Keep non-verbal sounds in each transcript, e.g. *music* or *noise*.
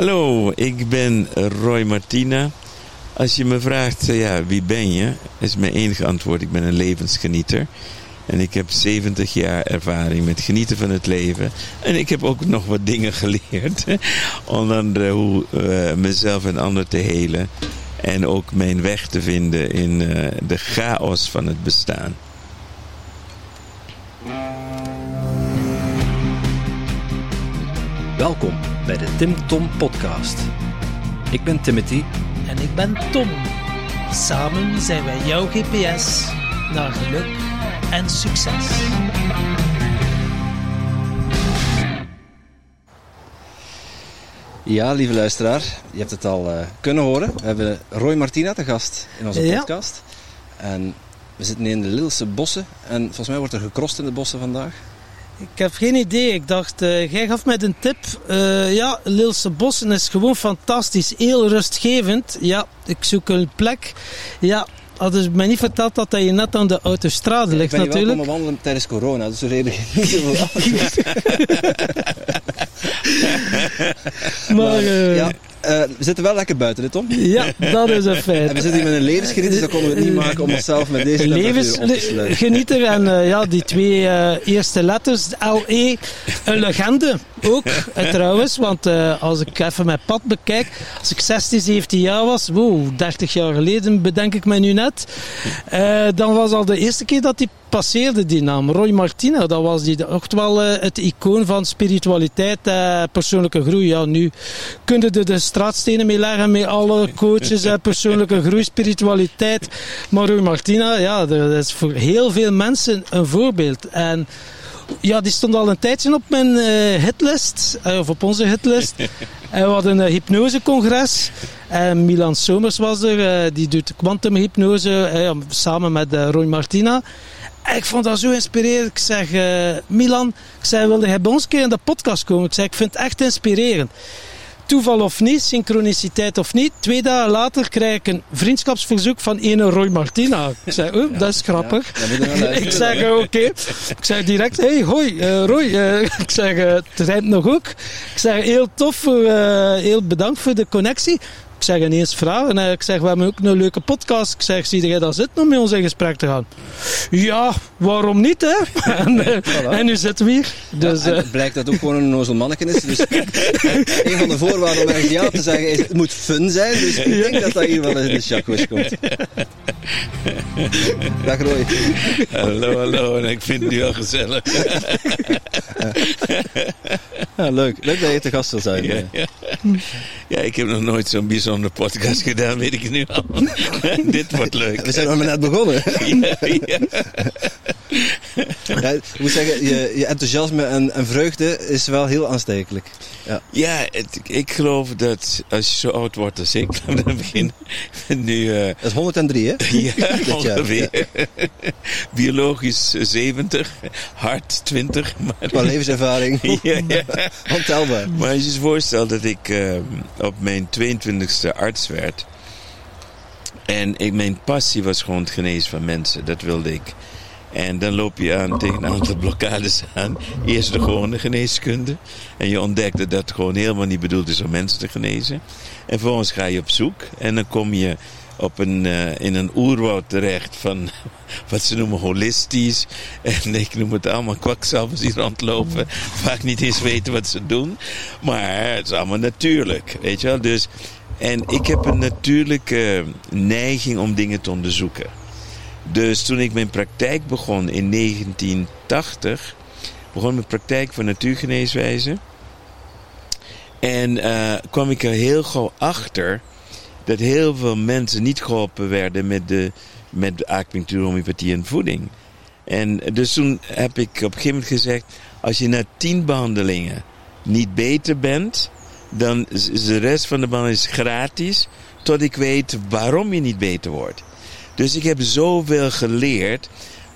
Hallo, ik ben Roy Martina. Als je me vraagt, eh, ja, wie ben je? Is mijn enige antwoord, ik ben een levensgenieter. En ik heb 70 jaar ervaring met genieten van het leven. En ik heb ook nog wat dingen *laughs* geleerd. Onder andere hoe uh, mezelf en anderen te helen. En ook mijn weg te vinden in uh, de chaos van het bestaan. Welkom bij de Tim Tom Podcast. Ik ben Timothy. En ik ben Tom. Samen zijn wij jouw GPS naar geluk en succes. Ja, lieve luisteraar, je hebt het al uh, kunnen horen. We hebben Roy Martina te gast in onze Ja. podcast. En we zitten in de Lilse bossen. En volgens mij wordt er gekrost in de bossen vandaag. Ik heb geen idee. Ik dacht, eh, jij gaf mij een tip. Eh, ja, Lilse Bossen is gewoon fantastisch. Heel rustgevend. Ja, ik zoek een plek. Ja, hadden ze mij niet verteld dat hij net aan de autostrade ik ligt ben hier wel natuurlijk. wandelen tijdens corona, dus we reden niet zoveel *laughs* auto's. Maar eh, ja. Eh, we zitten wel lekker buiten, hè, Tom? dat is een *laughs* En feit. we zitten hier met een levensgeniet, dus dan konden we het niet maken om onszelf met deze. Levensgenieter en eh, ja, die twee eh, eerste letters, LE, een legende ook eh, trouwens. Want eh, als ik even mijn pad bekijk, als ik 16, 17 jaar was, wow, 30 jaar geleden bedenk ik mij nu net, eh, dan was al de eerste keer dat hij passeerde die naam. Roy Martina, dat was die echt wel eh, het icoon van spiritualiteit, eh, persoonlijke groei. Ja, nu kunnen er de straatstenen mee leggen met alle coaches, eh, persoonlijke groei, spiritualiteit. Maar Roy Martina, ja, dat is voor heel veel mensen een voorbeeld. En ja, die stond al een tijdje op mijn hitlist, of op onze hitlist. *laughs* en we hadden een hypnosecongres. En Milan Somers was er, die doet kwantumhypnose samen met Roy Martina. Ik vond dat zo inspirerend. Ik zeg, eh, Milan, ik zei, wilde jij bij ons een keer in de podcast komen? Ik zei, ik vind het echt inspirerend. Toeval of niet, synchroniciteit of niet. Twee dagen later krijg ik een vriendschapsverzoek van ene Roy Martina. Ik zei, oh, dat is grappig. Ja, *laughs* ik zeg, eh, oké. Ik zeg direct, hey, hoi, eh, Roy. Eh, *laughs* ik zeg, het rijdt nog ook. Ik zeg, heel tof, heel bedankt voor de connectie. Ik zeg ineens vragen. En ik zeg, we hebben ook een leuke podcast. Ik zeg, zie jij dat zitten om met ons in gesprek te gaan? Ja, waarom niet, hè? *laughs* en, eh, Voilà. en nu zitten we hier. Dus, En eh, het blijkt dat het ook gewoon een onnozel manneken is. Dus *laughs* een van de voorwaarden om ergens ja te zeggen is, het moet fun zijn. Dus ik denk dat dat hier wel in de chakos komt. Dag Roy. Hallo, hallo, en ik vind het nu wel gezellig. Ja, leuk. Leuk dat je te gast wil zijn. Ja, ja. ja, ik heb nog nooit zo'n bijzondere podcast gedaan, weet ik nu al. *laughs* Dit wordt leuk. We zijn maar net begonnen. *laughs* Ja, ja. Ja, ik moet zeggen, je, je enthousiasme en, en vreugde is wel heel aanstekelijk. Ja. Ja, het- ik geloof dat als je zo oud wordt als ik. *laughs* Ik ben nu eh, Dat is 103, hè? ja, ongeveer. Biologisch 70, hart 20. Maar, Qua levenservaring. ja, ja. Ontelbaar. maar als je je voorstelt dat ik eh, op mijn 22e arts werd. En ik, mijn passie was gewoon het genezen van mensen. Dat wilde ik. En dan loop je aan tegen een aantal blokkades aan. Eerst de gewone geneeskunde. En je ontdekt dat dat gewoon helemaal niet bedoeld is om mensen te genezen. En vervolgens ga je op zoek. En dan kom je op een, eh, in een oerwoud terecht van *laughs* wat ze noemen holistisch. En *laughs* ik noem het allemaal kwakzalvers die rondlopen. Vaak niet eens weten wat ze doen. Maar het is allemaal natuurlijk. Weet je wel? Dus, en ik heb een natuurlijke neiging om dingen te onderzoeken. Dus toen ik mijn praktijk begon in 1980, begon mijn praktijk van natuurgeneeswijze. En eh, kwam ik er heel gauw achter dat heel veel mensen niet geholpen werden met de, met acupunctuur, homeopathie en voeding. En dus toen heb ik op een gegeven moment gezegd, als je na tien behandelingen niet beter bent, dan is de rest van de behandeling is gratis, tot ik weet waarom je niet beter wordt. Dus ik heb zoveel geleerd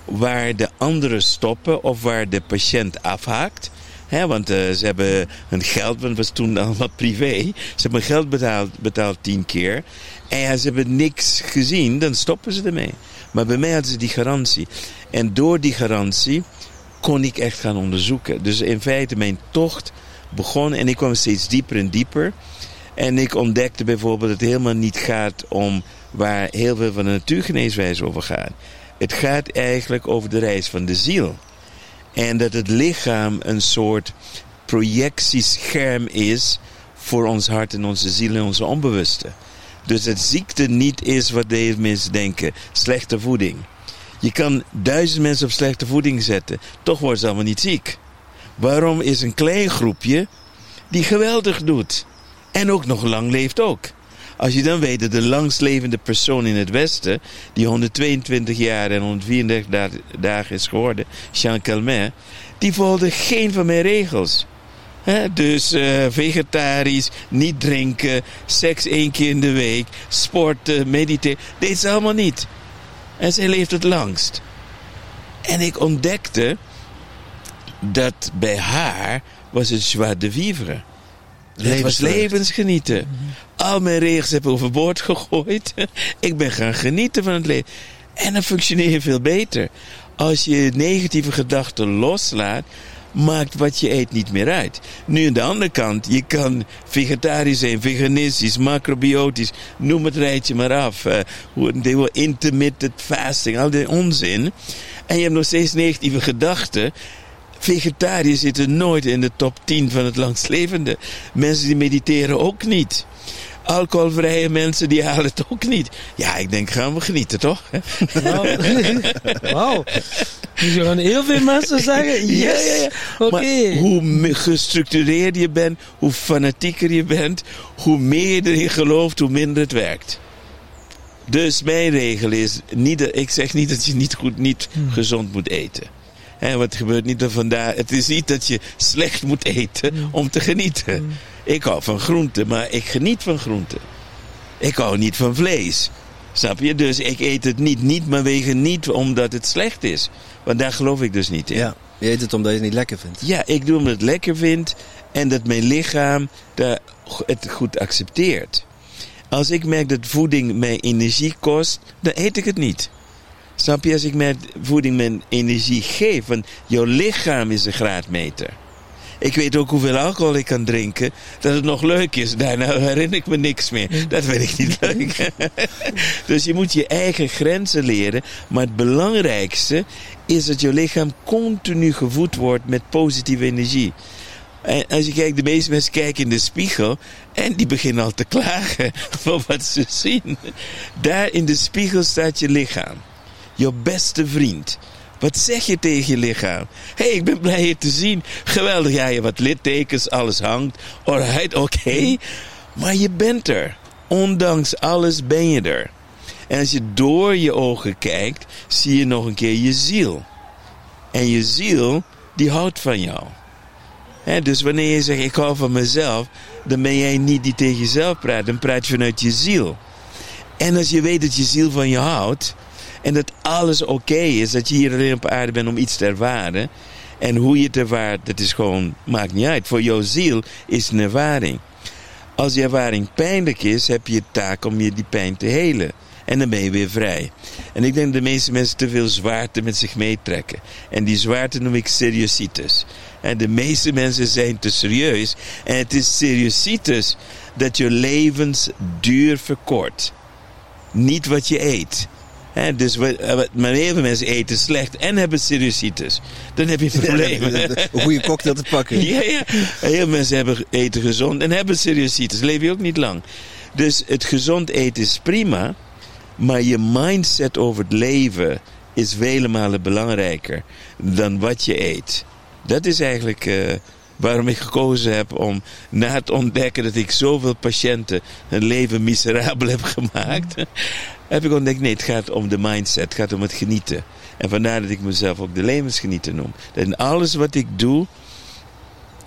waar de anderen stoppen of waar de patiënt afhaakt. Want eh, ze hebben hun geld, want het was toen *laughs* allemaal privé. Ze hebben geld betaald, betaald tien keer. En ja, ze hebben niks gezien, dan stoppen ze ermee. Maar bij mij hadden ze die garantie. En door die garantie kon ik echt gaan onderzoeken. Dus in feite, mijn tocht begon en ik kwam steeds dieper en dieper. En ik ontdekte bijvoorbeeld dat het helemaal niet gaat om waar heel veel van de natuurgeneeswijze over gaat. Het gaat eigenlijk over de reis van de ziel. En dat het lichaam een soort projectiescherm is voor ons hart en onze ziel en onze onbewuste. Dus dat ziekte niet is wat deze mensen denken, slechte voeding. Je kan duizend mensen op slechte voeding zetten, toch worden ze allemaal niet ziek. Waarom is een klein groepje die geweldig doet en ook nog lang leeft ook? Als je dan weet dat de langstlevende persoon in het Westen, die 122 jaar en 134 dagen is geworden, Jean Calment, die volgde geen van mijn regels. dus uh, vegetarisch, niet drinken, seks één keer in de week, sporten, mediteren. Deed ze allemaal niet. En zij leeft het langst. En ik ontdekte dat bij haar was het joie de vivre. Het was levensgenieten. Al mijn regels heb ik overboord gegooid. *laughs* ik ben gaan genieten van het leven. En dan functioneer je veel beter. Als je negatieve gedachten loslaat, maakt wat je eet niet meer uit. Nu aan de andere kant, je kan vegetarisch zijn, veganistisch, macrobiotisch, noem het rijtje maar af. Uh, intermittent fasting, al die onzin. En je hebt nog steeds negatieve gedachten. Vegetariërs zitten nooit in de top 10 van het langstlevende. Mensen die mediteren ook niet. Alcoholvrije mensen die halen het ook niet. Ja, ik denk, gaan we genieten, toch? Wauw. *laughs* Dus je gaan heel veel mensen zeggen, yes. Ja, ja, ja. Oké. Hoe gestructureerder je bent, hoe fanatieker je bent, hoe meer je erin gelooft, hoe minder het werkt. Dus mijn regel is, niet, ik zeg niet dat je niet goed, niet hmm. gezond moet eten. He, wat gebeurt niet vandaar. Het is niet dat je slecht moet eten hmm. om te genieten. Hmm. Ik hou van groenten, maar ik geniet van groenten. Ik hou niet van vlees. Snap je? Dus ik eet het niet, niet maar wegen niet omdat het slecht is. Want daar geloof ik dus niet in. Ja, je eet het omdat je het niet lekker vindt. Ja, ik doe omdat het lekker vind en dat mijn lichaam het goed accepteert. Als ik merk dat voeding mij energie kost, dan eet ik het niet. Snap je? Als ik met voeding mijn energie geef, want jouw lichaam is een graadmeter. Ik weet ook hoeveel alcohol ik kan drinken, dat het nog leuk is. Daarna herinner ik me niks meer. Dat vind ik niet leuk. *laughs* dus je moet je eigen grenzen leren. Maar het belangrijkste is dat je lichaam continu gevoed wordt met positieve energie. En als je kijkt, de meeste mensen kijken in de spiegel en die beginnen al te klagen *laughs* voor wat ze zien. Daar in de spiegel staat je lichaam. Je beste vriend. Wat zeg je tegen je lichaam? Hé, hey, ik ben blij je te zien. Geweldig, ja, je wat littekens, alles hangt. Alright, oké. Maar je bent er. Ondanks alles ben je er. En als je door je ogen kijkt, zie je nog een keer je ziel. En je ziel, die houdt van jou. dus wanneer je zegt, ik hou van mezelf, dan ben jij niet die tegen jezelf praat. Dan praat je vanuit je ziel. En als je weet dat je ziel van je houdt, en dat alles oké is. Dat je hier alleen op aarde bent om iets te ervaren. En hoe je het ervaart, dat is gewoon, maakt niet uit. Voor jouw ziel is een ervaring. Als die ervaring pijnlijk is, heb je taak om je die pijn te helen. En dan ben je weer vrij. En ik denk dat de meeste mensen te veel zwaarte met zich meetrekken. En die zwaarte noem ik seriositis. En de meeste mensen zijn te serieus. En het is seriositis dat je levensduur verkort. Niet wat je eet. He, dus eh, maar heel veel mensen eten slecht en hebben seriositis. Dan heb je *laughs* problemen. een goede cocktail te pakken. *laughs* Ja, ja. Heel veel mensen hebben eten gezond en hebben seriositis. Leef je ook niet lang. Dus het gezond eten is prima. Maar je mindset over het leven is vele malen belangrijker dan wat je eet. Dat is eigenlijk uh, waarom ik gekozen heb om na het ontdekken dat ik zoveel patiënten hun leven miserabel heb gemaakt heb ik ontdekt, nee, het gaat om de mindset, het gaat om het genieten. En vandaar dat ik mezelf ook de levensgenieten noem. Dat in alles wat ik doe,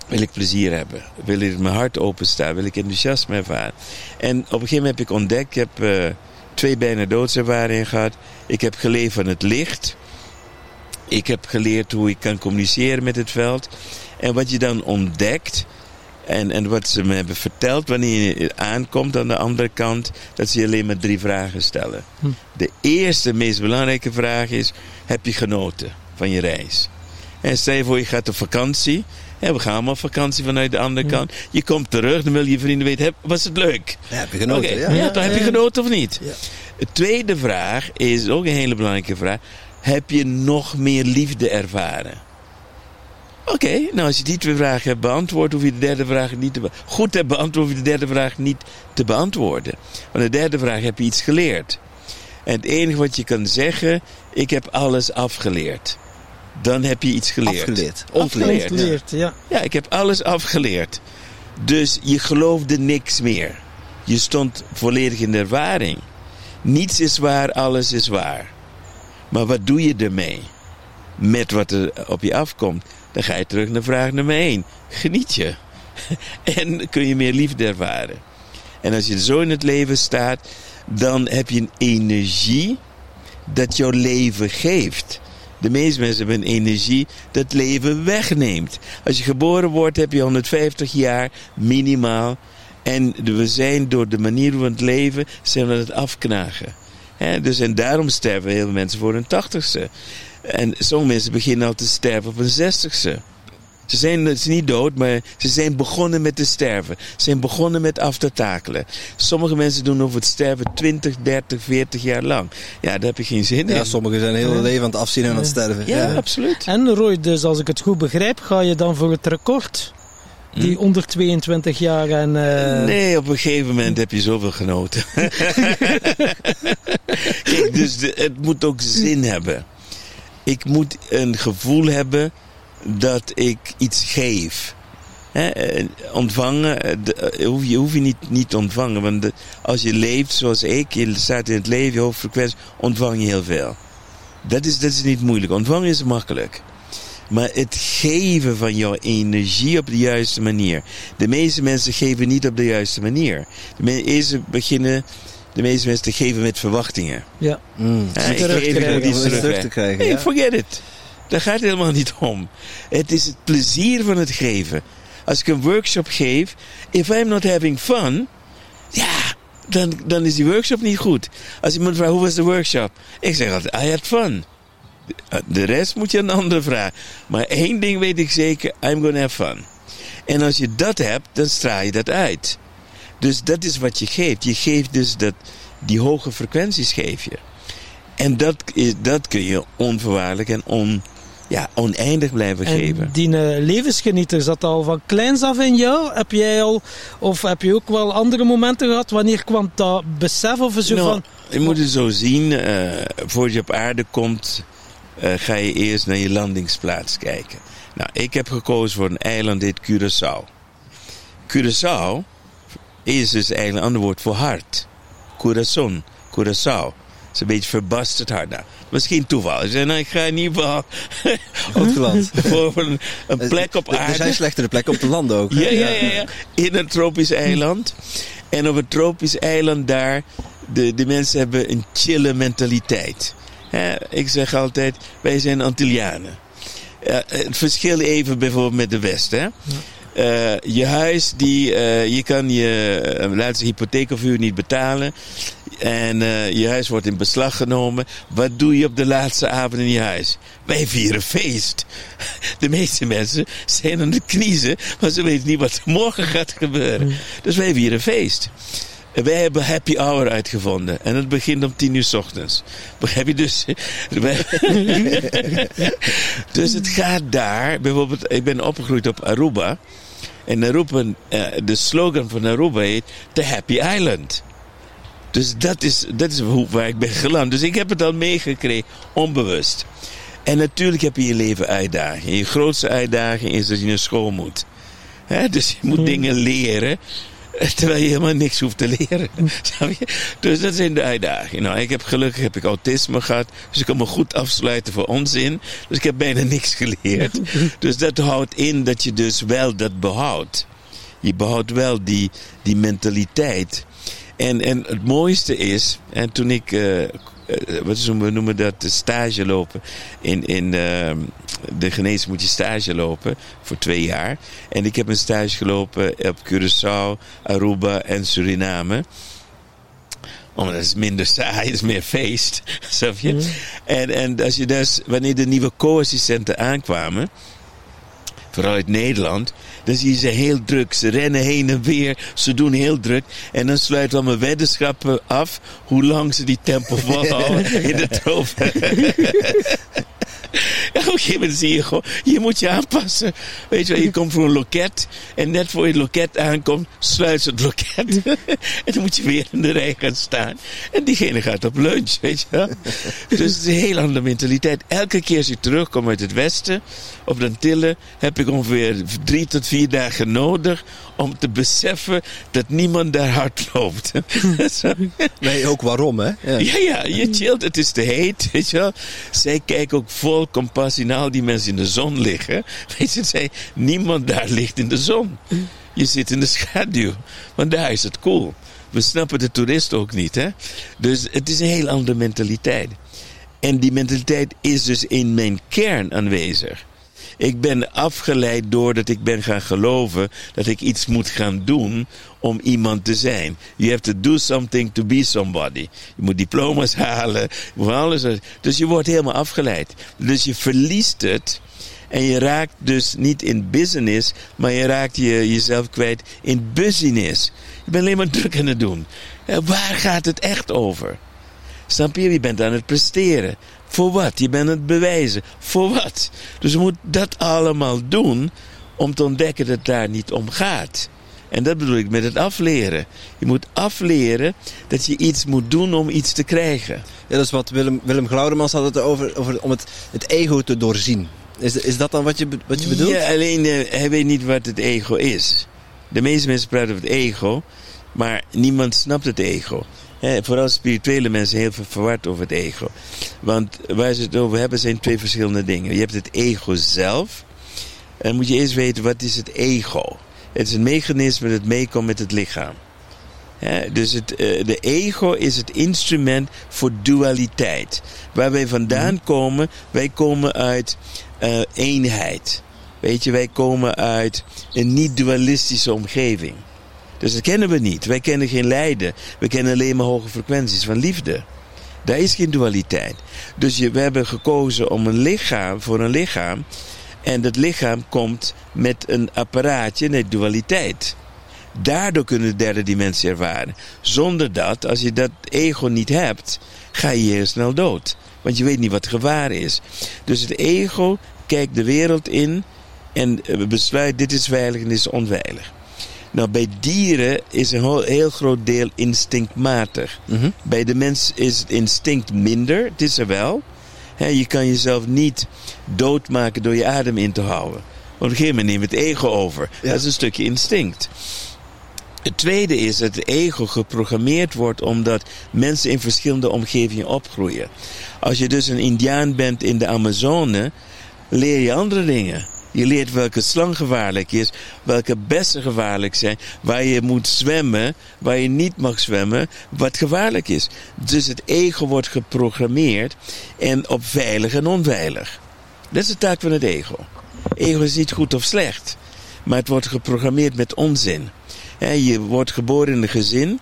wil ik plezier hebben. Wil ik mijn hart openstaan, wil ik enthousiasme ervaren. En op een gegeven moment heb ik ontdekt, ik heb uh, twee bijna doodservaringen gehad. Ik heb geleefd van het licht. Ik heb geleerd hoe ik kan communiceren met het veld. En wat je dan ontdekt, en, en wat ze me hebben verteld wanneer je aankomt aan de andere kant, dat ze je alleen maar drie vragen stellen. Hm. De eerste, meest belangrijke vraag is: heb je genoten van je reis? En stel je voor, je gaat op vakantie we gaan allemaal op vakantie vanuit de andere kant. Je komt terug, dan wil je vrienden weten, heb- was het leuk? Ja, heb je genoten, Oké, ja. ja, dan heb je genoten of niet? Ja. De tweede vraag is ook een hele belangrijke vraag. Heb je nog meer liefde ervaren? Oké, nou als je die twee vragen hebt beantwoord, hoef je de derde vraag niet te be- goed hebt beantwoord, hoef je de derde vraag niet te beantwoorden. Want de derde vraag heb je iets geleerd. En het enige wat je kan zeggen, ik heb alles afgeleerd. Dan heb je iets geleerd. Afgeleerd. Ontleerd. Ontleerd, ja. Ja, ik heb alles afgeleerd. Dus je geloofde niks meer. Je stond volledig in de ervaring. Niets is waar, alles is waar. Maar wat doe je ermee? Met wat er op je afkomt. Dan ga je terug naar vraag nummer 1. Geniet je. *laughs* En kun je meer liefde ervaren. En als je zo in het leven staat, dan heb je een energie dat jouw leven geeft. De meeste mensen hebben een energie dat leven wegneemt. Als je geboren wordt, heb je 150 jaar minimaal. En we zijn door de manier we het leven, zijn we aan het afknagen. Hè, dus en daarom sterven heel veel mensen voor hun tachtigste. En sommige mensen beginnen al te sterven op hun zestigste. Ze zijn ze zijn niet dood, maar ze zijn begonnen met te sterven. Ze zijn begonnen met af te takelen. Sommige mensen doen over het sterven 20, 30, 40 jaar lang. Ja, daar heb je geen zin Ja, in. sommigen zijn heel leven aan het afzien en aan het sterven. Ja, absoluut. En Roy, dus als ik het goed begrijp, ga je dan voor het record? Die Hm? onder 22 jaar en... eh, Nee, op een gegeven moment heb je zoveel genoten. *laughs* Kijk, dus de- het moet ook zin hebben. Ik moet een gevoel hebben dat ik iets geef. Ontvangen, eh, eh, hoef je, hoef je niet, niet te ontvangen. Want als je leeft zoals ik, je staat in het leven, je hoge frequentie, ontvang je heel veel. Dat is, dat is niet moeilijk. Ontvangen is makkelijk. Maar het geven van jouw energie op de juiste manier. De meeste mensen geven niet op de juiste manier. De meeste beginnen de meeste mensen te geven met verwachtingen. Ja. Mm. Ja, ik terug te krijgen. iets terug te krijgen. Ja. forget it. Daar gaat het helemaal niet om. Het is het plezier van het geven. Als ik een workshop geef, if I'm not having fun, ja, dan, dan is die workshop niet goed. Als iemand vraagt, hoe was de workshop? Ik zeg altijd, I had fun. De rest moet je aan een ander vragen. Maar één ding weet ik zeker, I'm gonna have fun. En als je dat hebt, dan straal je dat uit. Dus dat is wat je geeft. Je geeft dus dat, die hoge frequenties geef je. En dat, is, dat kun je onvoorwaardelijk en on, ja, oneindig blijven En geven. die eh, levensgenieter zat al van kleins af in jou? Heb jij al, of heb je ook wel andere momenten gehad? Wanneer kwam dat besef of zo Nou, van... Je moet het zo zien, eh voordat je op aarde komt, eh, ga je eerst naar je landingsplaats kijken. Nou, ik heb gekozen voor een eiland dit Curaçao. Curaçao is dus eigenlijk een ander woord voor hart. Corazon, Curaçao. Het is een beetje verbasterd hart. Nou, misschien toeval. Ik zei, nou, ik ga in ieder geval *laughs* Hoogland. *laughs* voor een, een plek op Er- Er aarde. zijn slechtere plekken op de landen ook. Ja, ja, ja, ja. In een tropisch eiland. En op een tropisch eiland daar, de, de mensen hebben een chille mentaliteit. Hè, ik zeg altijd, wij zijn Antillianen. Ja, het verschil even bijvoorbeeld met de West. Hè? Eh, je huis, die, eh, je kan je uh, laatste hypotheekverhuur niet betalen. En eh, je huis wordt in beslag genomen. Wat doe je op de laatste avond in je huis? Wij vieren feest. *laughs* De meeste mensen zijn aan de kniezen, maar ze weten niet wat er morgen gaat gebeuren. Dus wij vieren feest. Wij hebben happy hour uitgevonden. En het begint om tien uur s ochtends. Begrijp je dus? *laughs* *laughs* Dus het gaat daar. Bijvoorbeeld, ik ben opgegroeid op Aruba. En Aruba, eh, de slogan van Aruba heet The Happy Island. Dus dat is, dat is hoe, waar ik ben geland. Dus ik heb het al meegekregen, onbewust. En natuurlijk heb je je leven uitdagingen. Je grootste uitdaging is dat je naar school moet. Dus je moet dingen leren. *laughs* Terwijl je helemaal niks hoeft te leren. *laughs* Snap je? Dus dat zijn de uitdagingen. Nou, ik heb gelukkig heb ik autisme gehad. Dus ik kan me goed afsluiten voor onzin. Dus ik heb bijna niks geleerd. *laughs* Dus dat houdt in dat je dus wel dat behoudt. Je behoudt wel die, die mentaliteit. En, en het mooiste is, en toen ik, uh, uh, wat is, we noemen dat, stage lopen. In, in uh, de geneeskunde moet je stage lopen voor twee jaar. En ik heb een stage gelopen op Curaçao, Aruba en Suriname omdat het is minder saai, het is meer feest. *laughs* Snap je? Mm. En, en als je dus, wanneer de nieuwe co-assistenten aankwamen, vooral uit Nederland, dan zie je ze heel druk. Ze rennen heen en weer, ze doen heel druk. En dan sluiten we allemaal weddenschappen af hoe lang ze die tempel *laughs* volhouden in de tropen. *laughs* Ja, op een gegeven moment zie je gewoon, je moet je aanpassen. Weet je wel, je komt voor een loket. En net voor je loket aankomt, sluit het loket. *laughs* en dan moet je weer in de rij gaan staan. En diegene gaat op lunch, weet je wel. *laughs* Dus het is een heel andere mentaliteit. Elke keer als ik terugkom uit het westen, op de Tillen, heb ik ongeveer drie tot vier dagen nodig om te beseffen dat niemand daar hard loopt. nee, ook waarom, hè? Ja. ja, ja, je chillt, het is te heet, weet je wel. Zij kijken ook vol compassie naar al die mensen in de zon liggen. *laughs* Weet je, zij, niemand daar ligt in de zon. Je zit in de schaduw, want daar is het cool. We snappen de toerist ook niet, hè. Dus het is een heel andere mentaliteit. En die mentaliteit is dus in mijn kern aanwezig. Ik ben afgeleid doordat ik ben gaan geloven dat ik iets moet gaan doen om iemand te zijn. You have to do something to be somebody. Je moet diploma's *laughs* halen, moet alles. Dus je wordt helemaal afgeleid. Dus je verliest het. En je raakt dus niet in business, maar je raakt je, jezelf kwijt in busyness. Je bent alleen maar druk aan het doen. Waar gaat het echt over? Snap je? Je bent aan het presteren. Voor wat? Je bent het bewijzen. Voor wat? Dus je moet dat allemaal doen om te ontdekken dat het daar niet om gaat. En dat bedoel ik met het afleren. Je moet afleren dat je iets moet doen om iets te krijgen. Ja, dat is wat Willem, Willem Glaudemans had het over, over om het, het ego te doorzien. Is, is dat dan wat je, wat je bedoelt? Ja, alleen uh, hij weet niet wat het ego is. De meeste mensen praten over het ego, maar niemand snapt het ego. He, vooral spirituele mensen heel veel verward over het ego. Want waar ze het over hebben zijn twee verschillende dingen. Je hebt het ego zelf. En moet je eerst weten wat is het ego. Het is een mechanisme dat meekomt met het lichaam. dus het, uh, de ego is het instrument voor dualiteit. Waar wij vandaan mhm. komen, wij komen uit uh, eenheid. Weet je, wij komen uit een niet-dualistische omgeving. Dus dat kennen we niet. Wij kennen geen lijden. We kennen alleen maar hoge frequenties van liefde. Daar is geen dualiteit. Dus je, we hebben gekozen om een lichaam voor een lichaam. En dat lichaam komt met een apparaatje, net dualiteit. Daardoor kunnen we de derde dimensie ervaren. Zonder dat, als je dat ego niet hebt, ga je heel snel dood. Want je weet niet wat gevaar is. Dus het ego kijkt de wereld in en besluit dit is veilig en dit is onveilig. Nou, bij dieren is een heel groot deel instinctmatig. Mm Bij de mens is het instinct minder, het is er wel. je kan jezelf niet doodmaken door je adem in te houden. Want op een gegeven moment neemt het ego over. Dat is een stukje instinct. Het tweede is dat het ego geprogrammeerd wordt omdat mensen in verschillende omgevingen opgroeien. Als je dus een Indiaan bent in de Amazone, leer je andere dingen. Je leert welke slang gevaarlijk is, welke bessen gevaarlijk zijn, waar je moet zwemmen, waar je niet mag zwemmen, wat gevaarlijk is. Dus het ego wordt geprogrammeerd en op veilig en onveilig. Dat is de taak van het ego. Ego is niet goed of slecht, maar het wordt geprogrammeerd met onzin. Je wordt geboren in een gezin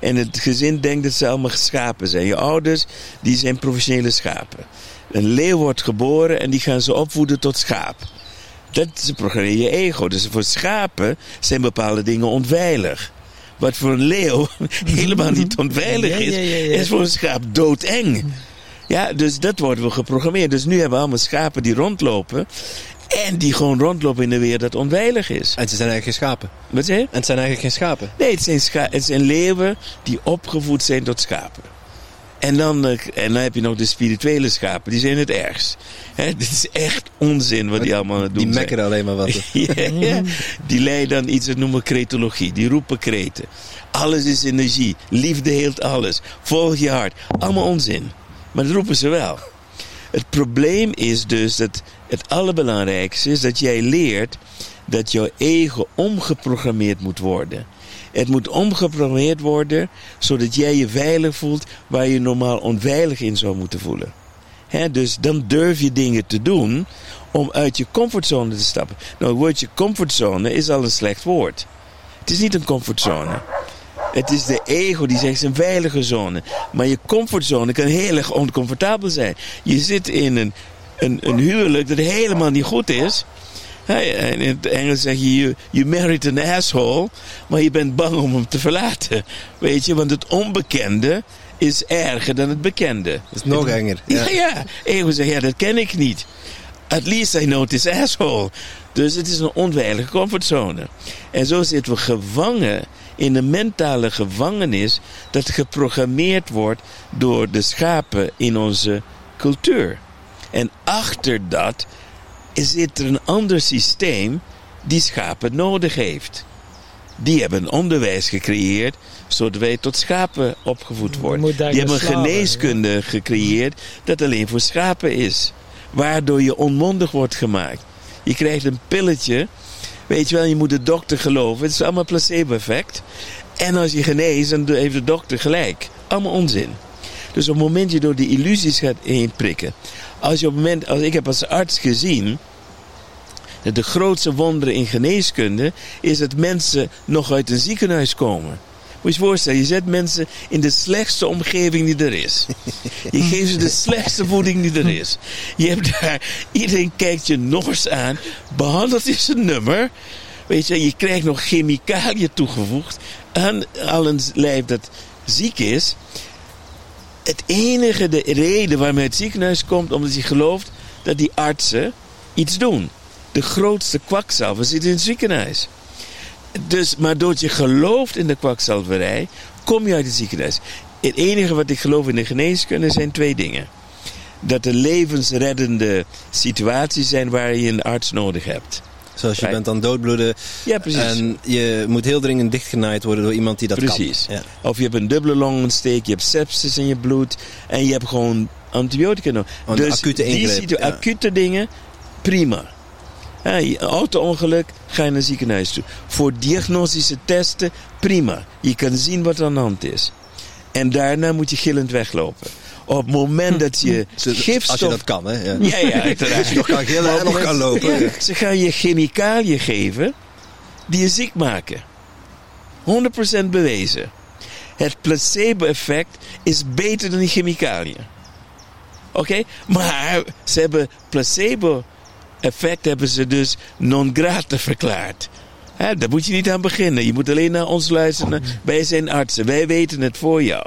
en het gezin denkt dat ze allemaal schapen zijn. Je ouders, die zijn professionele schapen. Een leeuw wordt geboren en die gaan ze opvoeden tot schaap. Dat is een programma je ego. Dus voor schapen zijn bepaalde dingen onveilig. Wat voor een leeuw *laughs* helemaal niet onveilig is, is voor een schaap doodeng. Ja, dus dat worden we geprogrammeerd. Dus nu hebben we allemaal schapen die rondlopen. En die gewoon rondlopen in de wereld dat onveilig is. En ze zijn eigenlijk geen schapen. Wat zeg je? En het zijn eigenlijk geen schapen. Nee, het zijn, scha het zijn leeuwen die opgevoed zijn tot schapen. En dan, eh, en dan heb je nog de spirituele schapen, die zijn het ergst. He, *laughs* dit is echt onzin wat die allemaal doen Die mekkeren alleen maar wat. *laughs* ja, Die leiden aan iets dat noemen we cretologie. Die roepen kreten. Alles is energie. Liefde heelt alles. Volg je hart. Allemaal onzin. Maar dat roepen ze wel. Het probleem is dus dat het allerbelangrijkste is dat jij leert dat jouw ego omgeprogrammeerd moet worden. Het moet omgeprogrammeerd worden zodat jij je veilig voelt waar je normaal onveilig in zou moeten voelen. dus dan durf je dingen te doen om uit je comfortzone te stappen. Nou, het woordje comfortzone is al een slecht woord. Het is niet een comfortzone. Het is de ego die zegt een veilige zone. Maar je comfortzone kan heel erg oncomfortabel zijn. Je zit in een, een, een huwelijk dat helemaal niet goed is. Hey, en in het Engels zeg je, you, you married an asshole, maar je bent bang om hem te verlaten. Weet je, want het onbekende is erger dan het bekende. Dat is nog enger. Ja, ja. Ego zegt, ja, dat ken ik niet. At least I know this asshole. Dus het is een onveilige comfortzone. En zo zitten we gevangen in een mentale gevangenis dat geprogrammeerd wordt door de schapen in onze cultuur. En achter dat zit er een ander systeem die schapen nodig heeft. Die hebben een onderwijs gecreëerd zodat wij tot schapen opgevoed worden. Die hebben een geneeskunde gecreëerd dat alleen voor schapen is. Waardoor je onmondig wordt gemaakt. Je krijgt een pilletje. Weet je wel, je moet de dokter geloven. Het is allemaal placebo-effect. En als je geneest, dan heeft de dokter gelijk. Allemaal onzin. Dus op het moment je door die illusies gaat heen prikken. Als je op het moment, als ik heb als arts gezien. Dat de grootste wonderen in geneeskunde is dat mensen nog uit een ziekenhuis komen. Moet je je voorstellen, je zet mensen in de slechtste omgeving die er is. Je geeft ze de slechtste voeding die er is. Je hebt daar, iedereen kijkt je nog eens aan, behandelt je zijn nummer. Weet je, je krijgt nog chemicaliën toegevoegd aan al een lijf dat ziek is. Het enige, de reden waarom hij het ziekenhuis komt, omdat hij gelooft dat die artsen iets doen. De grootste kwakzalver zit in het ziekenhuis. Dus, maar doordat je gelooft in de kwakzalverij, kom je uit het ziekenhuis. Het enige wat ik geloof in de geneeskunde zijn twee dingen. Dat er levensreddende situaties zijn waar je een arts nodig hebt. Zoals je bent aan doodbloeden. Ja, precies. En je moet heel dringend dichtgenaaid worden door iemand die dat precies. kan. Ja. Of je hebt een dubbele longontsteek, je hebt sepsis in je bloed. En je hebt gewoon antibiotica nodig. Oh, dus acute die ingreep, ja. acute dingen, prima. Ja, auto-ongeluk, ga je naar het ziekenhuis toe. Voor diagnostische testen, prima. Je kan zien wat er aan de hand is. En daarna moet je gillend weglopen. Op het moment dat je gifstof... Als je dat kan, hè. Ja. Ja, ja, *laughs* uiteraard. Als je nog kan gillen en nog kan lopen. Ja, ze gaan je chemicaliën geven die je ziek maken. 100% bewezen. Het placebo-effect is beter dan die chemicaliën. Oké? Maar ze hebben placebo-effect hebben ze dus non grata verklaard. Hè, daar moet je niet aan beginnen. Je moet alleen naar ons luisteren. Wij zijn artsen. Wij weten het voor jou.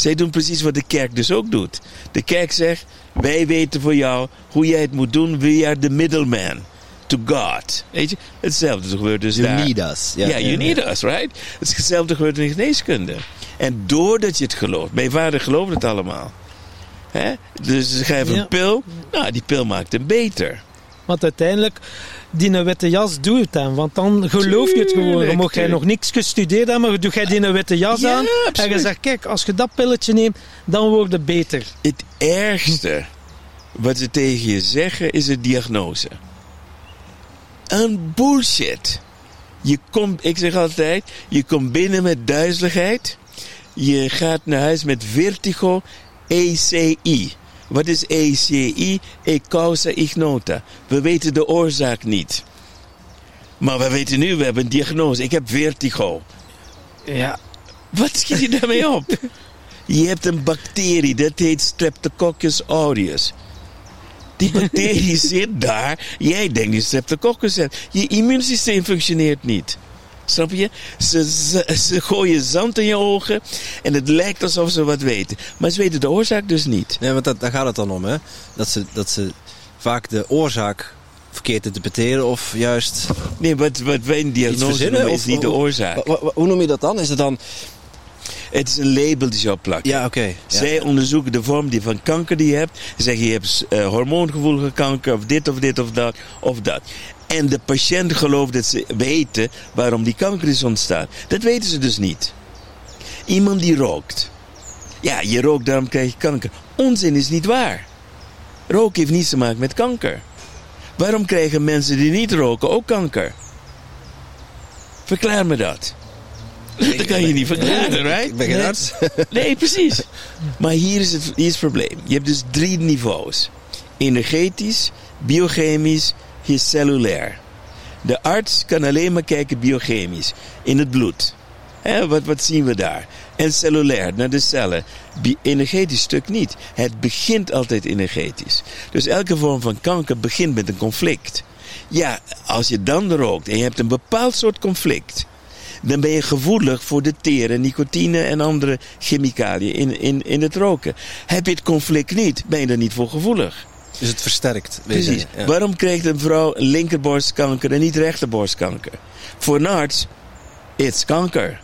Zij doen precies wat de kerk dus ook doet. De kerk zegt: Wij weten voor jou hoe jij het moet doen. We are the middleman to God. Weet je? Hetzelfde gebeurt dus You daar. need us. Ja, you need us, right? Hetzelfde gebeurt in geneeskunde. En doordat je het gelooft. Mijn vader geloofde het allemaal. Hè? Dus ze geven een pil. Nou, die pil maakt hem beter. Want uiteindelijk, die een witte jas doet het dan. Want dan geloof je het gewoon. Dan mocht jij nog niks gestudeerd hebben, maar doe jij die een witte jas Ja, aan. En je zegt, kijk, als je dat pilletje neemt, dan wordt het beter. Het ergste wat ze tegen je zeggen is de diagnose. Een bullshit. Je komt, ik zeg altijd, je komt binnen met duizeligheid. Je gaat naar huis met vertigo, ECI. Wat is ECI? E causa ignota. We weten de oorzaak niet. Maar we weten nu, we hebben een diagnose. Ik heb vertigo. Ja. Wat schiet je daarmee op? *laughs* Je hebt een bacterie, dat heet Streptococcus aureus. Die *laughs* bacterie zit daar. Jij denkt die Streptococcus hebt. Je immuunsysteem functioneert niet. Snap je? Ze, ze, ze gooien zand in je ogen en het lijkt alsof ze wat weten. Maar ze weten de oorzaak dus niet. Nee, want dat, daar gaat het dan om, hè. Dat ze, dat ze vaak de oorzaak verkeerd interpreteren of juist Nee, wat, wat wij een diagnose noemen is niet de oorzaak. Hoe noem je dat dan? Is het dan... Het is een label die ze opplakken. Ja, oké. Zij onderzoeken de vorm die van kanker die je hebt. Ze zeggen je hebt eh, hormoongevoelige kanker of dit of dit of dat of dat. En de patiënt gelooft dat ze weten waarom die kanker is ontstaan. Dat weten ze dus niet. Iemand die rookt. Ja, je rookt, daarom krijg je kanker. Onzin is niet waar. Roken heeft niets te maken met kanker. Waarom krijgen mensen die niet roken ook kanker? Verklaar me dat. Dat kan je niet verklaren, right? Ik ben geen Nee. arts. *laughs* Nee, precies. Maar hier is, het, hier is het probleem. Je hebt dus drie niveaus. Energetisch, biochemisch, cellulair. De arts kan alleen maar kijken biochemisch, in het bloed. Wat, wat zien we daar? En cellulair, naar de cellen. Bi- energetisch stuk niet. Het begint altijd energetisch. Dus elke vorm van kanker begint met een conflict. Ja, als je dan rookt en je hebt een bepaald soort conflict, dan ben je gevoelig voor de teren, nicotine en andere chemicaliën in, in, in het roken. Heb je het conflict niet, ben je er niet voor gevoelig. Dus het versterkt. Precies. Ja. Waarom krijgt een vrouw linkerborstkanker en niet rechterborstkanker? Voor een arts, it's kanker.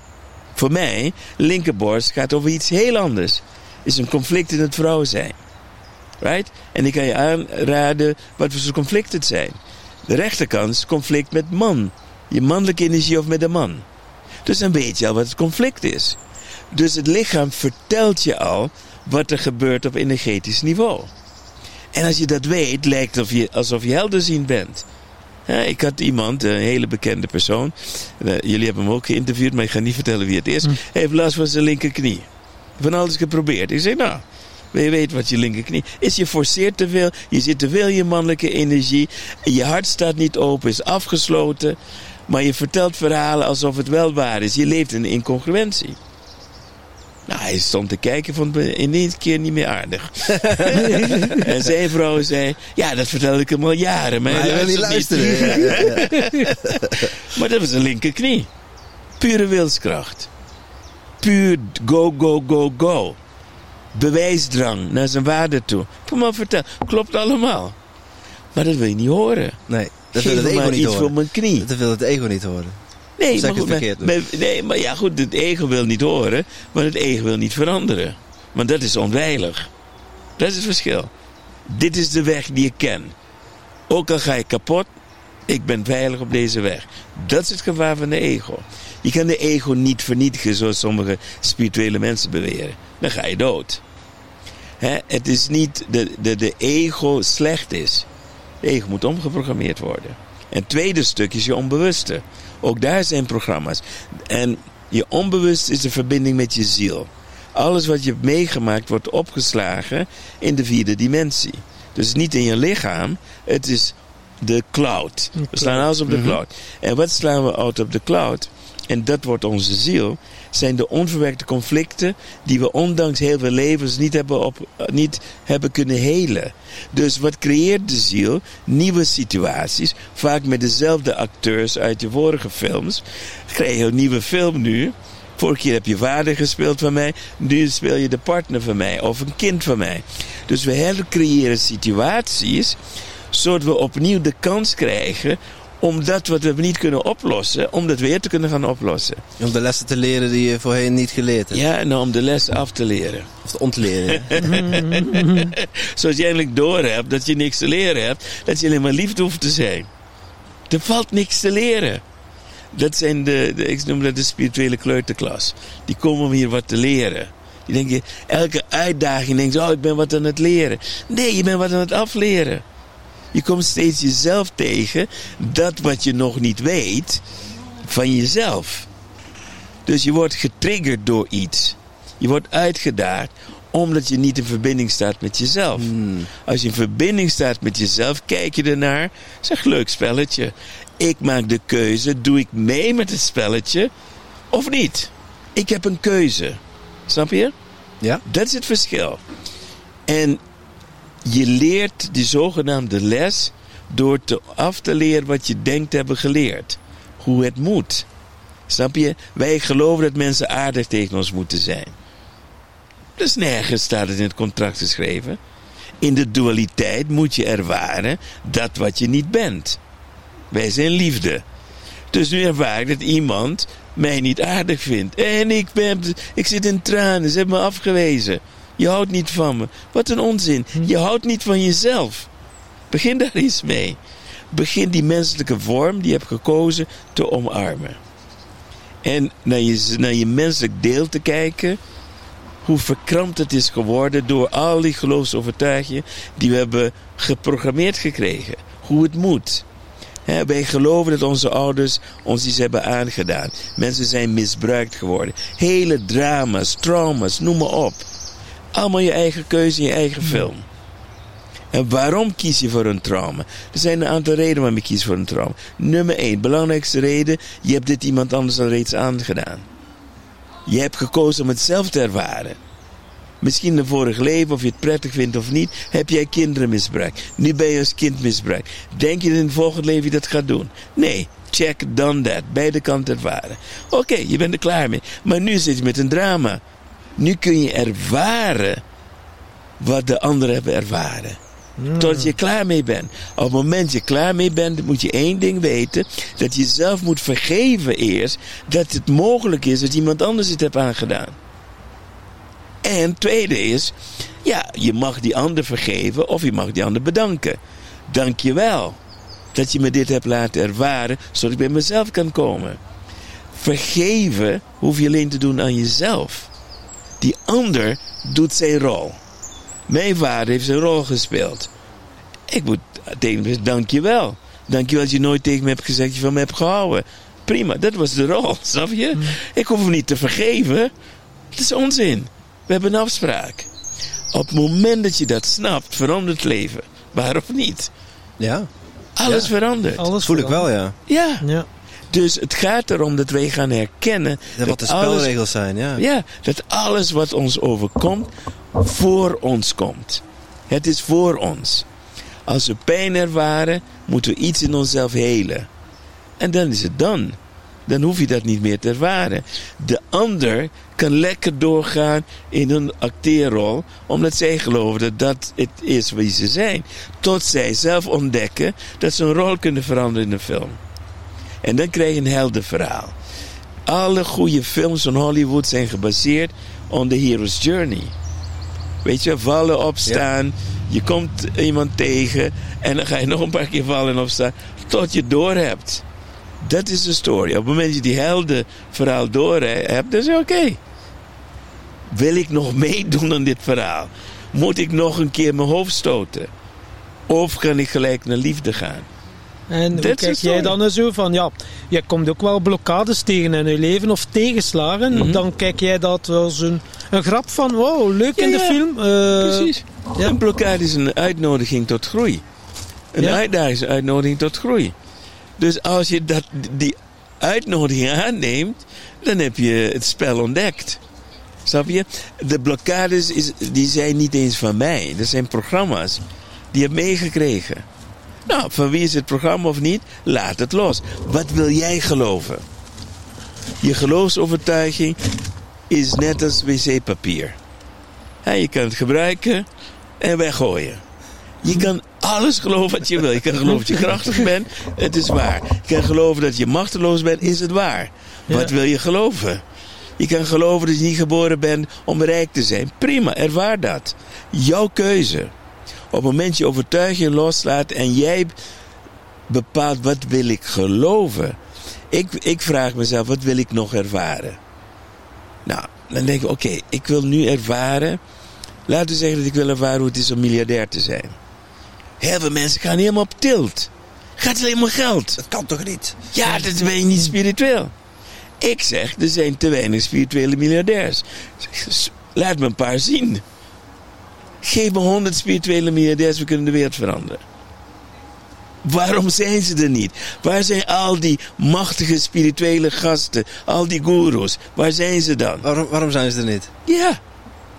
Voor mij, linkerborst gaat over iets heel anders. Is een conflict in het vrouw zijn. Right? En ik kan je aanraden wat voor soort conflict het zijn. De rechterkant is conflict met man. Je mannelijke energie of met de man. Dus dan weet je al wat het conflict is. Dus het lichaam vertelt je al wat er gebeurt op energetisch niveau. En als je dat weet, lijkt het alsof je, alsof je helderziend bent. Ja, ik had iemand, een hele bekende persoon. Jullie hebben hem ook geïnterviewd, maar ik ga niet vertellen wie het is. Hm. Hij heeft last van zijn linkerknie. Van alles geprobeerd. Ik zeg, nou, je weet wat je linkerknie is. Je forceert te veel. Je zit te veel in je mannelijke energie. Je hart staat niet open, is afgesloten. Maar je vertelt verhalen alsof het wel waar is. Je leeft in een incongruentie. Nou, hij stond te kijken, vond me ineens keer niet meer aardig. *laughs* en zijn vrouw zei, ja, dat vertelde ik hem al jaren. Maar, maar hij wil niet luisteren. Niet. *laughs* maar dat was een linkerknie. Pure wilskracht. Puur go, go, go, go. Bewijsdrang naar zijn waarde toe. Kom maar vertel. Klopt allemaal. Maar dat wil je niet horen. Nee, dat Geef wil het ego niet iets horen. voor mijn knie. Dat wil het ego niet horen. Nee, maar, goed, maar, maar- nee, maar ja, goed, het ego wil niet horen, maar het ego wil niet veranderen. Want dat is onveilig. Dat is het verschil. Dit is de weg die ik ken. Ook al ga je kapot, ik ben veilig op deze weg. Dat is het gevaar van de ego. Je kan de ego niet vernietigen zoals sommige spirituele mensen beweren. Dan ga je dood. Het is niet dat de, de ego slecht is. De ego moet omgeprogrammeerd worden. En het tweede stuk is je onbewuste. Ook daar zijn programma's. En je onbewust is de verbinding met je ziel. Alles wat je hebt meegemaakt wordt opgeslagen in de vierde dimensie. Dus niet in je lichaam, het is de cloud. We slaan alles op de cloud. En wat slaan we uit op de cloud? En dat wordt onze ziel. Zijn de onverwerkte conflicten die we ondanks heel veel levens niet hebben, op, niet hebben kunnen helen. Dus wat creëert de ziel? Nieuwe situaties, vaak met dezelfde acteurs uit je vorige films. Krijg je een nieuwe film nu. Vorige keer heb je vader gespeeld van mij, nu speel je de partner van mij of een kind van mij. Dus we hercreëren situaties zodat we opnieuw de kans krijgen om dat wat we niet kunnen oplossen, om dat weer te kunnen gaan oplossen. Om de lessen te leren die je voorheen niet geleerd hebt. Ja, en om de les af te leren. Of te ontleren. *laughs* Zoals je eindelijk doorhebt dat je niks te leren hebt, dat je alleen maar liefde hoeft te zijn. Er valt niks te leren. Dat zijn de, de ik noem dat de spirituele kleuterklas. Die komen om hier wat te leren. Die denken, elke uitdaging denkt, oh ik ben wat aan het leren. Nee, je bent wat aan het afleren. Je komt steeds jezelf tegen, dat wat je nog niet weet, van jezelf. Dus je wordt getriggerd door iets. Je wordt uitgedaagd omdat je niet in verbinding staat met jezelf. Als je in verbinding staat met jezelf, kijk je ernaar. Zeg, leuk spelletje. Ik maak de keuze, doe ik mee met het spelletje of niet? Ik heb een keuze. Snap je? Ja? Dat is het verschil. En je leert die zogenaamde les door te af te leren wat je denkt te hebben geleerd. Hoe het moet. Snap je? Wij geloven dat mensen aardig tegen ons moeten zijn. Dus nergens staat het in het contract geschreven. In de dualiteit moet je ervaren dat wat je niet bent. Wij zijn liefde. Dus nu ervaar ik dat iemand mij niet aardig vindt. En ik, ben, ik zit in tranen, ze hebben me afgewezen. Je houdt niet van me. Wat een onzin. Je houdt niet van jezelf. Begin daar eens mee. Begin die menselijke vorm die je hebt gekozen te omarmen. En naar je, naar je menselijk deel te kijken. Hoe verkrampt het is geworden door al die geloofsovertuigingen die we hebben geprogrammeerd gekregen. Hoe het moet. Hè, wij geloven dat onze ouders ons iets hebben aangedaan. Mensen zijn misbruikt geworden. Hele drama's, trauma's, noem maar op. Allemaal je eigen keuze in je eigen film. En waarom kies je voor een trauma? Er zijn een aantal redenen waarom je kiest voor een trauma. Nummer één, belangrijkste reden, je hebt dit iemand anders al reeds aangedaan. Je hebt gekozen om het zelf te ervaren. Misschien een vorig leven, of je het prettig vindt of niet, heb jij kinderen misbruikt. Nu ben je als kind misbruikt. Denk je in het volgende leven je dat gaat doen? Nee, check, done that. Beide kanten ervaren. Oké, je bent er klaar mee. Maar nu zit je met een drama. Nu kun je ervaren wat de anderen hebben ervaren. Tot je klaar mee bent. Op het moment dat je klaar mee bent, moet je één ding weten: dat je zelf moet vergeven eerst dat het mogelijk is dat iemand anders het heeft aangedaan. En tweede is, ja, je mag die ander vergeven of je mag die ander bedanken. Dank je wel dat je me dit hebt laten ervaren, zodat ik bij mezelf kan komen. Vergeven hoef je alleen te doen aan jezelf. Die ander doet zijn rol. Mijn vader heeft zijn rol gespeeld. Ik moet tegen hem zeggen, dank je wel. Dank je wel dat je nooit tegen me hebt gezegd dat je van me hebt gehouden. Prima, dat was de rol, *laughs* snap je? Ik hoef hem niet te vergeven. Dat is onzin. We hebben een afspraak. Op het moment dat je dat snapt, verandert het leven. Waar of niet? Ja, Alles verandert. Alles voel ik wel, ja. Ja. Ja. Dus het gaat erom dat wij gaan herkennen. Ja, Wat de alles- spelregels zijn, ja. Ja, dat alles wat ons overkomt, voor ons komt. Het is voor ons. Als we pijn ervaren, moeten we iets in onszelf helen. En dan is het dan. Dan hoef je dat niet meer te ervaren. De ander kan lekker doorgaan in een acteerrol, omdat zij geloven dat dat het is wie ze zijn. Tot zij zelf ontdekken dat ze een rol kunnen veranderen in een film. En dan krijg je een helder verhaal. Alle goede films van Hollywood zijn gebaseerd op de hero's journey. Weet je, vallen, opstaan. Je komt iemand tegen en dan ga je *laughs* nog een paar keer vallen en opstaan tot je door hebt. Dat is de story. Op het moment dat je die helden verhaal door hebt, dan is oké. Wil ik nog *laughs* meedoen aan dit verhaal? Moet ik nog een keer mijn hoofd stoten? Of kan ik gelijk naar liefde gaan? En Dit kijk jij dan er zo van, ja, je komt ook wel blokkades tegen in je leven of tegenslagen. Mhm. Dan kijk jij dat als een, een grap van, wow, leuk Ja, in de ja. film. Eh, Precies. ja. Een blokkade is een uitnodiging tot groei. Een uitdaging is een uitnodiging tot groei. Dus als je dat, die uitnodiging aanneemt, dan heb je het spel ontdekt. Snap je? De blokkades is, die zijn niet eens van mij. Dat zijn programma's die je hebt meegekregen. Nou, van wie is het programma of niet? Laat het los. Wat wil jij geloven? Je geloofsovertuiging is net als wc-papier. Je kan het gebruiken en weggooien. Je kan alles geloven wat je wil. Je kan geloven dat je krachtig bent, het is waar. Je kan geloven dat je machteloos bent, is het waar. Wat wil je geloven? Je kan geloven dat je niet geboren bent om rijk te zijn. Prima, ervaar dat. Jouw keuze. Op het moment je overtuiging loslaat en jij bepaalt wat wil ik geloven. Ik, ik vraag mezelf, wat wil ik nog ervaren? Nou, dan denk ik, oké, ik wil nu ervaren. Laten we zeggen dat ik wil ervaren hoe het is om miljardair te zijn. Heel veel mensen gaan helemaal op tilt. Gaat alleen maar geld. Dat kan toch niet? Ja, dat ben je niet spiritueel. Ik zeg, er zijn te weinig spirituele miljardairs. Laat me een paar zien. Geef me honderd spirituele miljardairs, we kunnen de wereld veranderen. Waarom zijn ze er niet? Waar zijn al die machtige spirituele gasten, al die goeroes? Waar zijn ze dan? Waarom, waarom zijn ze er niet? Ja,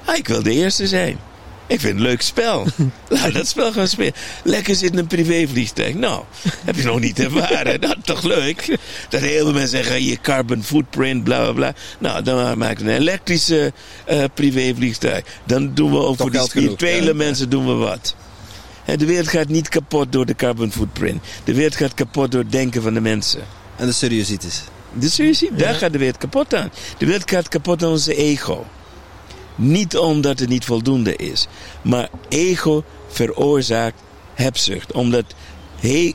ah, ik wil de eerste zijn. Ik vind het een leuk spel. *laughs* Laat dat spel gaan spelen. Lekker zitten in een privévliegtuig. Nou, heb je nog niet ervaren. Dat is *laughs* toch leuk? Dat heel veel mensen zeggen, je carbon footprint, bla bla bla. Nou, dan maak ik een elektrische eh privévliegtuig. Dan doen we ook voor die spirituele ja. mensen doen we wat. De wereld gaat niet kapot door de carbon footprint. De wereld gaat kapot door het denken van de mensen. En de seriositis. Dus je ziet, daar gaat de wereld kapot aan. De wereld gaat kapot aan onze ego. Niet omdat het niet voldoende is. Maar ego veroorzaakt hebzucht. Omdat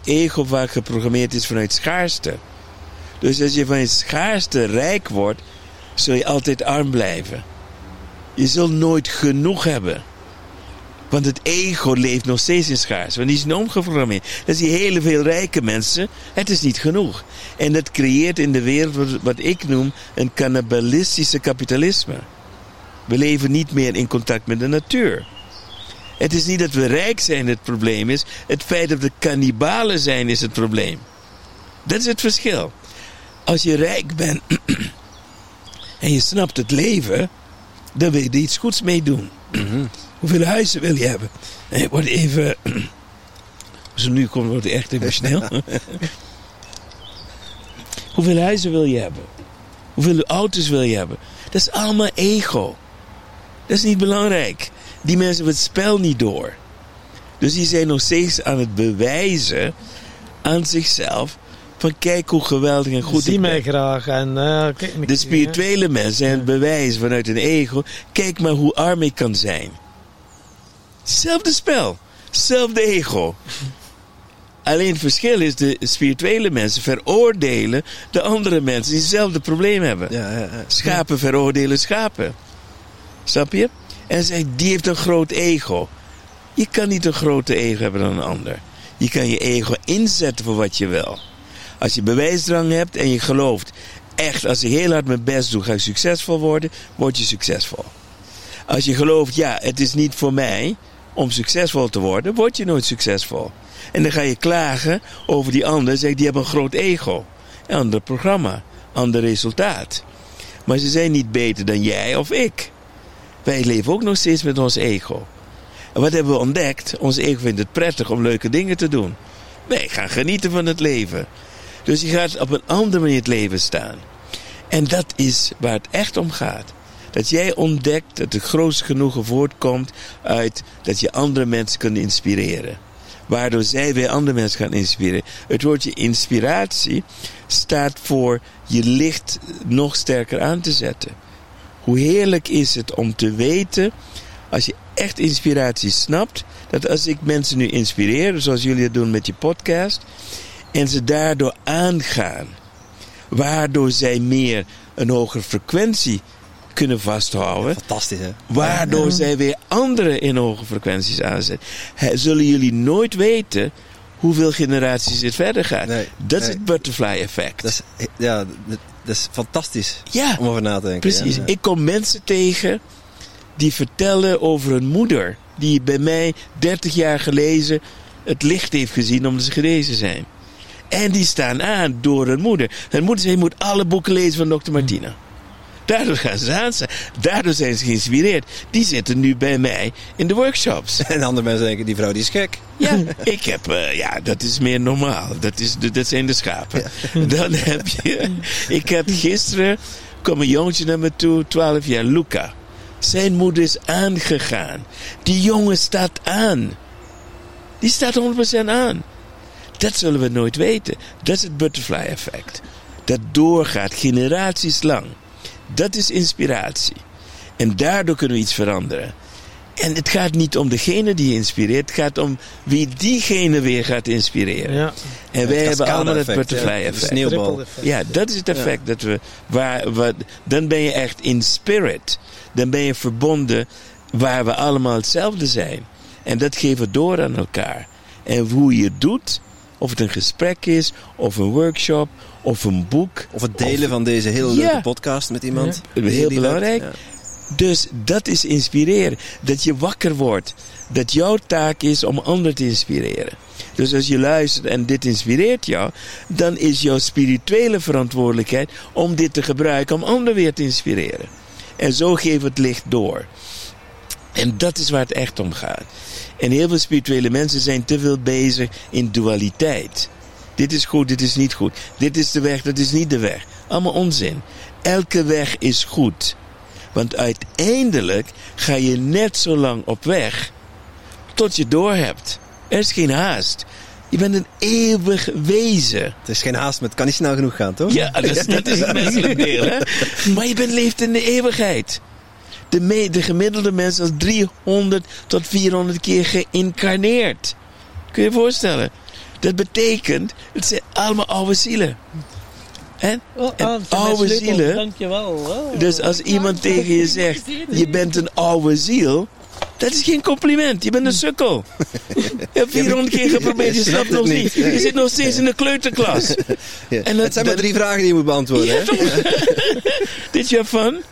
ego vaak geprogrammeerd is vanuit schaarste. Dus als je vanuit schaarste rijk wordt, zul je altijd arm blijven. Je zult nooit genoeg hebben. Want het ego leeft nog steeds in schaars. Want die is omgeprogrammeerd. Dat zie je hele veel rijke mensen. Het is niet genoeg. En dat creëert in de wereld wat, wat ik noem een cannibalistische kapitalisme. We leven niet meer in contact met de natuur. Het is niet dat we rijk zijn het probleem is. Het feit dat we kannibalen zijn is het probleem. Dat is het verschil. Als je rijk bent *clears throat* en je snapt het leven, dan wil je er iets goeds mee doen. *clears throat* Hoeveel huizen wil je hebben? En ik word even... *clears throat* Het nu komt, wordt het echt emotioneel. *laughs* Hoeveel huizen wil je hebben? Hoeveel auto's wil je hebben? Dat is allemaal ego. Dat is niet belangrijk. Die mensen hebben het spel niet door. Dus die zijn nog steeds aan het bewijzen aan zichzelf van kijk hoe geweldig en goed Zie ik mij ben. graag. En, eh, kijk De spirituele mensen zijn het bewijs vanuit een ego. Kijk maar hoe arm ik kan zijn. Hetzelfde spel. Hetzelfde ego. Alleen het verschil is, de spirituele mensen veroordelen de andere mensen die hetzelfde probleem hebben. Ja, ja, ja. Schapen veroordelen schapen. Snap je? En zegt, die heeft een groot ego. Je kan niet een groter ego hebben dan een ander. Je kan je ego inzetten voor wat je wil. Als je bewijsdrang hebt en je gelooft, echt, als ik heel hard mijn best doe, ga ik succesvol worden, word je succesvol. Als je gelooft, ja, het is niet voor mij om succesvol te worden, word je nooit succesvol. En dan ga je klagen over die ander, zeg die hebben een groot ego. Ander programma, ander resultaat. Maar ze zijn niet beter dan jij of ik. Wij leven ook nog steeds met ons ego. En wat hebben we ontdekt? Ons ego vindt het prettig om leuke dingen te doen. Wij gaan genieten van het leven. Dus je gaat op een andere manier het leven staan. En dat is waar het echt om gaat. Dat jij ontdekt dat het grootste genoegen voortkomt uit dat je andere mensen kunt inspireren. Waardoor zij weer andere mensen gaan inspireren. Het woordje inspiratie staat voor je licht nog sterker aan te zetten. Hoe heerlijk is het om te weten, als je echt inspiratie snapt, dat als ik mensen nu inspireer, zoals jullie het doen met je podcast, en ze daardoor aangaan, waardoor zij meer een hogere frequentie kunnen vasthouden, Fantastisch, hè? waardoor zij weer anderen in hoge frequenties aanzetten, zullen jullie nooit weten hoeveel generaties dit verder gaat. Nee, dat is het butterfly effect. Dat is, ja, dat, is fantastisch ja. om over na te denken. Precies. Ja. Ik kom mensen tegen die vertellen over hun moeder. Die bij mij 30 jaar geleden het licht heeft gezien omdat ze genezen zijn. En die staan aan door hun moeder. Hun moeder zei, je moet alle boeken lezen van Dr. Martina. Daardoor gaan ze aan staan. Daardoor zijn ze geïnspireerd. Die zitten nu bij mij in de workshops. *laughs* En andere mensen denken, die vrouw die is gek. Ja, *laughs* ik heb, eh, ja, dat is meer normaal. Dat, is, dat zijn de schapen. *laughs* Dan heb je, ik had gisteren, kwam een jongetje naar me toe, 12 jaar, Luca. Zijn moeder is aangegaan. Die jongen staat aan. Die staat 100% aan. Dat zullen we nooit weten. Dat is het butterfly effect. Dat doorgaat generaties lang. Dat is inspiratie. En daardoor kunnen we iets veranderen. En het gaat niet om degene die je inspireert, het gaat om wie diegene weer gaat inspireren. Ja. En wij hebben allemaal het cascade-effect, butterfly ja, de effect. sneeuwbal. Effect. Ja, dat is het effect dat we. Waar, wat, dan ben je echt in spirit. Dan ben je verbonden waar we allemaal hetzelfde zijn. En dat geven we door aan elkaar. En hoe je het doet, of het een gesprek is, of een workshop, of een boek. Of het delen van deze hele leuke podcast met iemand. Ja. Heel belangrijk. Dus dat is inspireren. Dat je wakker wordt. Dat jouw taak is om anderen te inspireren. Dus als je luistert en dit inspireert jou, dan is jouw spirituele verantwoordelijkheid om dit te gebruiken om anderen weer te inspireren. En zo geef het licht door. En dat is waar het echt om gaat. En heel veel spirituele mensen zijn te veel bezig in dualiteit. Dit is goed, dit is niet goed. Dit is de weg, dat is niet de weg. Allemaal onzin. Elke weg is goed. Want uiteindelijk ga je net zo lang op weg tot je doorhebt. Er is geen haast. Je bent een eeuwig wezen. Het is geen haast, maar het kan niet snel genoeg gaan, toch? Ja, dat is, dat is het menselijk deel. Hè? Maar je bent, leeft in de eeuwigheid. De, me- de gemiddelde mens is 300 tot 400 keer geïncarneerd. Kun je je voorstellen? Dat betekent, het zijn allemaal oude zielen. Hè? Oh, En ah, oude zielen- Dankjewel. Oh. Dus als iemand tegen je zegt, *laughs* je bent een oude ziel, dat is geen compliment. Je bent een sukkel. *laughs* Je hebt 400 keer geprobeerd, je *laughs* snapt nog niet. Je zit nog steeds in de kleuterklas. Ja. En dat- het zijn maar drie vragen die je moet beantwoorden. Ja, hè? toch? Did you have fun?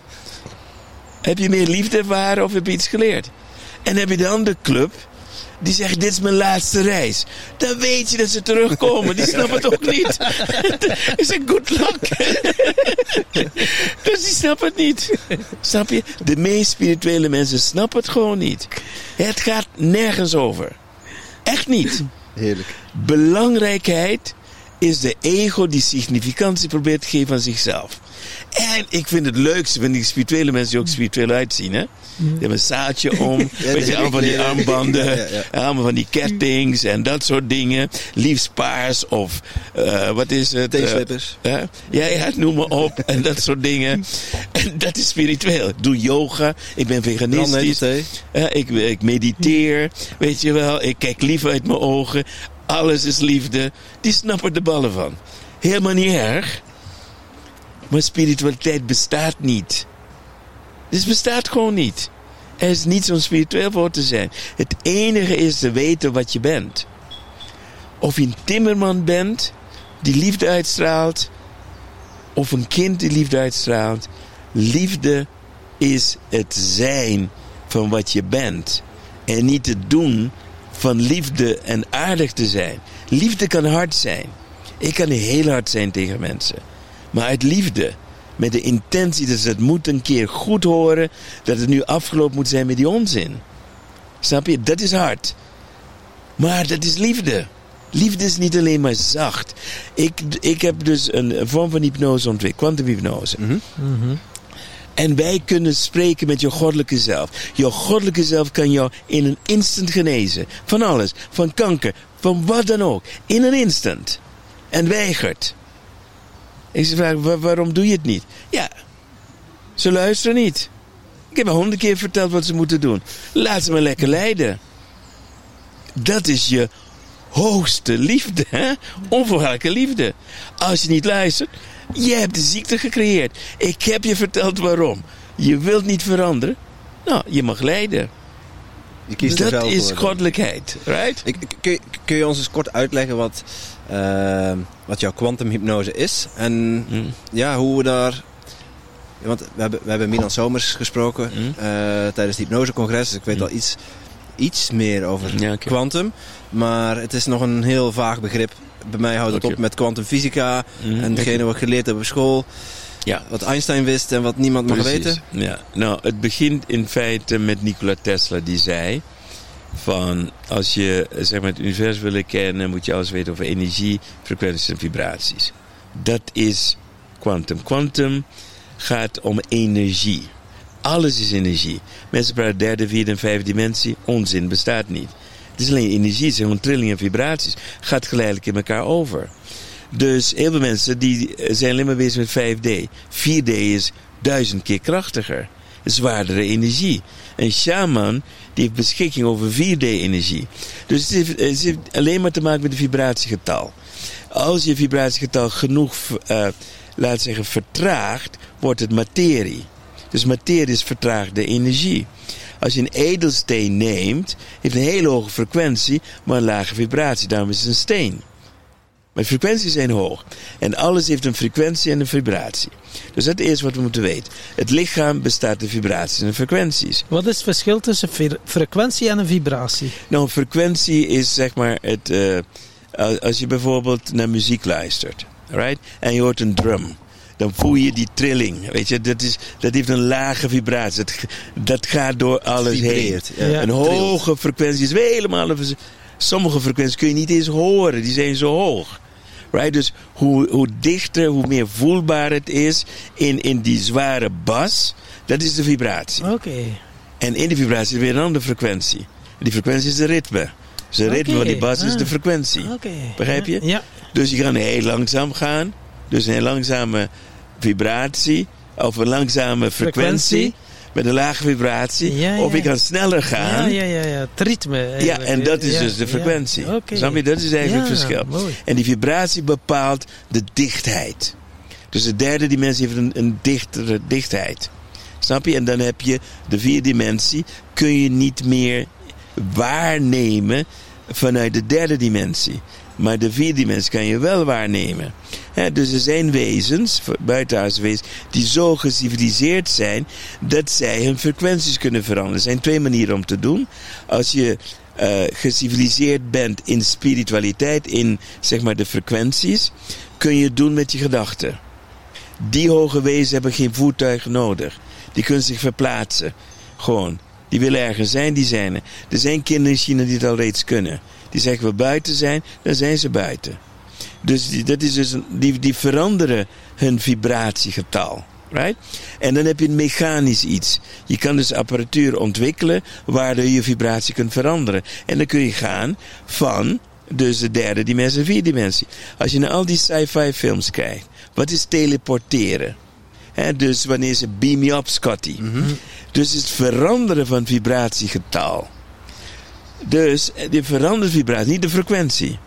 Heb je meer liefde ervaren of heb je iets geleerd? En heb je de andere club, die zeggen: Dit is mijn laatste reis. Dan weet je dat ze terugkomen. Die snappen het ook niet. *laughs* Is een good luck. *laughs* dus die snappen het niet. Snap je? De meest spirituele mensen snappen het gewoon niet. Het gaat nergens over. Echt niet. Heerlijk. Belangrijkheid is de ego die significantie probeert te geven aan zichzelf. En ik vind het leukste van die spirituele mensen die ook spiritueel uitzien. Hè? Die hebben een zaadje om. *laughs* Ja, weet je, allemaal van die armbanden. ja. Allemaal van die kettings en dat soort dingen. Liefst paars of eh, wat is het? eh, Teenslippers. Hè? Ja, ja, noem maar op. *laughs* En dat soort dingen. En dat is spiritueel. Ik doe yoga. Ik ben veganistisch. Ja, ik, ik mediteer. Weet je wel. Ik kijk lief uit mijn ogen. Alles is liefde. Die snappen de ballen van. Helemaal niet erg. Maar spiritualiteit bestaat niet. Dus bestaat gewoon niet. Er is niet om spiritueel voor te zijn. Het enige is te weten wat je bent. Of je een timmerman bent die liefde uitstraalt, of een kind die liefde uitstraalt. Liefde is het zijn van wat je bent. En niet het doen van liefde en aardig te zijn. Liefde kan hard zijn. Ik kan heel hard zijn tegen mensen. Maar uit liefde. Met de intentie dat ze het moet een keer goed horen. Dat het nu afgelopen moet zijn met die onzin. Snap je? Dat is hard. Maar dat is liefde. Liefde is niet alleen maar zacht. Ik, ik heb dus een, een vorm van hypnose ontwikkeld, kwantumhypnose. En wij kunnen spreken met je goddelijke zelf. Je goddelijke zelf kan jou in een instant genezen. Van alles. Van kanker. Van wat dan ook. In een instant. En weigert. Ik "Wa- waarom doe je het niet? Ja, ze luisteren niet. Ik heb al honderd keer verteld wat ze moeten doen. Laat ze maar lekker leiden. Dat is je hoogste liefde, hè? Onvoorwaardelijke liefde. Als je niet luistert, je hebt de ziekte gecreëerd. Ik heb je verteld waarom. Je wilt niet veranderen. Nou, je mag lijden. Je kiest Dat is goddelijkheid, right? Ik, kun, je- kun je ons eens kort uitleggen wat, eh, wat jouw kwantumhypnose is? En Hm. ja, hoe we daar... Want we hebben, we hebben Milan Somers gesproken Hm. eh, tijdens het hypnosecongres. Dus ik weet Hm. al iets, iets meer over Ja, kwantum. Maar het is nog een heel vaag begrip. Bij mij houdt het op met kwantumfysica. En degene wat ik geleerd heb op school. Ja. Wat Einstein wist en wat niemand mag weten. Ja, nou, het begint in feite met Nikola Tesla, die zei: van als je zeg maar, het universum wil kennen, moet je alles weten over energie, frequenties en vibraties. Dat is quantum. Quantum gaat om energie. Alles is energie. Mensen praten derde, vierde en vijfde dimensie. Onzin bestaat niet. Het is alleen energie, het zijn gewoon trillingen en vibraties. Gaat geleidelijk in elkaar over. Dus heel veel mensen die eh, zijn alleen maar bezig met 5D. 4D is duizend keer krachtiger. Zwaardere energie. Een shaman die heeft beschikking over 4D-energie. Dus het heeft, alleen maar te maken met het vibratiegetal. Als je vibratiegetal genoeg, eh, laat zeggen, vertraagt, wordt het materie. Dus materie is vertraagde energie. Als je een edelsteen neemt, heeft een hele hoge frequentie, maar een lage vibratie. Daarom is het een steen. Maar frequenties zijn hoog. En alles heeft een frequentie en een vibratie. Dus dat is eerst wat we moeten weten. Het lichaam bestaat uit vibraties en frequenties. Wat is het verschil tussen fre- frequentie en een vibratie? Nou, frequentie is zeg maar het. eh, als- je bijvoorbeeld naar muziek luistert, right? en je hoort een drum. Dan voel je die trilling. Weet je, dat, is, dat heeft een lage vibratie. Dat, dat gaat door alles heen. Vibreert. Ja. Een hoge frequentie is helemaal. een- Sommige frequenties kun je niet eens horen, die zijn zo hoog. Right? Dus hoe, hoe dichter, hoe meer voelbaar het is in, in die zware bas, dat is de vibratie. Oké. En in die vibratie is weer een andere frequentie. En die frequentie is de ritme. Dus de ritme van die bas is ah. de frequentie. Oké. Begrijp je? Ja. Dus je kan heel langzaam gaan. Dus een heel langzame vibratie. Of een langzame frequentie. Frequentie. Met een lage vibratie. Ja, Of ja. kan sneller gaan. Ja, ja, ja, ja. Het ritme. Ja, eigenlijk. en dat is Ja, dus de ja. frequentie. Snap je? Dat is eigenlijk Ja, het verschil. Mooi. En die vibratie bepaalt de dichtheid. Dus de derde dimensie heeft een, een dichtere dichtheid. Snap je? En dan heb je de vierde dimensie. Kun je niet meer waarnemen vanuit de derde dimensie. Maar de vierde dimensie kan je wel waarnemen. Dus er zijn wezens, buitenaardse wezens, die zo geciviliseerd zijn dat zij hun frequenties kunnen veranderen. Er zijn twee manieren om te doen. Als je uh, geciviliseerd bent in spiritualiteit, in zeg maar de frequenties, kun je het doen met je gedachten. Die hoge wezens hebben geen voertuig nodig. Die kunnen zich verplaatsen. Gewoon. Die willen ergens zijn, die zijn er. Er zijn kinderen in China die het al reeds kunnen. Die zeggen we buiten zijn, dan zijn ze buiten. Dus die, dat is dus een, die, die veranderen hun vibratiegetal. Right? En dan heb je een mechanisch iets. Je kan dus apparatuur ontwikkelen waardoor je vibratie kunt veranderen. En dan kun je gaan van dus de derde dimensie en vierde dimensie. Als je naar al die sci-fi films kijkt, wat is teleporteren? He, dus wanneer ze beam me up, Scotty. Dus het veranderen van vibratiegetal. Dus je verandert vibratie, niet de frequentie.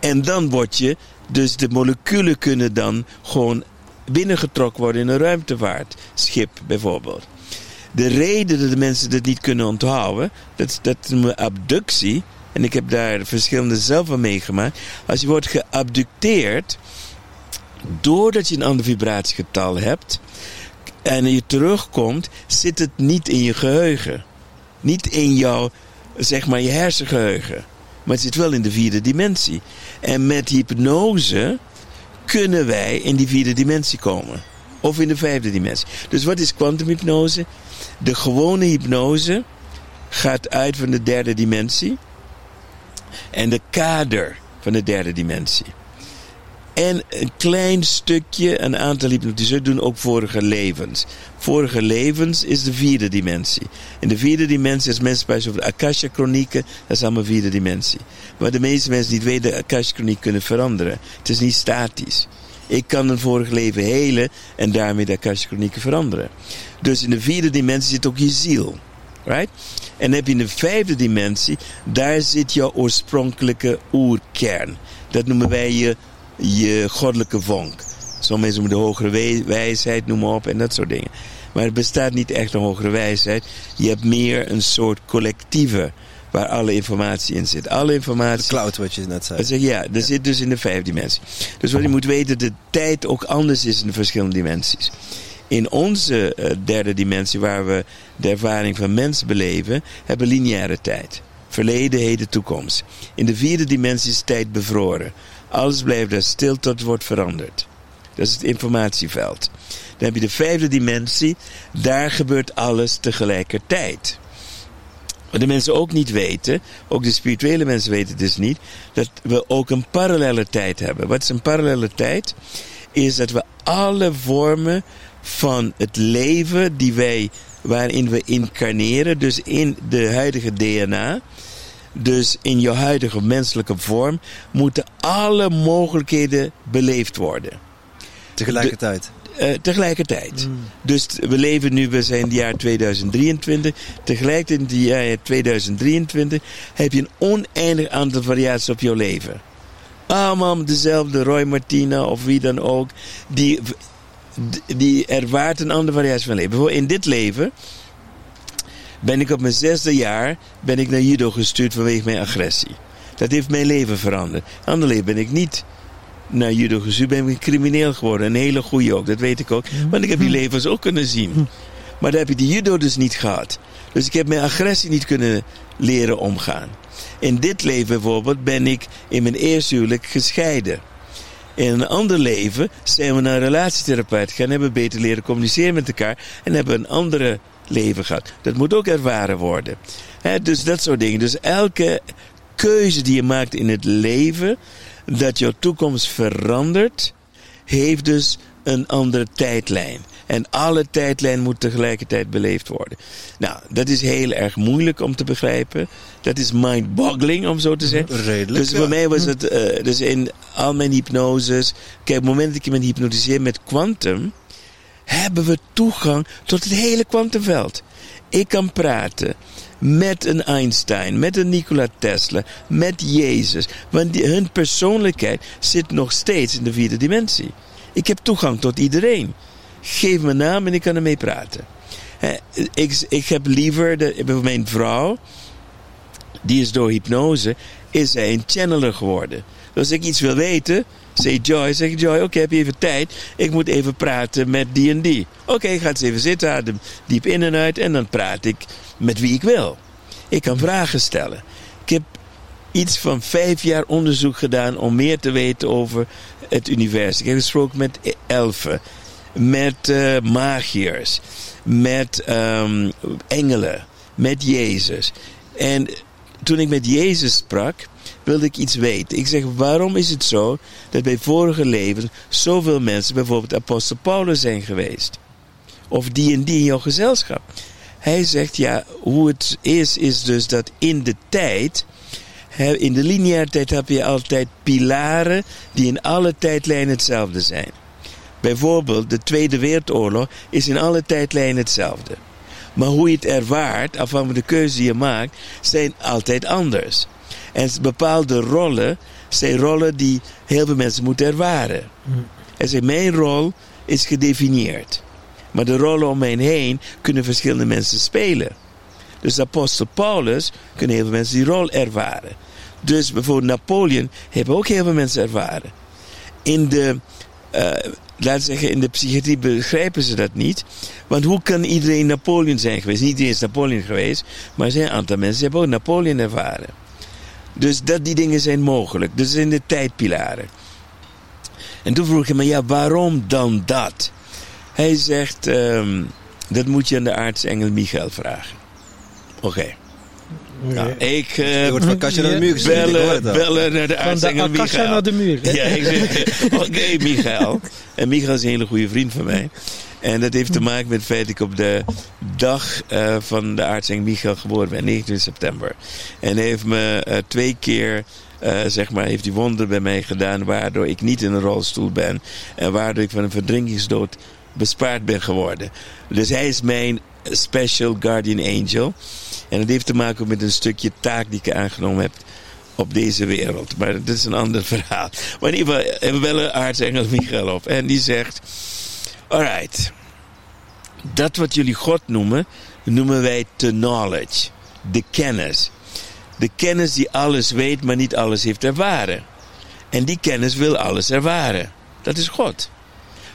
En dan word je, dus de moleculen kunnen dan gewoon binnengetrokken worden in een ruimtevaartschip bijvoorbeeld. De reden dat de mensen dit niet kunnen onthouden, dat, dat noemen we abductie. En ik heb daar verschillende zelf van meegemaakt. Als je wordt geabducteerd, doordat je een ander vibratiegetal hebt en je terugkomt, zit het niet in je geheugen. Niet in jouw, zeg maar, je hersengeheugen. Maar het zit wel in de vierde dimensie. En met hypnose kunnen wij in die vierde dimensie komen. Of in de vijfde dimensie. Dus wat is kwantumhypnose? De gewone hypnose gaat uit van de derde dimensie. En de kader van de derde dimensie. En een klein stukje, een aantal hypnotiseurs doen ook vorige levens. Vorige levens is de vierde dimensie. In de vierde dimensie, als mensen over de Akasha-chronieken, dat is allemaal vierde dimensie. Maar de meeste mensen niet weten, de Akasha-chroniek kunnen veranderen. Het is niet statisch. Ik kan een vorig leven helen en daarmee de Akasha-chronieken veranderen. Dus in de vierde dimensie zit ook je ziel. Right? En heb je in de vijfde dimensie, daar zit jouw oorspronkelijke oerkern. Dat noemen wij je je goddelijke vonk. Mensen noemen de hogere wijsheid, noem maar op, en dat soort dingen. Maar het bestaat niet echt een hogere wijsheid. Je hebt meer een soort collectieve waar alle informatie in zit. Alle informatie. De cloud, wat je net zei. Ja, dat zit dus in de vijf dimensie. Dus wat je moet weten, de tijd ook anders is in de verschillende dimensies. In onze uh, derde dimensie, waar we de ervaring van mens beleven, hebben we lineaire tijd. Verleden, heden, toekomst. In de vierde dimensie is tijd bevroren. Alles blijft daar stil tot het wordt veranderd. Dat is het informatieveld. Dan heb je de vijfde dimensie. Daar gebeurt alles tegelijkertijd. Wat de mensen ook niet weten, ook de spirituele mensen weten het dus niet, dat we ook een parallele tijd hebben. Wat is een parallele tijd? Is dat we alle vormen van het leven die wij, waarin we incarneren, dus in de huidige DNA, dus in je huidige menselijke vorm moeten alle mogelijkheden beleefd worden. Tegelijkertijd? De, uh, tegelijkertijd. Mm. Dus we leven nu, we zijn in het jaar 2023. Tegelijkertijd in het jaar 2023 heb je een oneindig aantal variaties op jouw leven. Allemaal dezelfde Roy Martina of wie dan ook. Die, die ervaart een andere variatie van leven. Bijvoorbeeld in dit leven ben ik op mijn zesde jaar ben ik naar judo gestuurd vanwege mijn agressie. Dat heeft mijn leven veranderd. Ander leven ben ik niet naar judo gestuurd, ben ik crimineel geworden. Een hele goede ook, dat weet ik ook. Want ik heb die levens ook kunnen zien. Maar daar heb ik die judo dus niet gehad. Dus ik heb mijn agressie niet kunnen leren omgaan. In dit leven bijvoorbeeld ben ik in mijn eerste huwelijk gescheiden. In een ander leven zijn we naar een relatietherapeut gaan, hebben beter leren communiceren met elkaar en hebben een andere leven gehad. Dat moet ook ervaren worden. dus dat soort dingen. Dus elke keuze die je maakt in het leven, dat jouw toekomst verandert, heeft dus een andere tijdlijn. En alle tijdlijn moet tegelijkertijd beleefd worden. Nou, dat is heel erg moeilijk om te begrijpen. Dat is mind-boggling, om zo te zeggen. Redelijk. Dus voor mij was het, uh, dus in al mijn hypnoses. Kijk, op het moment dat ik me hypnotiseer met quantum hebben we toegang tot het hele kwantumveld. Ik kan praten met een Einstein, met een Nikola Tesla, met Jezus. Want die, hun persoonlijkheid zit nog steeds in de vierde dimensie. Ik heb toegang tot iedereen. Geef me naam en ik kan ermee praten. ik, ik heb liever, de, mijn vrouw, die is door hypnose, is zij een channeler geworden. Dus als ik iets wil weten, Zeg Joy, zeg Joy, oké, heb je even tijd? Ik moet even praten met die en die. Oké, okay, ga eens even zitten, adem diep in en uit en dan praat ik met wie ik wil. Ik kan vragen stellen. Ik iets van vijf jaar onderzoek gedaan om meer te weten over het universum. Ik heb gesproken met elfen, met uh, magiërs, met um, engelen, met Jezus. En toen ik met Jezus sprak, wilde ik iets weten. Ik zeg, waarom is het zo dat bij vorige levens zoveel mensen, bijvoorbeeld apostel Paulus, zijn geweest? Of die en die in jouw gezelschap. Hij zegt, ja, hoe het is, is dus dat in de tijd, in de lineaire tijd heb je altijd pilaren die in alle tijdlijnen hetzelfde zijn. Bijvoorbeeld, de Tweede Wereldoorlog is in alle tijdlijnen hetzelfde. Maar hoe je het ervaart, afhankelijk van de keuze die je maakt, zijn altijd anders. En bepaalde rollen zijn rollen die heel veel mensen moeten ervaren. En zeg, mijn rol is gedefinieerd. Maar de rollen om mij heen kunnen verschillende mensen spelen. Dus apostel Paulus kunnen heel veel mensen die rol ervaren. Dus bijvoorbeeld Napoleon hebben ook heel veel mensen ervaren. In de, uh, laten zeggen, in de psychiatrie begrijpen ze dat niet. Want hoe kan iedereen Napoleon zijn geweest? Niet iedereen is Napoleon geweest, maar er zijn een aantal mensen die hebben ook Napoleon ervaren. Dus dat die dingen zijn mogelijk. Dus in de tijdpilaren. En toen vroeg ik hem, ja, waarom dan dat? Hij zegt, um, dat moet je aan de aartsengel Michael vragen. Oké. Okay. Nou, ik uh, wordt van Kastje naar de muur gezien, bellen, bellen naar de aartsengel Michael. naar de muur. Ja, ik zeg, *laughs* oké okay, Michael. En Michael is een hele goede vriend van mij. En dat heeft te maken met het feit dat ik op de dag uh, van de aartsengel Michael geboren ben, 19 september. En hij heeft me uh, twee keer uh, zeg maar, heeft die wonder bij mij gedaan, waardoor ik niet in een rolstoel ben. En waardoor ik van een verdrinkingsdood bespaard ben geworden. Dus hij is mijn special guardian angel. En dat heeft te maken met een stukje taak die ik aangenomen heb op deze wereld. Maar dat is een ander *laughs* verhaal. Maar in ieder geval hebben we wel een aartsengel Michael op. En die zegt... Alright. Dat wat jullie God noemen, noemen wij the knowledge. De kennis. De kennis die alles weet, maar niet alles heeft ervaren. En die kennis wil alles ervaren. Dat is God.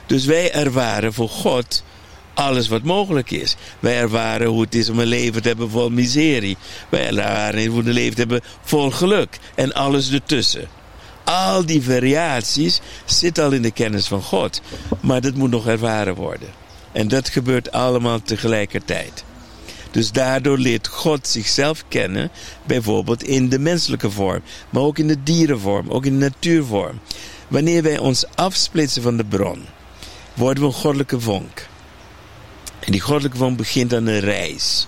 Dus wij ervaren voor God alles wat mogelijk is. Wij ervaren hoe het is om een leven te hebben vol miserie. Wij ervaren hoe een leven te hebben vol geluk. En alles ertussen. Al die variaties zitten al in de kennis van God. Maar dat moet nog ervaren worden. En dat gebeurt allemaal tegelijkertijd. Dus daardoor leert God zichzelf kennen, bijvoorbeeld in de menselijke vorm, maar ook in de dierenvorm, ook in de natuurvorm. Wanneer wij ons afsplitsen van de bron, worden we een goddelijke vonk. En die goddelijke vonk begint aan een reis.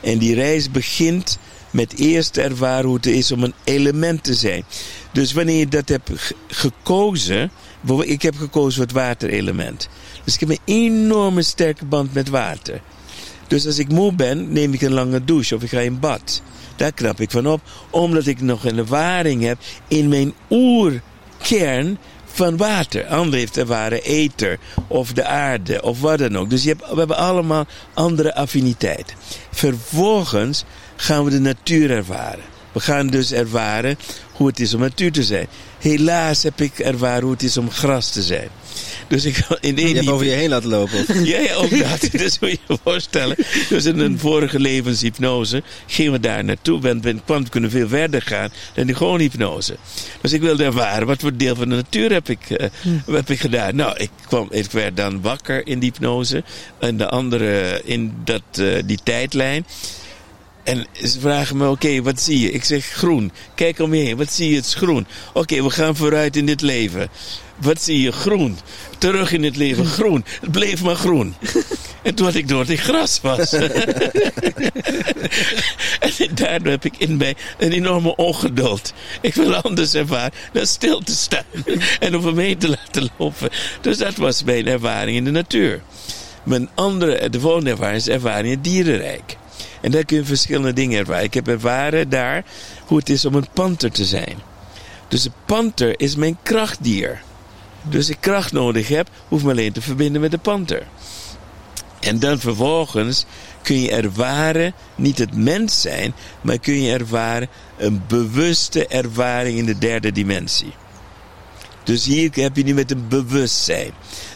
En die reis begint met eerst ervaren hoe het is om een element te zijn. Dus wanneer je dat hebt gekozen, ik heb gekozen voor het waterelement. Dus ik heb een enorme sterke band met water. Dus als ik moe ben, neem ik een lange douche of ik ga in bad. Daar knap ik van op, omdat ik nog een ervaring heb in mijn oerkern van water. Ander heeft ervaren ether of de aarde of wat dan ook. Dus je hebt, we hebben allemaal andere affiniteit. Vervolgens gaan we de natuur ervaren. We gaan dus ervaren hoe het is om natuur te zijn. Helaas heb ik ervaren hoe het is om gras te zijn. Dus ik in één. Je hebt over je heen laten lopen. ja, ja, ook dat. *laughs* dus moet je je voorstellen. Dus in een vorige levenshypnose gingen we daar naartoe. Kwam kunnen veel verder gaan dan die gewoon hypnose. Dus ik wilde ervaren wat voor deel van de natuur heb ik, uh, heb ik gedaan. Nou, ik, kwam, ik werd dan wakker in die hypnose. En de andere in dat, uh, die tijdlijn. En ze vragen me, oké, wat zie je? Ik zeg groen. Kijk om je heen, wat zie je? Het is groen. Oké, we gaan vooruit in dit leven. Wat zie je? Groen. Terug in het leven, groen. Het bleef maar groen. *laughs* En toen had ik door dat ik gras was. *laughs* en daardoor heb ik in mij een enorme ongeduld. Ik wil anders ervaren dan stil te staan. *laughs* en om me heen te laten lopen. Dus dat was mijn ervaring in de natuur. Mijn andere, de volgende ervaring is ervaring in het dierenrijk. En daar kun je verschillende dingen ervaren. Ik heb ervaren daar hoe het is om een panter te zijn. Dus een panter is mijn krachtdier. Dus ik kracht nodig heb, hoef me alleen te verbinden met de panter. En dan vervolgens kun je ervaren, niet het mens zijn, maar kun je ervaren een bewuste ervaring in de derde dimensie. Dus hier heb je nu met een bewustzijn.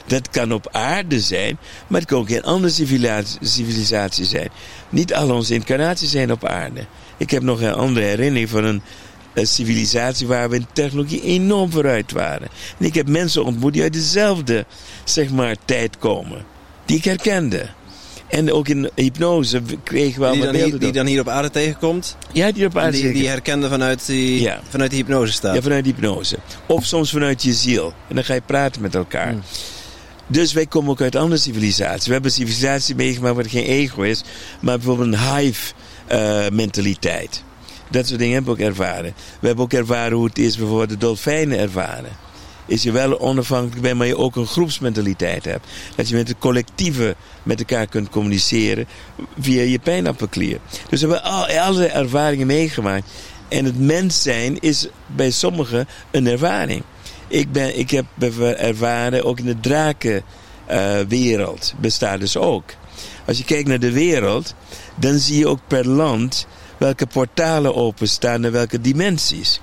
Dat kan op aarde zijn, maar het kan ook in andere civilisatie zijn. Niet al onze incarnaties zijn op aarde. Ik heb nog een andere herinnering van een een civilisatie waar we in technologie enorm vooruit waren. En ik heb mensen ontmoet die uit dezelfde zeg maar, tijd komen. Die ik herkende. En ook in hypnose kregen we Die dan, hier, die dan hier op aarde tegenkomt. Ja, die op aarde die, die herkende vanuit die, Ja. vanuit die hypnose staat. Ja, vanuit hypnose. Of soms vanuit je ziel. En dan ga je praten met elkaar. Hmm. Dus wij komen ook uit andere civilisaties. We hebben een civilisatie meegemaakt waar er geen ego is. Maar bijvoorbeeld een hive-mentaliteit. Dat soort dingen hebben we ook ervaren. We hebben ook ervaren hoe het is bijvoorbeeld de dolfijnen ervaren. Is je wel onafhankelijk bent, maar je ook een groepsmentaliteit hebt. Dat je met het collectieve met elkaar kunt communiceren via je pijnappelklier. Dus we hebben al, allerlei ervaringen meegemaakt. En het mens zijn is bij sommigen een ervaring. Ik, ben, ik heb ervaren, ook in de drakenwereld bestaat dus ook. Als je kijkt naar de wereld, dan zie je ook per land welke portalen openstaan en welke dimensies.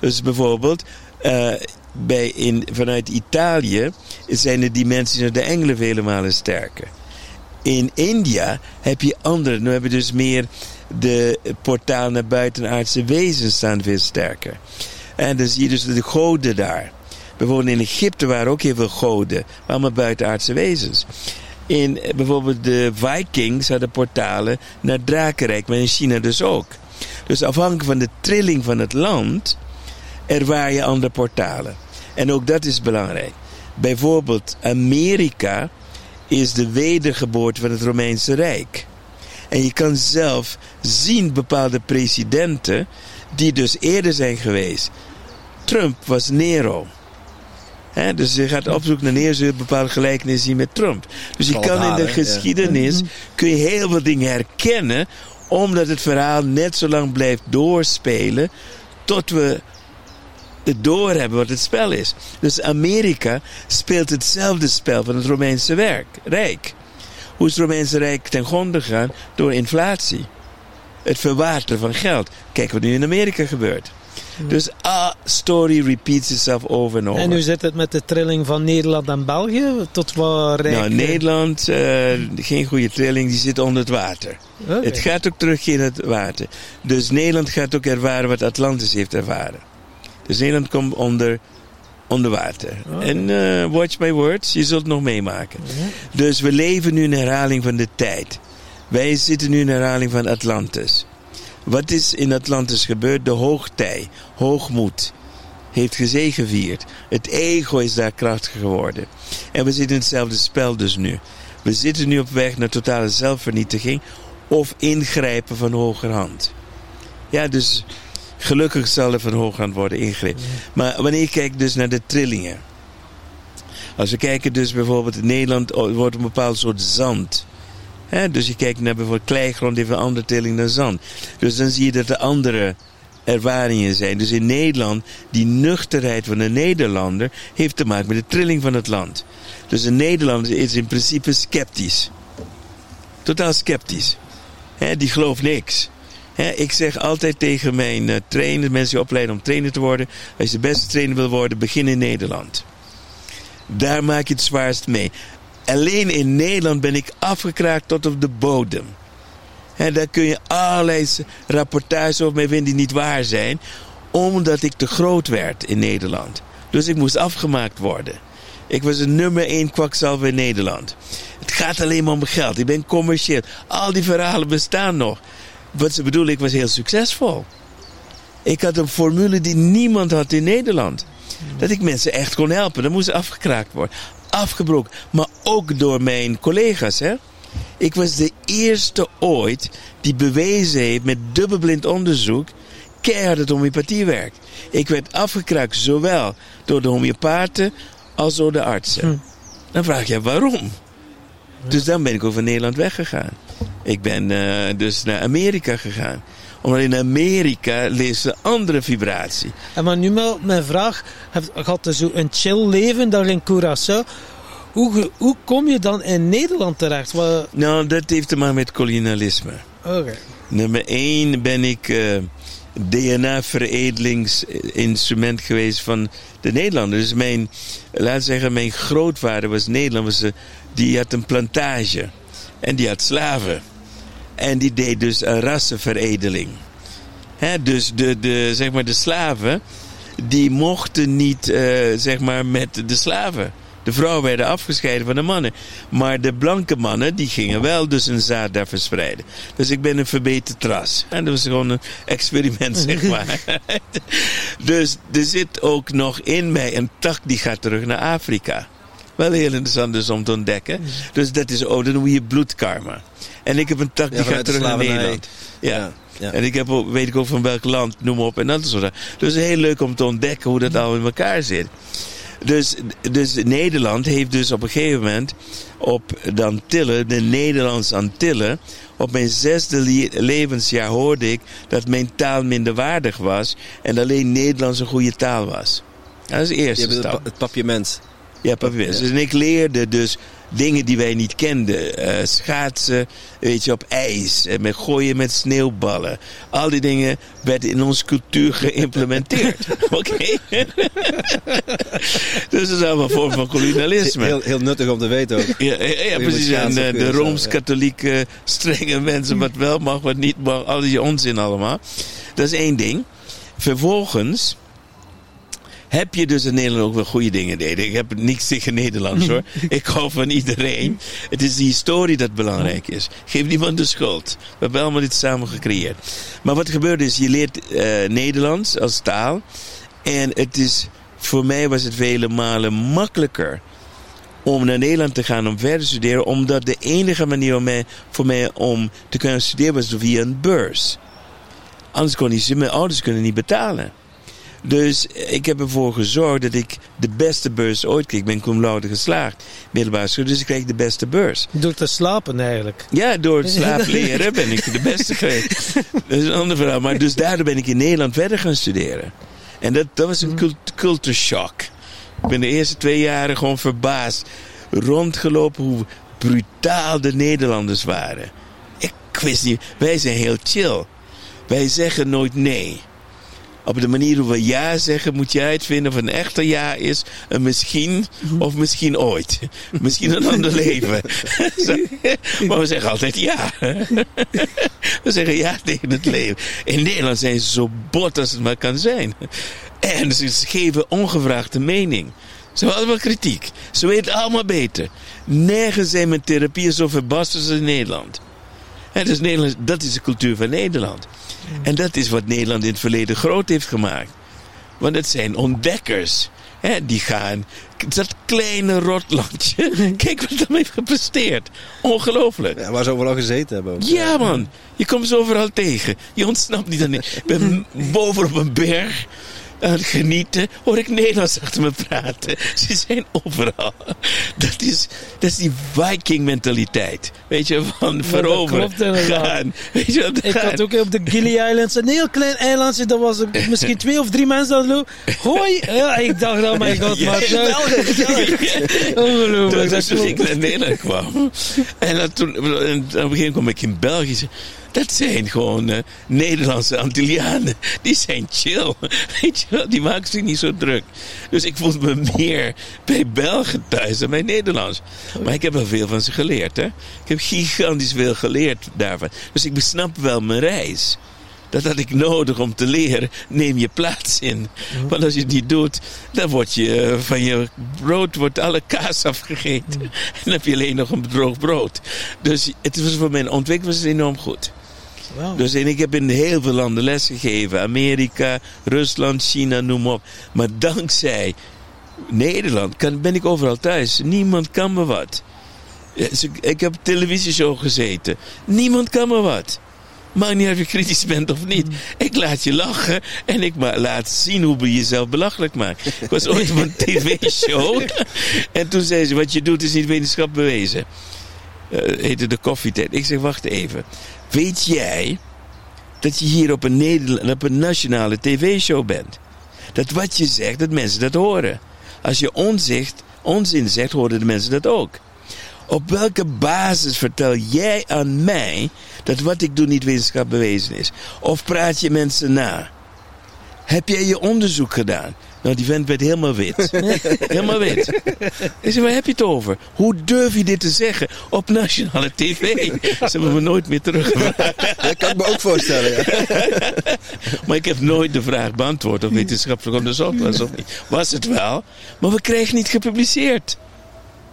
Dus bijvoorbeeld, uh, bij in, vanuit Italië zijn de dimensies naar de engelen vele malen sterker. In India heb je andere, nu hebben dus meer de portaal naar buitenaardse wezens staan veel sterker. En dan zie je dus de goden daar. Bijvoorbeeld in Egypte waren ook heel veel goden, allemaal buitenaardse wezens. In bijvoorbeeld de Vikings hadden portalen naar Drakenrijk, maar in China dus ook. Dus afhankelijk van de trilling van het land ervaar je andere portalen. En ook dat is belangrijk. Bijvoorbeeld Amerika is de wedergeboorte van het Romeinse Rijk. En je kan zelf zien bepaalde presidenten die dus eerder zijn geweest. Trump was Nero. He, dus je gaat op zoek naar je bepaalde gelijkenis zien met Trump. Dus je kan in de geschiedenis kun je heel veel dingen herkennen, omdat het verhaal net zo lang blijft doorspelen tot we het doorhebben wat het spel is. Dus Amerika speelt hetzelfde spel van het Romeinse werk, Rijk. Hoe is het Romeinse Rijk ten gronde gegaan? Door inflatie. Het verwateren van geld. Kijk wat nu in Amerika gebeurt. Dus a story repeats itself over en over. En hoe zit het met de trilling van Nederland en België? Tot waar rijk... Nou, Nederland, uh, geen goede trilling, die zit onder het water. Okay. Het gaat ook terug in het water. Dus Nederland gaat ook ervaren wat Atlantis heeft ervaren. Dus Nederland komt onder, onder water. En uh, watch my words, je zult het nog meemaken. Dus we leven nu in herhaling van de tijd. Wij zitten nu in herhaling van Atlantis. Wat is in Atlantis gebeurd? De hoogtij, hoogmoed, heeft gezegevierd. Het ego is daar krachtiger geworden. En we zitten in hetzelfde spel dus nu. We zitten nu op weg naar totale zelfvernietiging of ingrijpen van hogerhand. Ja, dus gelukkig zal er van hogerhand worden ingegrepen. Maar wanneer je kijkt dus naar de trillingen. Als we kijken dus bijvoorbeeld in Nederland wordt een bepaald soort zand. Dus je kijkt naar bijvoorbeeld kleigrond, heeft een andere trilling dan zand. Dus dan zie je dat er andere ervaringen zijn. Dus in Nederland, die nuchterheid van de Nederlander heeft te maken met de trilling van het land. Dus een Nederlander is in principe sceptisch. Totaal sceptisch. Die gelooft niks. Ik zeg altijd tegen mijn uh, trainers, mensen die opleiden om trainer te worden: als je de beste trainer wil worden, begin in Nederland. Daar maak je het zwaarst mee. Alleen in Nederland ben ik afgekraakt tot op de bodem. En daar kun je allerlei rapportages over mij vinden die niet waar zijn. Omdat ik te groot werd in Nederland. Dus ik moest afgemaakt worden. Ik was de nummer één kwakzalver in Nederland. Het gaat alleen maar om geld. Ik ben commercieel. Al die verhalen bestaan nog. Wat ze bedoelen, ik was heel succesvol. Ik had een formule die niemand had in Nederland. Dat ik mensen echt kon helpen. Dat moest afgekraakt worden afgebroken. Maar ook door mijn collega's. Hè? Ik was de eerste ooit die bewezen heeft met dubbelblind onderzoek keihard het homeopathie werkt. Ik werd afgekraakt zowel door de homeopaten als door de artsen. Hm. Dan vraag je waarom? Dus dan ben ik over Nederland weggegaan. Ik ben uh, dus naar Amerika gegaan. Omdat in Amerika leest een andere vibratie. En maar nu maar mijn vraag, had je zo een chill leven daar in Curaçao? Hoe, hoe kom je dan in Nederland terecht? Wat... Nou, dat heeft te maken met kolonialisme. Oké. Okay. Nummer één ben ik uh, DNA-veredelingsinstrument geweest van de Nederlanders. Dus mijn, laat zeggen, mijn grootvader was Nederlander. Die had een plantage. En die had slaven. En die deed dus een rassenveredeling. Dus de, de, zeg maar de slaven, die mochten niet eh, zeg maar met de slaven. De vrouwen werden afgescheiden van de mannen. Maar de blanke mannen, die gingen wel dus een zaad daar verspreiden. Dus ik ben een verbeterd ras. En dat was gewoon een experiment, zeg *laughs* maar. dus er zit ook nog in mij een tak die gaat terug naar Afrika. Wel heel interessant dus om te ontdekken. Dus dat is, oh, dan noem je bloedkarma. En ik heb een tak die gaat terug naar. Nederland. Ja. Ja, ja. En ik heb ook, weet ik ook van welk land, noem maar op en dat soort dingen. Dus heel leuk om te ontdekken hoe dat al in elkaar zit. Dus, dus Nederland heeft dus op een gegeven moment op de Antillen, de Nederlandse Antillen, op mijn zesde le- levensjaar hoorde ik dat mijn taal minder waardig was en alleen Nederlands een goede taal was. Dat is de Je eerste het, stap. het papiament. Ja, papier. Dus en ik leerde dus dingen die wij niet kenden. Eh, schaatsen, weet je, op ijs. En met gooien met sneeuwballen. Al die dingen werden in onze cultuur geïmplementeerd. *laughs* *laughs* Oké? dus dat is allemaal een vorm van kolonialisme. Heel, heel nuttig om te weten ook. Ja, ja, precies. En eh, de zo, Rooms-Katholieke strenge mensen, wat wel mag, wat niet mag, al die onzin allemaal. Dat is één ding. Vervolgens heb je dus in Nederland ook wel goede dingen deden. Ik heb niks tegen Nederlands hoor. *laughs* Ik hou van iedereen. Het is de historie dat belangrijk is. Geef niemand de schuld. We hebben allemaal dit samen gecreëerd. Maar wat gebeurt is, je leert eh, Nederlands als taal. En het is, voor mij was het vele malen makkelijker om naar Nederland te gaan om verder te studeren. Omdat de enige manier om mij, voor mij om te kunnen studeren was via een beurs. Anders kon ik, mijn ouders kunnen niet betalen. Dus ik heb ervoor gezorgd dat ik de beste beurs ooit kreeg. Ik ben cum laude geslaagd, middelbare school, dus ik kreeg de beste beurs. Door te slapen eigenlijk. Ja, door het *laughs* slaap leren ben ik de beste geweest. *laughs* Dat is een ander verhaal. Maar dus daardoor ben ik in Nederland verder gaan studeren. En dat, dat was een cult culture shock. Ik ben de eerste twee jaren gewoon verbaasd. Rondgelopen hoe brutaal de Nederlanders waren. Ik wist niet, wij zijn heel chill. Wij zeggen nooit nee. Op de manier hoe we ja zeggen, moet je uitvinden of een echte ja is. Een misschien of misschien ooit. Misschien een ander *laughs* leven. *laughs* Maar we zeggen altijd ja. *laughs* we zeggen ja tegen het leven. In Nederland zijn ze zo bot als het maar kan zijn. En ze geven ongevraagde mening. Ze hebben allemaal kritiek. Ze weten allemaal beter. Nergens zijn mijn therapieën zo verbast als in Nederland. En dus Nederland, dat is de cultuur van Nederland. En dat is wat Nederland in het verleden groot heeft gemaakt. Want het zijn ontdekkers. Hè, die gaan. Dat kleine rotlandje. *laughs* Kijk wat dat heeft gepresteerd. Ongelooflijk. Ja, waar ze overal gezeten hebben. ook. Ja, man. Je komt ze overal tegen. Je ontsnapt niet aan. *laughs* Ik ben boven op een berg aan het genieten. Hoor ik Nederlands achter me praten. Ze zijn overal. Dat is, dat is die Viking mentaliteit. Weet je, van veroveren. klopt inderdaad. gaan. Weet je? Ik gaan. had ook op de Gili Islands een heel klein eilandje. Dat was misschien twee of drie mensen aan het. Hoi! Ja, ik dacht, oh my god, Ja, maar zo- *laughs* Ongelooflijk. Toen dat was toen ik naar Nederland kwam. En dan toen, en op een gegeven moment kwam ik in België. Dat zijn gewoon eh, Nederlandse Antillianen. Die zijn chill. Weet je wel, die maken zich niet zo druk. Dus ik voelde me meer bij Belgen thuis dan bij Nederlands. Maar ik heb wel veel van ze geleerd. Hè? Ik heb gigantisch veel geleerd daarvan. Dus ik besnap wel mijn reis. Dat had ik nodig om te leren. Neem je plaats in. Want als je het niet doet, dan wordt je eh, van je brood wordt alle kaas afgegeten. En dan heb je alleen nog een droog brood. Dus het was voor mijn ontwikkeling enorm goed. Dus en ik heb in heel veel landen lesgegeven. Amerika, Rusland, China, noem maar op. Maar dankzij Nederland kan, ben ik overal thuis. Niemand kan me wat. Ik heb op televisieshow gezeten. Niemand kan me wat. Maakt niet of je kritisch *laughs* bent of niet. Ik laat je lachen en ik laat zien hoe je jezelf belachelijk maakt. Ik was ooit op een *laughs* tv-show. en toen zei ze, wat je doet is niet wetenschap bewezen. Eh heette de koffietijd. Ik zeg, wacht even. Weet jij dat je hier op een, op een nationale tv-show bent? Dat wat je zegt, dat mensen dat horen. Als je onzin zegt, horen de mensen dat ook. Op welke basis vertel jij aan mij dat wat ik doe niet wetenschap bewezen is? Of praat je mensen na? Heb jij je onderzoek gedaan? Nou, die vent werd helemaal wit. *laughs* helemaal wit. Ik zei, waar heb je het over? Hoe durf je dit te zeggen op nationale tv? Ze hebben me nooit meer teruggevraagd. Dat kan ik me ook voorstellen, ja. *laughs* Maar ik heb nooit de vraag beantwoord of wetenschappelijk onderzocht was of niet. Was het wel, maar we kregen niet gepubliceerd.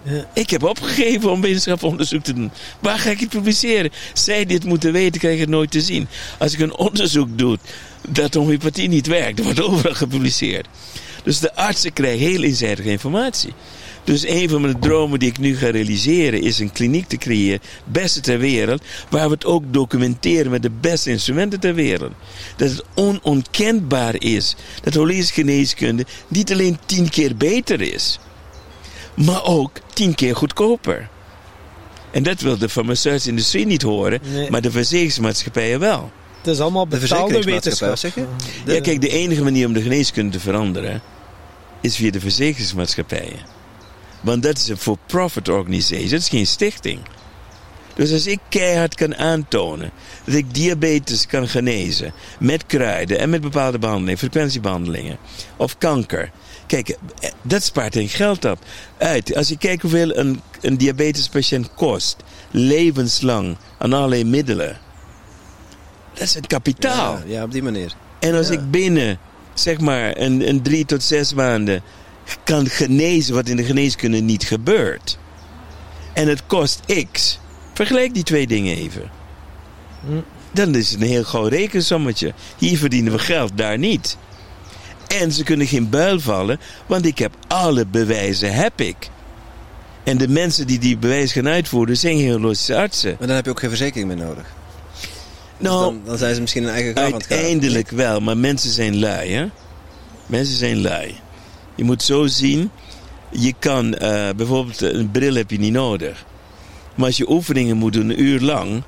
Ja. Ik heb opgegeven om wetenschappelijk te doen. Waar ga ik het publiceren? Zij die het moeten weten, krijgen het nooit te zien. Als ik een onderzoek doe dat homeopathie niet werkt, dan wordt overal gepubliceerd. Dus de artsen krijgen heel eenzijdige informatie. Dus een van mijn dromen die ik nu ga realiseren is een kliniek te creëren, beste ter wereld, waar we het ook documenteren met de beste instrumenten ter wereld. Dat het onontkenbaar is dat holistische geneeskunde niet alleen tien keer beter is, maar ook tien keer goedkoper. En dat wil de farmaceutische industrie niet horen, Nee. maar de verzekeringsmaatschappijen wel. Het is allemaal De betaalde wetenschap. zeg je? Ja, kijk, de enige manier om de geneeskunde te veranderen is via de verzekeringsmaatschappijen. Want dat is een for-profit organisatie, dat is geen stichting. Dus als ik keihard kan aantonen dat ik diabetes kan genezen met kruiden en met bepaalde behandelingen, frequentiebehandelingen of kanker. Kijk, eh, dat spaart een geld op. Uit. Als je kijkt hoeveel een, een diabetespatiënt kost, levenslang aan allerlei middelen. Dat is het kapitaal. Ja, ja, op die manier. En als Ja. ik binnen, zeg maar, een, een drie tot zes maanden kan genezen wat in de geneeskunde niet gebeurt. En het kost x. Vergelijk die twee dingen even. Hm. Dan is het een heel gauw rekensommetje. Hier verdienen we geld, daar niet. En ze kunnen geen buil vallen, want ik heb alle bewijzen, heb ik. En de mensen die die bewijs gaan uitvoeren, zijn geen holistische artsen. Maar dan heb je ook geen verzekering meer nodig. Dus Nou, dan, dan zijn ze misschien een eigen graf. Uiteindelijk wel, maar mensen zijn lui, hè? Mensen zijn lui. Je moet zo zien, je kan eh, bijvoorbeeld een bril heb je niet nodig. Maar als je oefeningen moet doen, een uur lang,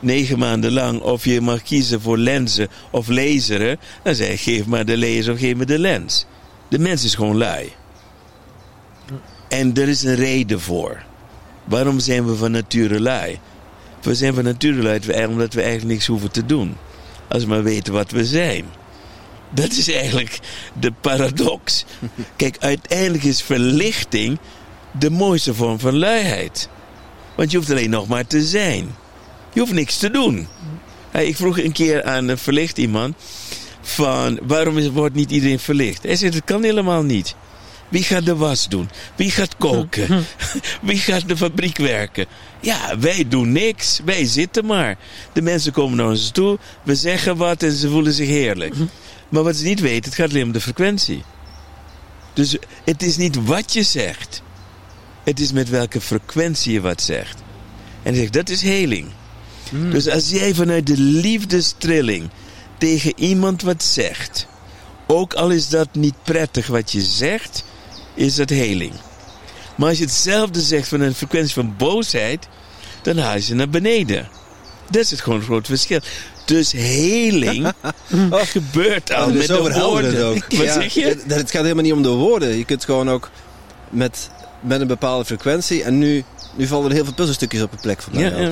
negen maanden lang, of je mag kiezen voor lenzen of laseren, dan zeg je geef maar de laser of geef me de lens. De mens is gewoon lui. En er is een reden voor. Waarom zijn we van nature lui? We zijn van nature lui omdat we eigenlijk niks hoeven te doen. Als we maar weten wat we zijn. Dat is eigenlijk de paradox. *laughs* Kijk, uiteindelijk is verlichting de mooiste vorm van luiheid. Want je hoeft alleen nog maar te zijn. Je hoeft niks te doen. Ik vroeg een keer aan een verlicht iemand van waarom wordt niet iedereen verlicht? Hij zei, dat kan helemaal niet. Wie gaat de was doen? Wie gaat koken? *laughs* *laughs* Wie gaat de fabriek werken? Ja, wij doen niks. Wij zitten maar. De mensen komen naar ons toe. We zeggen wat en ze voelen zich heerlijk. Maar wat ze niet weten, het gaat alleen om de frequentie. Dus het is niet wat je zegt. Het is met welke frequentie je wat zegt. En zegt, dat is heling. Dus als jij vanuit de liefdestrilling tegen iemand wat zegt, ook al is dat niet prettig wat je zegt, is dat heling. Maar als je hetzelfde zegt van een frequentie van boosheid, dan haal je ze naar beneden. Dat is het gewoon een groot verschil. Dus heling *laughs* gebeurt al Oh, met dus zo de woorden. ook. Wat Ja, zeg je? Het, het gaat helemaal niet om de woorden. Je kunt gewoon ook met, met een bepaalde frequentie. En nu, nu vallen er heel veel puzzelstukjes op een plek voor mij. Ja.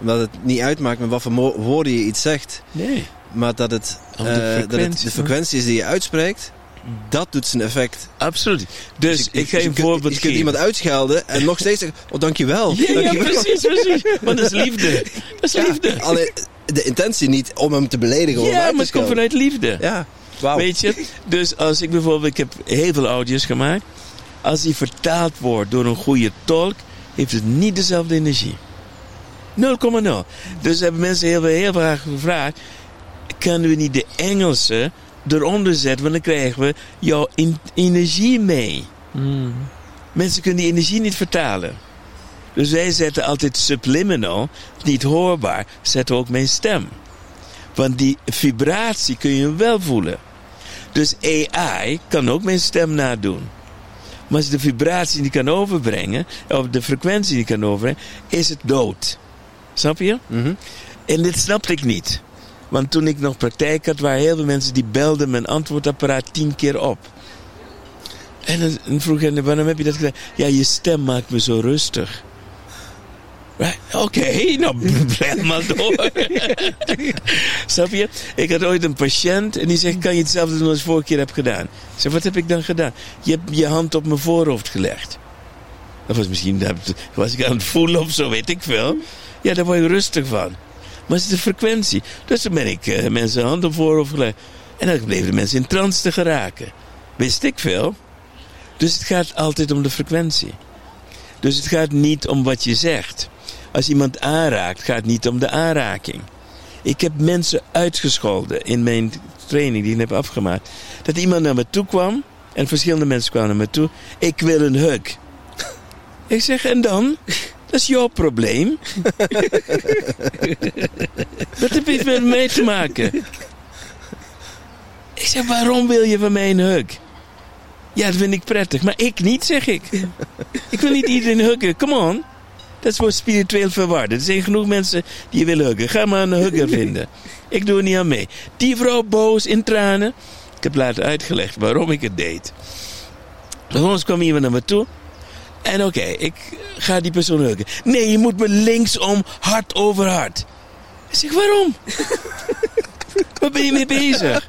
Omdat het niet uitmaakt met wat voor woorden je iets zegt. Nee. Maar dat het, de eh, dat het de frequentie is die je uitspreekt. Dat doet zijn effect. Absoluut. Dus, ik ga je een voorbeeld Je kunt iemand uitschelden en nog steeds zeggen: Oh, dankjewel. Ja, ja, dankjewel. precies, precies. Want dat is liefde. *laughs* Dat is Ja, liefde. alleen de intentie niet om hem te beledigen. Ja, maar het komt vanuit liefde. Ja, wauw. Weet je? Dus als ik bijvoorbeeld, ik heb heel veel audio's gemaakt. Als die vertaald wordt door een goede tolk, heeft het niet dezelfde energie. 0,0. Dus hebben mensen heel, heel vaak gevraagd: kunnen we niet de Engelse eronder zetten? Want dan krijgen we jouw energie mee. Hmm. Mensen kunnen die energie niet vertalen. Dus wij zetten altijd subliminal, niet hoorbaar, zetten we ook mijn stem. Want die vibratie kun je wel voelen. Dus AI kan ook mijn stem nadoen. Maar als je de vibratie niet kan overbrengen, of de frequentie niet kan overbrengen, is het dood. Snap je? Mhm. En dit snapte ik niet. Want toen ik nog praktijk had, waren heel veel mensen die belden mijn antwoordapparaat tien keer op. En dan vroeg hij, waarom heb je dat gedaan? Ja, je stem maakt me zo rustig. Oké, *laughs* nou *laughs* blijf maar door. *laughs* Snap je? Ik had ooit een patiënt en die zegt: Kan je hetzelfde doen als vorige keer heb gedaan? Ik zeg: Wat heb ik dan gedaan? Je hebt je hand op mijn voorhoofd gelegd. Dat was misschien, dat was ik aan het voelen of zo, weet ik veel. Ja, daar word je rustig van. Maar het is de frequentie. Dus dan ben ik uh, mensen hand op voorhoofd gelegd. En dan bleven de mensen in trance te geraken. Wist ik veel. Dus het gaat altijd om de frequentie. Dus het gaat niet om wat je zegt. Als iemand aanraakt, gaat het niet om de aanraking. Ik heb mensen uitgescholden in mijn training die ik heb afgemaakt. Dat iemand naar me toe kwam, en verschillende mensen kwamen naar me toe. Ik wil een hug. *laughs* ik zeg, en dan? Dat is jouw probleem. *laughs* Wat heb je met mij te maken? Ik zeg, waarom wil je van mij een hug? Ja, dat vind ik prettig. Maar ik niet, zeg ik. Ik wil niet iedereen huggen. Come on. Dat is voor spiritueel verwarden. Er zijn genoeg mensen die je willen huggen. Ga maar een hugger vinden. Ik doe er niet aan mee. Die vrouw boos in tranen. Ik heb later uitgelegd waarom ik het deed. Vervolgens kwam iemand naar me toe. En oké, ik ga die persoon huggen. Nee, je moet me linksom, hard over hard. Ik zeg, waarom? *laughs* Waar ben je mee bezig?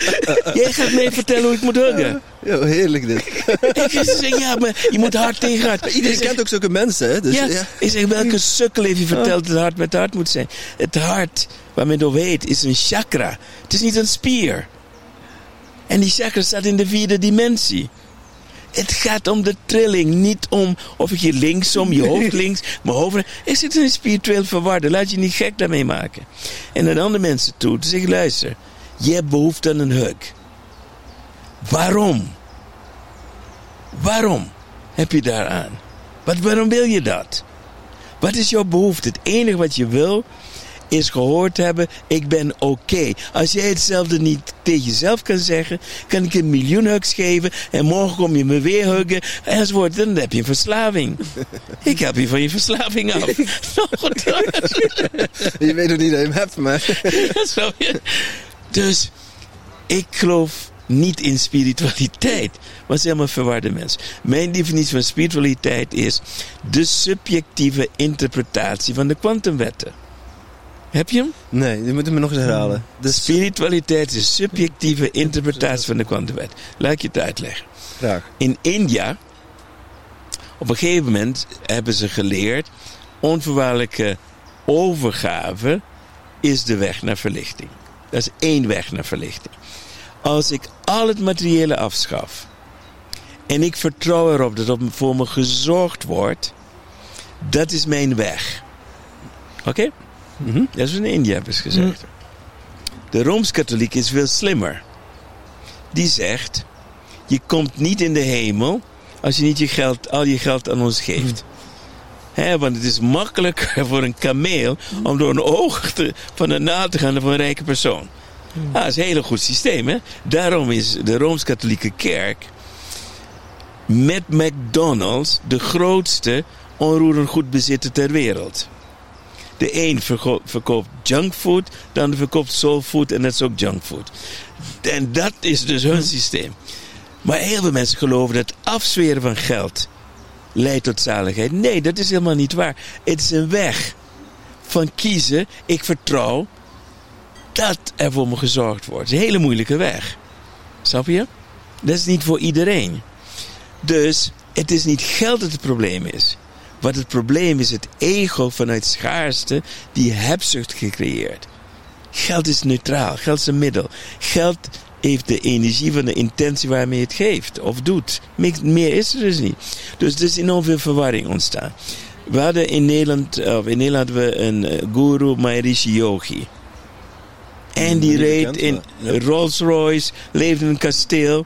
Jij gaat mij vertellen hoe ik moet huggen. Ja, heerlijk dit. Ik zeg, ja, maar je moet hard tegen hard. Iedereen kent ook zulke mensen, hè? Dus, ja, ja. Ik zeg, welke sukkel heeft je verteld dat het hart met hart moet zijn? Het hart, waar men door weet, is een chakra. Het is niet een spier. En die chakra staat in de vierde dimensie. Het gaat om de trilling, niet om of ik je linksom, je hoofd *laughs* links, mijn hoofd. Ik zit in een spiritueel verwarde. Laat je niet gek daarmee maken. En naar andere mensen toe, te zeggen: luister, je hebt behoefte aan een hug. Waarom? Waarom heb je daaraan? Wat, waarom wil je dat? Wat is jouw behoefte? Het enige wat je wil is gehoord hebben, ik ben oké. Als jij hetzelfde niet tegen jezelf kan zeggen, kan ik een miljoen hugs geven en morgen kom je me weer huggen enzovoort. Dan heb je een verslaving. *laughs* ik help je van je verslaving af. *laughs* *laughs* je weet nog niet dat je hem hebt, maar... dus ik geloof niet in spiritualiteit. Maar zijn helemaal verwarde mensen. Mijn definitie van spiritualiteit is de subjectieve interpretatie van de kwantumwetten. Heb je hem? Nee, die moeten me nog eens herhalen. De spiritualiteit is subjectieve interpretatie van de kwantumwet. Laat ik je het uitleggen. Graag. In India, op een gegeven moment hebben ze geleerd... onvoorwaardelijke overgave is de weg naar verlichting. Dat is één weg naar verlichting. Als ik al het materiële afschaf... en ik vertrouw erop dat er voor me gezorgd wordt... dat is mijn weg. Oké? Mm -hmm. Dat is in India hebben ze gezegd. Mm. De Rooms-Katholiek is veel slimmer. Die zegt: Je komt niet in de hemel als je niet je geld, al je geld aan ons geeft. Mm. want het is makkelijker *laughs* voor een kameel om door een oog te, van een naald te gaan dan voor een rijke persoon. Mm. Ah, dat is een heel goed systeem. Hè? Daarom is de Rooms-Katholieke Kerk met McDonald's de grootste onroerend goedbezitter ter wereld. De een verkoopt junkfood, de ander verkoopt soulfood en dat is ook junkfood. En dat is dus hun systeem. Maar heel veel mensen geloven dat afzweren van geld leidt tot zaligheid. Nee, dat is helemaal niet waar. Het is een weg van kiezen, ik vertrouw dat er voor me gezorgd wordt. Het is een hele moeilijke weg. Snap je? Dat is niet voor iedereen. Dus het is niet geld dat het probleem is. Wat het probleem is, het ego vanuit schaarste die hebzucht gecreëerd. Geld is neutraal, geld is een middel. Geld heeft de energie van de intentie waarmee het geeft of doet. Meer is er dus niet. Dus er is enorm veel verwarring ontstaan. We hadden in Nederland, of in Nederland hadden we een eh, guru Maharishi Yogi. En die reed in Rolls Royce, leefde in een kasteel.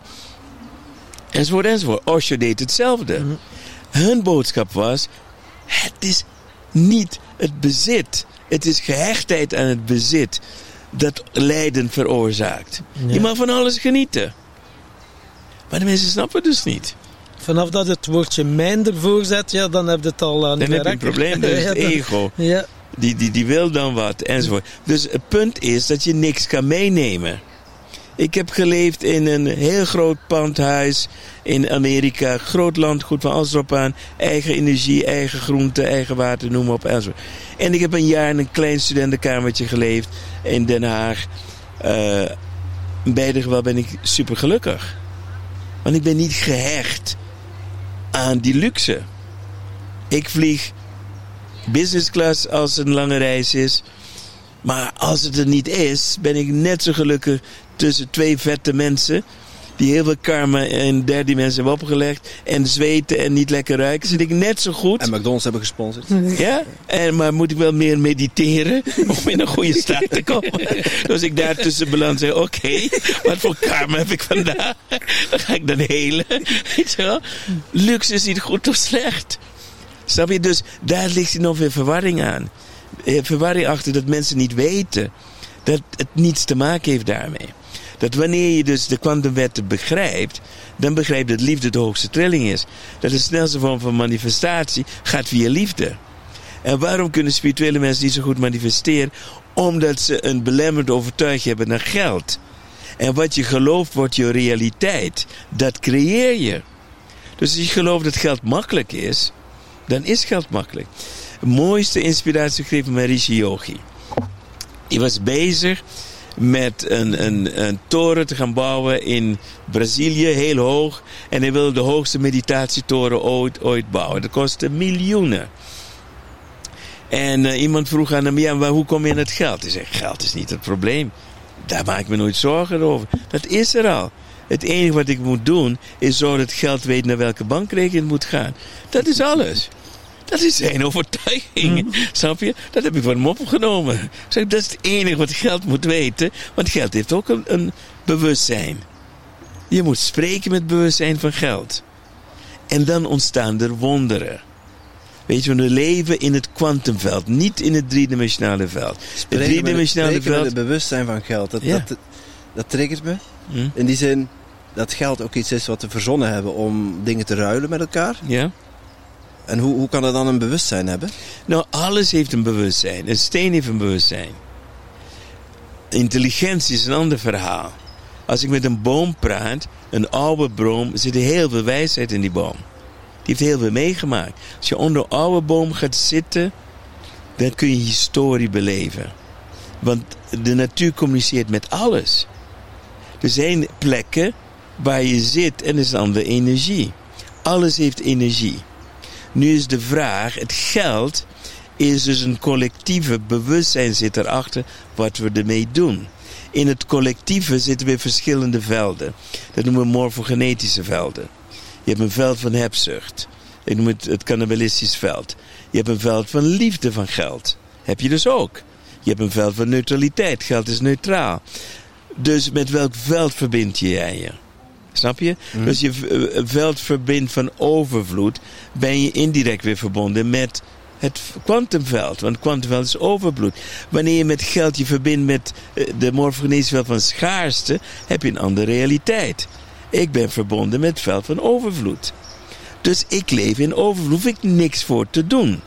Enzovoort, enzovoort. Osho deed hetzelfde. Mhm. Hun boodschap was, het is niet het bezit. Het is gehechtheid aan het bezit dat lijden veroorzaakt. Je mag van alles genieten. Maar de mensen snappen het dus niet. Vanaf dat het woordje mijn ervoor zet, ja, dan heb je het al aan Dan heb je een probleem, dat is *laughs* het ego. Ja. Die, die, die wil dan wat, enzovoort. Dus het punt is dat je niks kan meenemen. Ik heb geleefd in een heel groot pandhuis in Amerika. Groot landgoed van alles erop aan. Eigen energie, eigen groente, eigen water, noem maar op. Enzovoort. En ik heb een jaar in een klein studentenkamertje geleefd in Den Haag. Uh, in beide gevallen ben ik super gelukkig. Want ik ben niet gehecht aan die luxe. Ik vlieg business class als het een lange reis is. Maar als het er niet is, ben ik net zo gelukkig tussen twee vette mensen. Die heel veel karma en derde dimensie hebben opgelegd. En zweten en niet lekker ruiken. Zit ik net zo goed. En McDonald's hebben gesponsord. *laughs* Ja, en, maar moet ik wel meer mediteren *laughs* om in een goede staat te komen. *laughs* dus ik daar tussen balans zeg, oké, wat voor karma heb ik vandaag? Dan ga ik dan helen. Weet je wel? Luxe is niet goed of slecht. Snap je? Dus daar ligt nog weer verwarring aan. Eh, verwarring achter dat mensen niet weten dat het niets te maken heeft daarmee. Dat wanneer je dus de kwantumwetten begrijpt, dan begrijp je dat liefde de hoogste trilling is. Dat de snelste vorm van manifestatie gaat via liefde. En waarom kunnen spirituele mensen niet zo goed manifesteren? Omdat ze een belemmerende overtuiging hebben naar geld. En wat je gelooft wordt je realiteit. Dat creëer je. Dus als je gelooft dat geld makkelijk is, dan is geld makkelijk. De mooiste inspiratie gegeven van Rishi Yogi. Die was bezig met een, een, een toren te gaan bouwen in Brazilië, heel hoog. En hij wilde de hoogste meditatietoren ooit, ooit bouwen. Dat kostte miljoenen. En uh, iemand vroeg aan hem, ja, hoe kom je in het geld? Hij zegt, geld is niet het probleem. Daar maak ik me nooit zorgen over. Dat is er al. Het enige wat ik moet doen, is zorgen dat geld weet naar welke bankrekening het moet gaan. Dat is alles. Dat is zijn overtuiging. Mm. Snap je? Dat heb ik van hem opgenomen. Zeg, dat is het enige wat geld moet weten. Want geld heeft ook een, een bewustzijn. Je moet spreken met bewustzijn van geld. En dan ontstaan er wonderen. Weet je, we leven in het kwantumveld, niet in het driedimensionale veld. Spreken het driedimensionale veld. het bewustzijn van geld, dat, ja. dat, dat triggert me. Mm. In die zin dat geld ook iets is wat we verzonnen hebben om dingen te ruilen met elkaar. Ja. En hoe, hoe kan dat dan een bewustzijn hebben? Nou, alles heeft een bewustzijn. Een steen heeft een bewustzijn. Intelligentie is een ander verhaal. Als ik met een boom praat, een oude boom, zit heel veel wijsheid in die boom. Die heeft heel veel meegemaakt. Als je onder een oude boom gaat zitten, dan kun je historie beleven. Want de natuur communiceert met alles. Er zijn plekken waar je zit en er is dan de energie. Alles heeft energie. Nu is de vraag, het geld is dus een collectieve bewustzijn zit erachter wat we ermee doen. In het collectieve zitten weer verschillende velden. Dat noemen we morfogenetische velden. Je hebt een veld van hebzucht. Ik noem het het cannibalistisch veld. Je hebt een veld van liefde van geld. Heb je dus ook. Je hebt een veld van neutraliteit. Geld is neutraal. Dus met welk veld verbind je jij je? Snap je? Mm. Dus je eh, veld verbindt van overvloed, ben je indirect weer verbonden met het kwantumveld. Want het kwantumveld is overvloed. Wanneer je met geld je verbindt met eh, de morfogenetische veld van schaarste, heb je een andere realiteit. Ik ben verbonden met het veld van overvloed. Dus ik leef in overvloed, hoef ik niks voor te doen.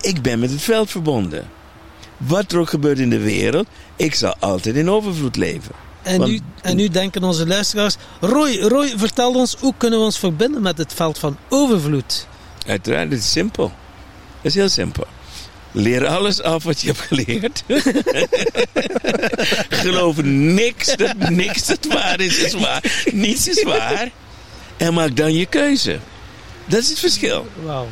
Ik ben met het veld verbonden. Wat er ook gebeurt in de wereld, ik zal altijd in overvloed leven. En, nu, en nu denken onze luisteraars... Roy, Roy, vertel ons, hoe kunnen we ons verbinden met het veld van overvloed? Uiteraard, het is simpel. Het is heel simpel. Leer alles af wat je hebt geleerd. *laughs* Geloof niks dat niks dat waar is, is waar. Niets is waar. En maak dan je keuze. Dat is het verschil. Wow.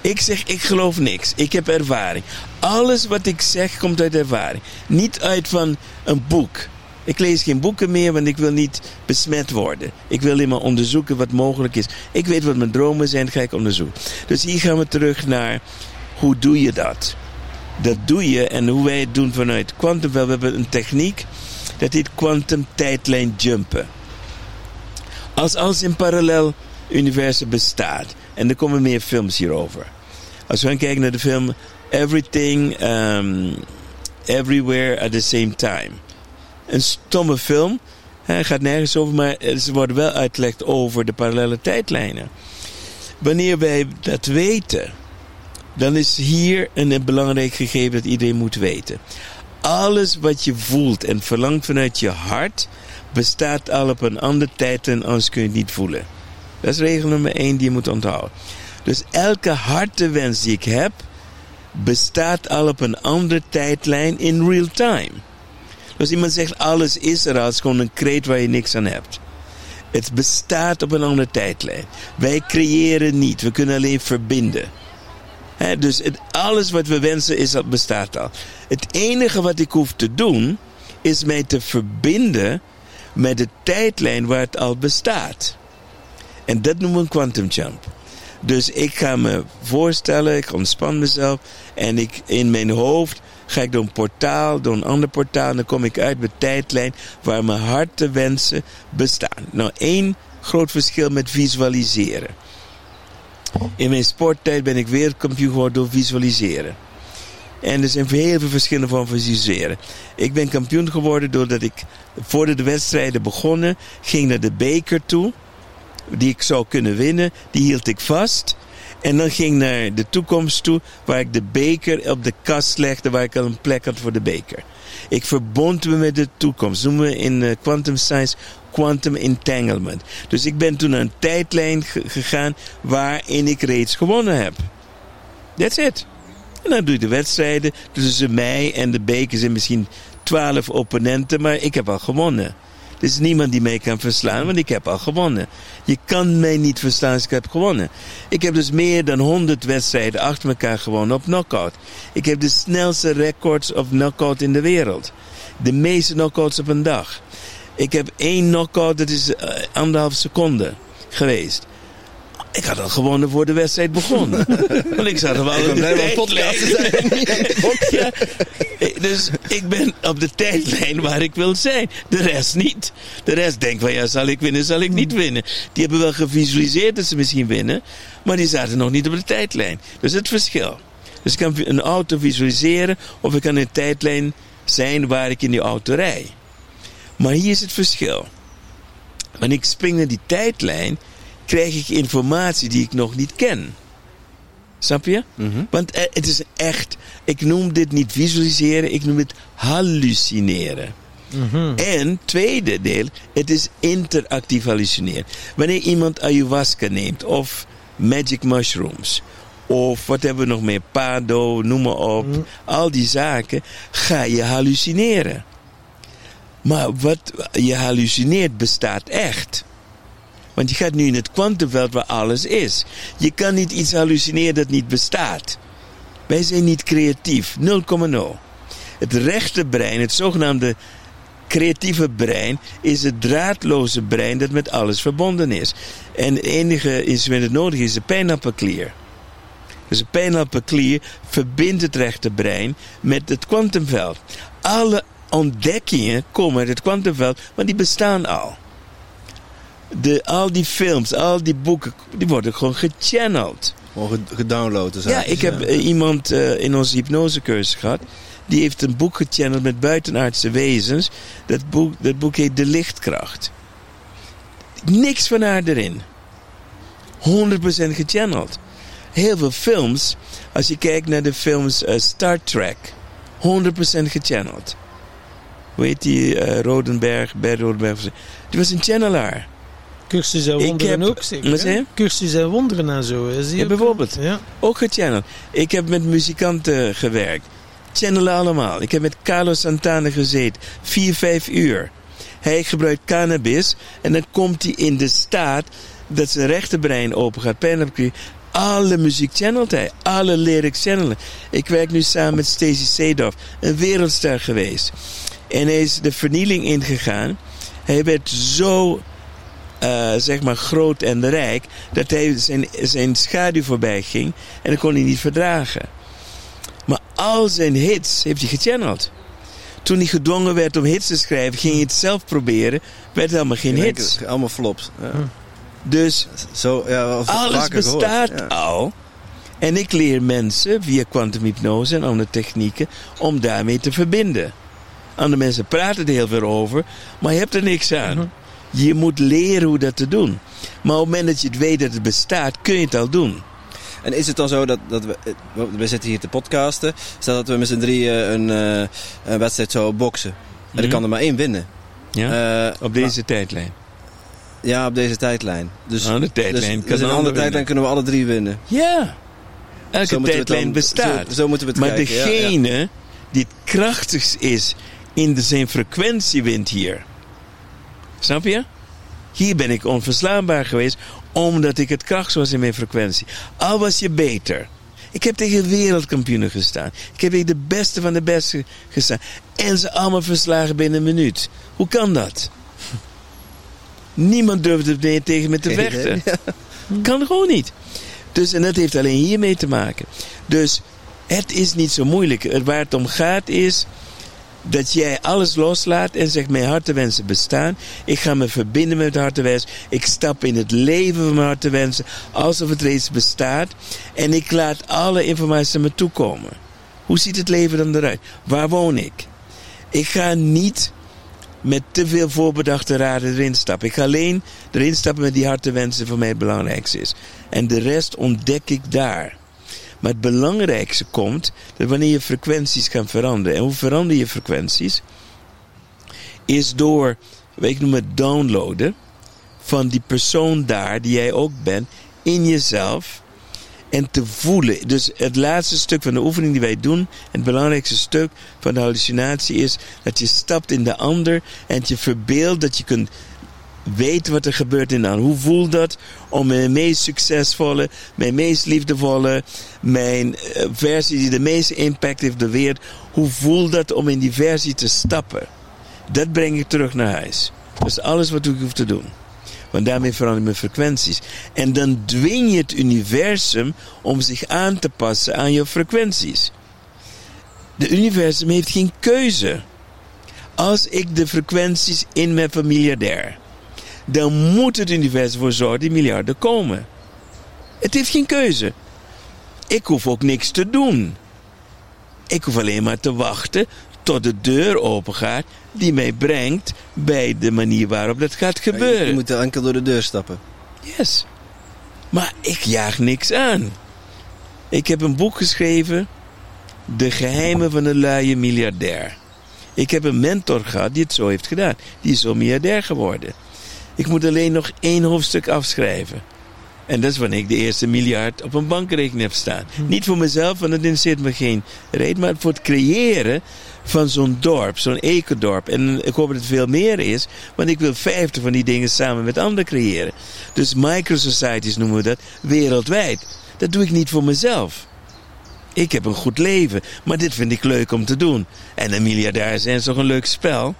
Ik zeg, ik geloof niks. Ik heb ervaring. Alles wat ik zeg komt uit ervaring. Niet uit van een boek. Ik lees geen boeken meer, want ik wil niet besmet worden. Ik wil alleen maar onderzoeken wat mogelijk is. Ik weet wat mijn dromen zijn, ga ik onderzoeken. Dus hier gaan we terug naar hoe doe je dat? Dat doe je en hoe wij het doen vanuit quantum. We hebben een techniek dat heet quantum tijdlijn jumpen. Als alles in parallel universum bestaat. En er komen meer films hierover. Als we gaan kijken naar de film Everything, um, Everywhere at the Same Time een stomme film. Hij gaat nergens over, maar ze worden wel uitgelegd over de parallele tijdlijnen. Wanneer wij dat weten, dan is hier een belangrijk gegeven dat iedereen moet weten. Alles wat je voelt en verlangt vanuit je hart, bestaat al op een andere tijd en anders kun je het niet voelen. Dat is regel nummer één die je moet onthouden. Dus elke hartewens die ik heb, bestaat al op een andere tijdlijn in real time. Dus iemand zegt alles is er als gewoon een kreet waar je niks aan hebt. Het bestaat op een andere tijdlijn. Wij creëren niet, we kunnen alleen verbinden. dus het, alles wat we wensen is, dat bestaat al. Het enige wat ik hoef te doen, is mij te verbinden met de tijdlijn waar het al bestaat. En dat noemen we een quantum jump. Dus ik ga me voorstellen, ik ontspan mezelf en ik in mijn hoofd ga ik door een portaal, door een ander portaal en dan kom ik uit bij tijdlijn waar mijn harte wensen bestaan. Nou, één groot verschil met visualiseren. In mijn sporttijd ben ik wereldkampioen geworden door visualiseren. En er zijn heel veel verschillende vormen van visualiseren. Ik ben kampioen geworden doordat ik voordat de wedstrijden begonnen, ging naar de beker toe die ik zou kunnen winnen, die hield ik vast. En dan ging naar de toekomst toe, waar ik de beker op de kast legde, waar ik al een plek had voor de beker. Ik verbond me met de toekomst. Noemen we in uh, quantum science quantum entanglement. Dus ik ben toen naar een tijdlijn gegaan waarin ik reeds gewonnen heb. That's it. En dan doe je de wedstrijden tussen mij en de beker zijn misschien twaalf opponenten, maar ik heb al gewonnen. Er is niemand die mij kan verslaan, want ik heb al gewonnen. Je kan mij niet verslaan als ik heb gewonnen. Ik heb dus meer dan 100 wedstrijden achter elkaar gewonnen op knockout. Ik heb de snelste records op knockout in de wereld. De meeste knockouts op een dag. Ik heb één knockout, dat is uh, anderhalf seconde geweest. Ik had al gewonnen voor de wedstrijd begon. *laughs* Want ik zat er wel in de podcast zijn. *laughs* Dus ik ben op de tijdlijn waar ik wil zijn. De rest niet. De rest denkt van ja, zal ik winnen, zal ik niet winnen. Die hebben wel gevisualiseerd dat ze misschien winnen. Maar die zaten nog niet op de tijdlijn. Dus het verschil. Dus ik kan een auto visualiseren of ik kan in een tijdlijn zijn waar ik in die auto rij. Maar hier is het verschil. Wanneer ik spring naar die tijdlijn, krijg ik informatie die ik nog niet ken. Snap je? Mhm. Want eh, het is echt, ik noem dit niet visualiseren, ik noem het hallucineren. Mm En tweede deel, het is interactief hallucineren. Wanneer iemand ayahuasca neemt of magic mushrooms of wat hebben we nog meer, pado, noem maar op, mhm. al die zaken, ga je hallucineren. Maar wat je hallucineert bestaat echt. Want je gaat nu in het kwantumveld waar alles is. Je kan niet iets hallucineren dat niet bestaat. Wij zijn niet creatief, 0,0. Het rechte brein, het zogenaamde creatieve brein, is het draadloze brein dat met alles verbonden is. En het enige instrument dat nodig is, de pijnappelklier. Dus de pijnappelklier verbindt het rechte brein met het kwantumveld. Alle ontdekkingen komen uit het kwantumveld, maar die bestaan al de, al die films, al die boeken, die worden gewoon gechanneld. Gewoon gedownload. Dus ja, ik heb eh, iemand uh, in onze hypnosecursus gehad. Die heeft een boek gechanneld met buitenaardse wezens. Dat boek, dat boek heet De Lichtkracht. Niks van haar erin. 100% gechanneld. Heel veel films, als je kijkt naar de films uh, Star Trek, 100% gechanneld. Hoe heet die Rodenberg, Bert Rodenberg? Die was een channelaar. Cursus en wonderen ook zeker? Cursus en wonderen en zo. Is ja, bijvoorbeeld. Ja. Ook gechanneld. Ik heb met muzikanten gewerkt. Channelen allemaal. Ik heb met Carlos Santana gezeten. Vier, vijf uur. Hij gebruikt cannabis. En dan komt hij in de staat dat zijn rechterbrein open gaat. Pen alle muziek channelt hij. Alle lyrics channelen. Ik werk nu samen met Stacey Seedorf. Een wereldster geweest. En hij is de vernieling ingegaan. Hij werd zo uh, zeg maar groot en rijk, dat hij zijn, zijn schaduw voorbij ging en dat kon hij niet verdragen. Maar al zijn hits heeft hij gechanneld. Toen hij gedwongen werd om hits te schrijven, ging hij het zelf proberen, werd helemaal geen hits. Allemaal flops. Ja. Hm. Dus Zo, ja, alles bestaat al. En ik leer mensen via kwantumhypnose en andere technieken om daarmee te verbinden. Andere mensen praten er heel veel over, maar je hebt er niks aan. Mhm. Je moet leren hoe dat te doen. Maar op het moment dat je het weet dat het bestaat, kun je het al doen. En is het dan zo dat, dat we, we zitten hier te podcasten, stel dat we met z'n drieën een, uh, een wedstrijd zouden boksen. En mm -hmm. kan er maar één winnen. Ja? Uh, op deze tijdlijn. Ja, op deze tijdlijn. Dus, oh, de tijdlijn dus, dus een andere tijdlijn kunnen we alle drie winnen. Ja. Elke tijdlijn bestaat. Zo, moeten we het maar kijken. Maar degene die het krachtigst is in de zijn frequentie wint hier. Snap je? Hier ben ik onverslaanbaar geweest omdat ik het kracht was in mijn frequentie. Al was je beter. Ik heb tegen wereldkampioenen gestaan. Ik heb tegen de beste van de beste gestaan. En ze allemaal verslagen binnen een minuut. Hoe kan dat? Niemand durfde tegen me te vechten. Kan gewoon niet. Dus, en dat heeft alleen hiermee te maken. Dus het is niet zo moeilijk. Waar het om gaat is dat jij alles loslaat en zegt: Mijn hartenwensen bestaan. Ik ga me verbinden met hartenwens. Ik stap in het leven van mijn hartenwensen alsof het reeds bestaat. En ik laat alle informatie naar me toe komen. Hoe ziet het leven dan eruit? Waar woon ik? Ik ga niet met te veel voorbedachte raden erin stappen. Ik ga alleen erin stappen met die hartenwensen voor mij het belangrijkste is. En de rest ontdek ik daar. Maar het belangrijkste komt dat wanneer je frequenties gaan veranderen. En hoe verander je frequenties? Is door, ik noem het downloaden van die persoon daar, die jij ook bent, in jezelf. En te voelen. Dus het laatste stuk van de oefening die wij doen, het belangrijkste stuk van de hallucinatie is dat je stapt in de ander en je verbeeldt dat je kunt weet wat er gebeurt in aan. Hoe voelt dat om mijn meest succesvolle, mijn meest liefdevolle, mijn uh, versie die de meeste impact heeft de wereld. Hoe voelt dat om in die versie te stappen? Dat breng ik terug naar huis. Dat is alles wat ik hoef te doen. Want daarmee verander ik mijn frequenties. En dan dwing je het universum om zich aan te passen aan je frequenties. De universum heeft geen keuze. Als ik de frequenties in mijn familiair dan moet het universum voor zorgen die miljarden komen. Het heeft geen keuze. Ik hoef ook niks te doen. Ik hoef alleen maar te wachten tot de deur open gaat die mij brengt bij de manier waarop dat gaat gebeuren. Je moet enkel door de deur stappen. Yes. Maar ik jaag niks aan. Ik heb een boek geschreven, De geheimen van een luie miljardair. Ik heb een mentor gehad die het zo heeft gedaan. Die is zo miljardair geworden. Ik moet alleen nog één hoofdstuk afschrijven. En dat is wanneer ik de eerste miljard op een bankrekening heb staan. Hm. Niet voor mezelf, want dat interesseert me geen reden. Maar voor het creëren van zo'n dorp, zo'n ecodorp. En ik hoop dat het veel meer is, want ik wil vijftig van die dingen samen met anderen creëren. Dus microsocieties noemen we dat, wereldwijd. Dat doe ik niet voor mezelf. Ik heb een goed leven, maar dit vind ik leuk om te doen. En een miljardair zijn is toch een leuk spel?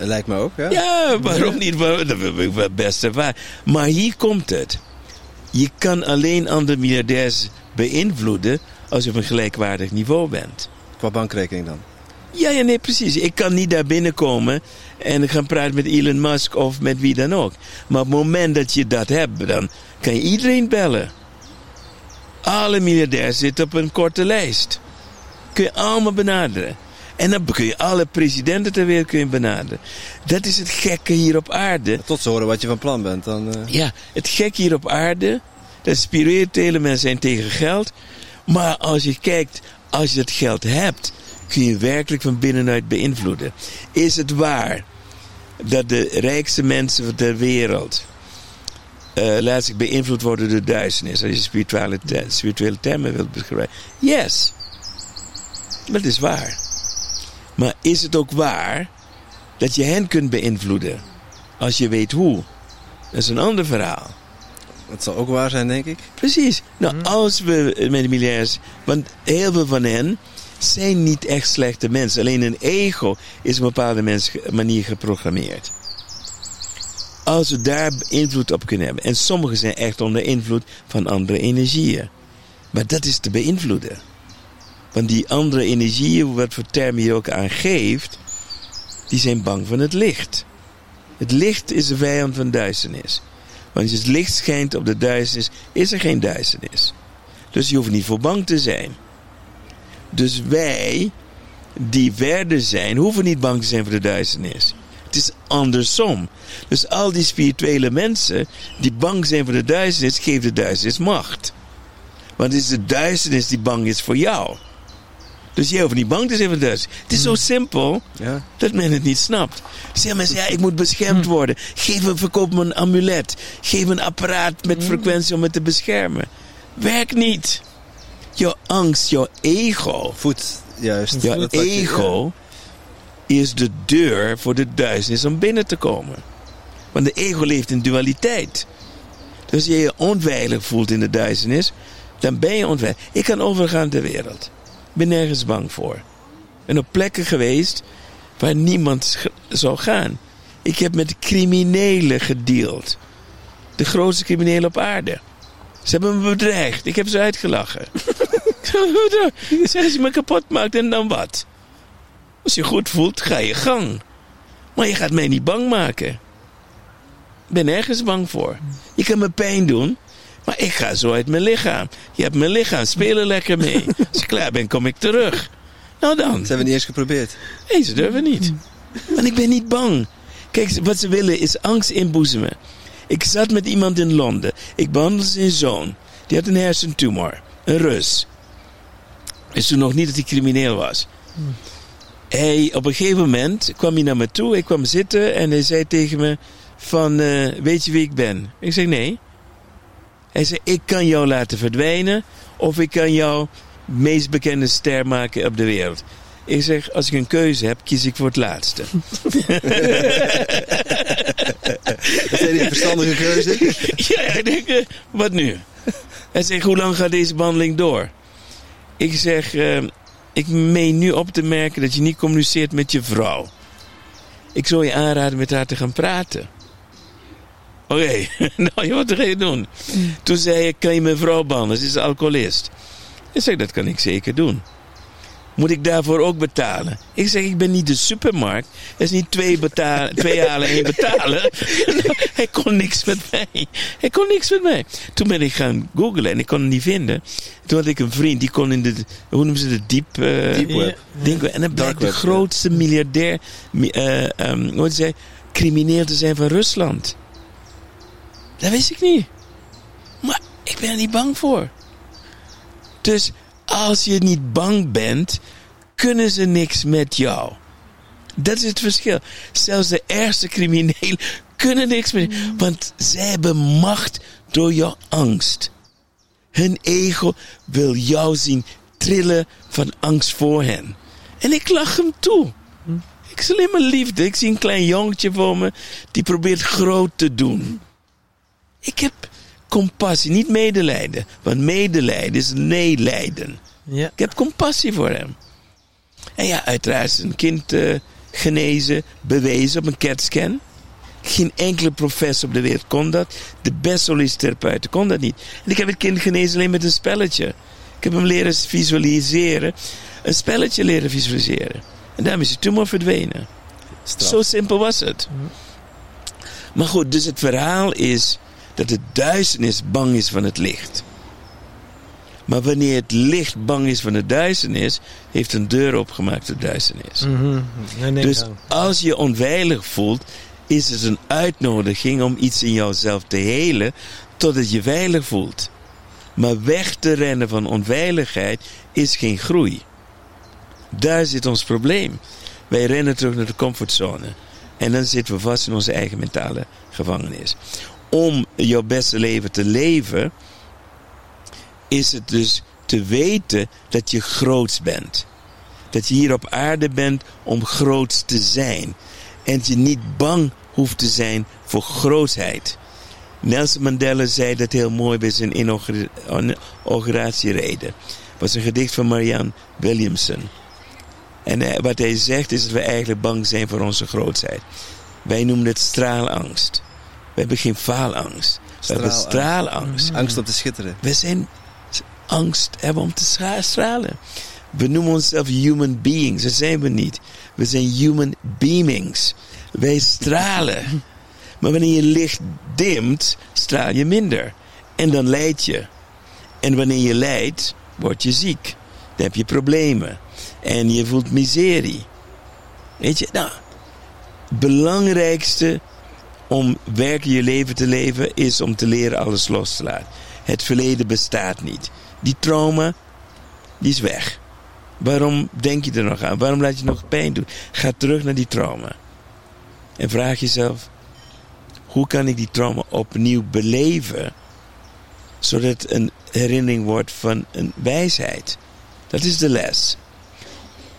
Dat lijkt me ook, ja. Ja, waarom niet? Dat wil ik best ervaren. Maar hier komt het. Je kan alleen andere miljardairs beïnvloeden als je op een gelijkwaardig niveau bent. Qua bankrekening dan? Ja, ja, nee, precies. Ik kan niet daar binnenkomen en gaan praten met Elon Musk of met wie dan ook. Maar op het moment dat je dat hebt, dan kan je iedereen bellen. Alle miljardairs zitten op een korte lijst. Kun je allemaal benaderen. En dan kun je alle presidenten ter wereld kun je benaderen. Dat is het gekke hier op aarde. Tot ze horen wat je van plan bent. Dan, uh... Ja, het gekke hier op aarde. Dat spirituele mensen zijn tegen geld. Maar als je kijkt, als je dat geld hebt, kun je werkelijk van binnenuit beïnvloeden. Is het waar dat de rijkste mensen ter wereld uh, laat zich beïnvloed worden door duisternis? Als je spirituele, spirituele termen wilt beschrijven. Yes. Dat is waar. Maar is het ook waar dat je hen kunt beïnvloeden? Als je weet hoe. Dat is een ander verhaal. Dat zal ook waar zijn, denk ik. Precies. Nou, hmm. als we met de miljardairs... Want heel veel van hen zijn niet echt slechte mensen. Alleen een ego is op een bepaalde manier geprogrammeerd. Als we daar invloed op kunnen hebben. En sommigen zijn echt onder invloed van andere energieën. Maar dat is te beïnvloeden. Want die andere energieën, wat voor termen je ook aan geeft, die zijn bang van het licht. Het licht is de vijand van duisternis. Want als het licht schijnt op de duisternis, is er geen duisternis. Dus je hoeft niet voor bang te zijn. Dus wij, die verder zijn, hoeven niet bang te zijn voor de duisternis. Het is andersom. Dus al die spirituele mensen die bang zijn voor de duisternis, geven de duisternis macht. Want het is de duisternis die bang is voor jou. Dus jij hoeft niet bang te zijn voor de. Het is zo simpel Ja. dat men het niet snapt. Zeg mensen, ja, ik moet beschermd worden. Geef me, verkoop me een amulet. Geef me een apparaat met frequentie om me te beschermen. Werkt niet. Jouw angst, jouw ego. Voet, juist. Je- ego is de deur voor de duisternis om binnen te komen. Want de ego leeft in dualiteit. Dus als je je onveilig voelt in de duisternis, dan ben je onveilig. Ik kan overgaan ter wereld. Ik ben nergens bang voor. Ik ben op plekken geweest waar niemand zou gaan. Ik heb met criminelen gedeeld. De grootste criminelen op aarde. Ze hebben me bedreigd. Ik heb ze uitgelachen. *laughs* Zeg, als je me kapot maakt en dan wat? Als je goed voelt, ga je gang. Maar je gaat mij niet bang maken. Ik ben ergens bang voor. Je kan me pijn doen, maar ik ga zo uit mijn lichaam. Je hebt mijn lichaam, speel er lekker mee. Als je klaar bent, kom ik terug. Nou dan. Dat hebben we niet eens geprobeerd. Nee, ze durven niet. Want ik ben niet bang. Kijk, wat ze willen is angst inboezemen. Ik zat met iemand in Londen. Ik behandelde zijn zoon. Die had een hersentumor. Een Rus. Is toen nog niet dat hij crimineel was. Hij, op een gegeven moment kwam hij naar me toe. Ik kwam zitten en hij zei tegen me van... eh, weet je wie ik ben? Ik zeg nee. Hij zei, ik kan jou laten verdwijnen... of ik kan jou meest bekende ster maken op de wereld. Ik zeg, als ik een keuze heb, kies ik voor het laatste. *laughs* Dat is een verstandige keuze. *laughs* ja, ik denk, eh, wat nu? Hij zegt, hoe lang gaat deze behandeling door? Ik zeg, eh, ik meen nu op te merken dat je niet communiceert met je vrouw. Ik zou je aanraden met haar te gaan praten. Oké, *laughs* nou, wat ga je doen? Toen zei ik, kan je mijn vrouw behandelen? Ze is alcoholist. Ik zeg, dat kan ik zeker doen. Moet ik daarvoor ook betalen? Ik zeg, ik ben niet de supermarkt. Het is niet twee, betalen, *laughs* twee halen, één betalen. *laughs* Hij kon niks met mij. Hij kon niks met mij. Toen ben ik gaan googlen en ik kon het niet vinden. Toen had ik een vriend, die kon in de, hoe noemen ze de diep... eh, Deep web. En dan blijkt de grootste miljardair, mi- eh, ehm, hoe heet crimineel te zijn van Rusland. Dat wist ik niet. Maar ik ben er niet bang voor. Dus als je niet bang bent, kunnen ze niks met jou. Dat is het verschil. Zelfs de ergste criminelen *laughs* kunnen niks met Want zij hebben macht door jouw angst. Hun ego wil jou zien trillen van angst voor hen. En ik lach hem toe. Ik zie alleen maar liefde. Ik zie een klein jongetje voor me die probeert groot te doen. Ik heb compassie, niet medelijden. Want medelijden is nee-lijden. Ja. Ik heb compassie voor hem. En ja, uiteraard is een kind eh, genezen, bewezen op een CAT-scan. Geen enkele professor op de wereld kon dat. De beste holistische therapeuten kon dat niet. En ik heb het kind genezen alleen met een spelletje. Ik heb hem leren visualiseren. Een spelletje leren visualiseren. En daarmee is de tumor verdwenen. Straf. Zo simpel was het. Maar goed, dus het verhaal is dat de duisternis bang is van het licht. Maar wanneer het licht bang is van de duisternis, heeft een deur opgemaakt de duisternis. Mhm. Nee, nee, Dus als je onveilig voelt, is het een uitnodiging om iets in jouzelf te helen totdat je veilig voelt. Maar weg te rennen van onveiligheid is geen groei. Daar zit ons probleem. Wij rennen terug naar de comfortzone. En dan zitten we vast in onze eigen mentale gevangenis. Om jouw beste leven te leven, is het dus te weten dat je groots bent. Dat je hier op aarde bent om groots te zijn. En je niet bang hoeft te zijn voor grootheid. Nelson Mandela zei dat heel mooi bij zijn inaugura- inauguratiereden. was een gedicht van Marianne Williamson. En eh, wat hij zegt is dat we eigenlijk bang zijn voor onze grootheid. Wij noemen het straalangst. We hebben geen faalangst. We hebben Straalangst. straalangst. Angst om te schitteren. We zijn angst hebben om te stra- stralen. We noemen onszelf human beings. Dat zijn we niet. We zijn human beamings. Wij stralen. Maar wanneer je licht dimt, straal je minder. En dan lijd je. En wanneer je lijdt, word je ziek. Dan heb je problemen. En je voelt miserie. Weet je, nou, het belangrijkste om werken je leven te leven is om te leren alles los te laten. Het verleden bestaat niet. Die trauma, die is weg. Waarom denk je er nog aan? Waarom laat je nog pijn doen? Ga terug naar die trauma. En vraag jezelf: hoe kan ik die trauma opnieuw beleven? Zodat het een herinnering wordt van een wijsheid. Dat is de les.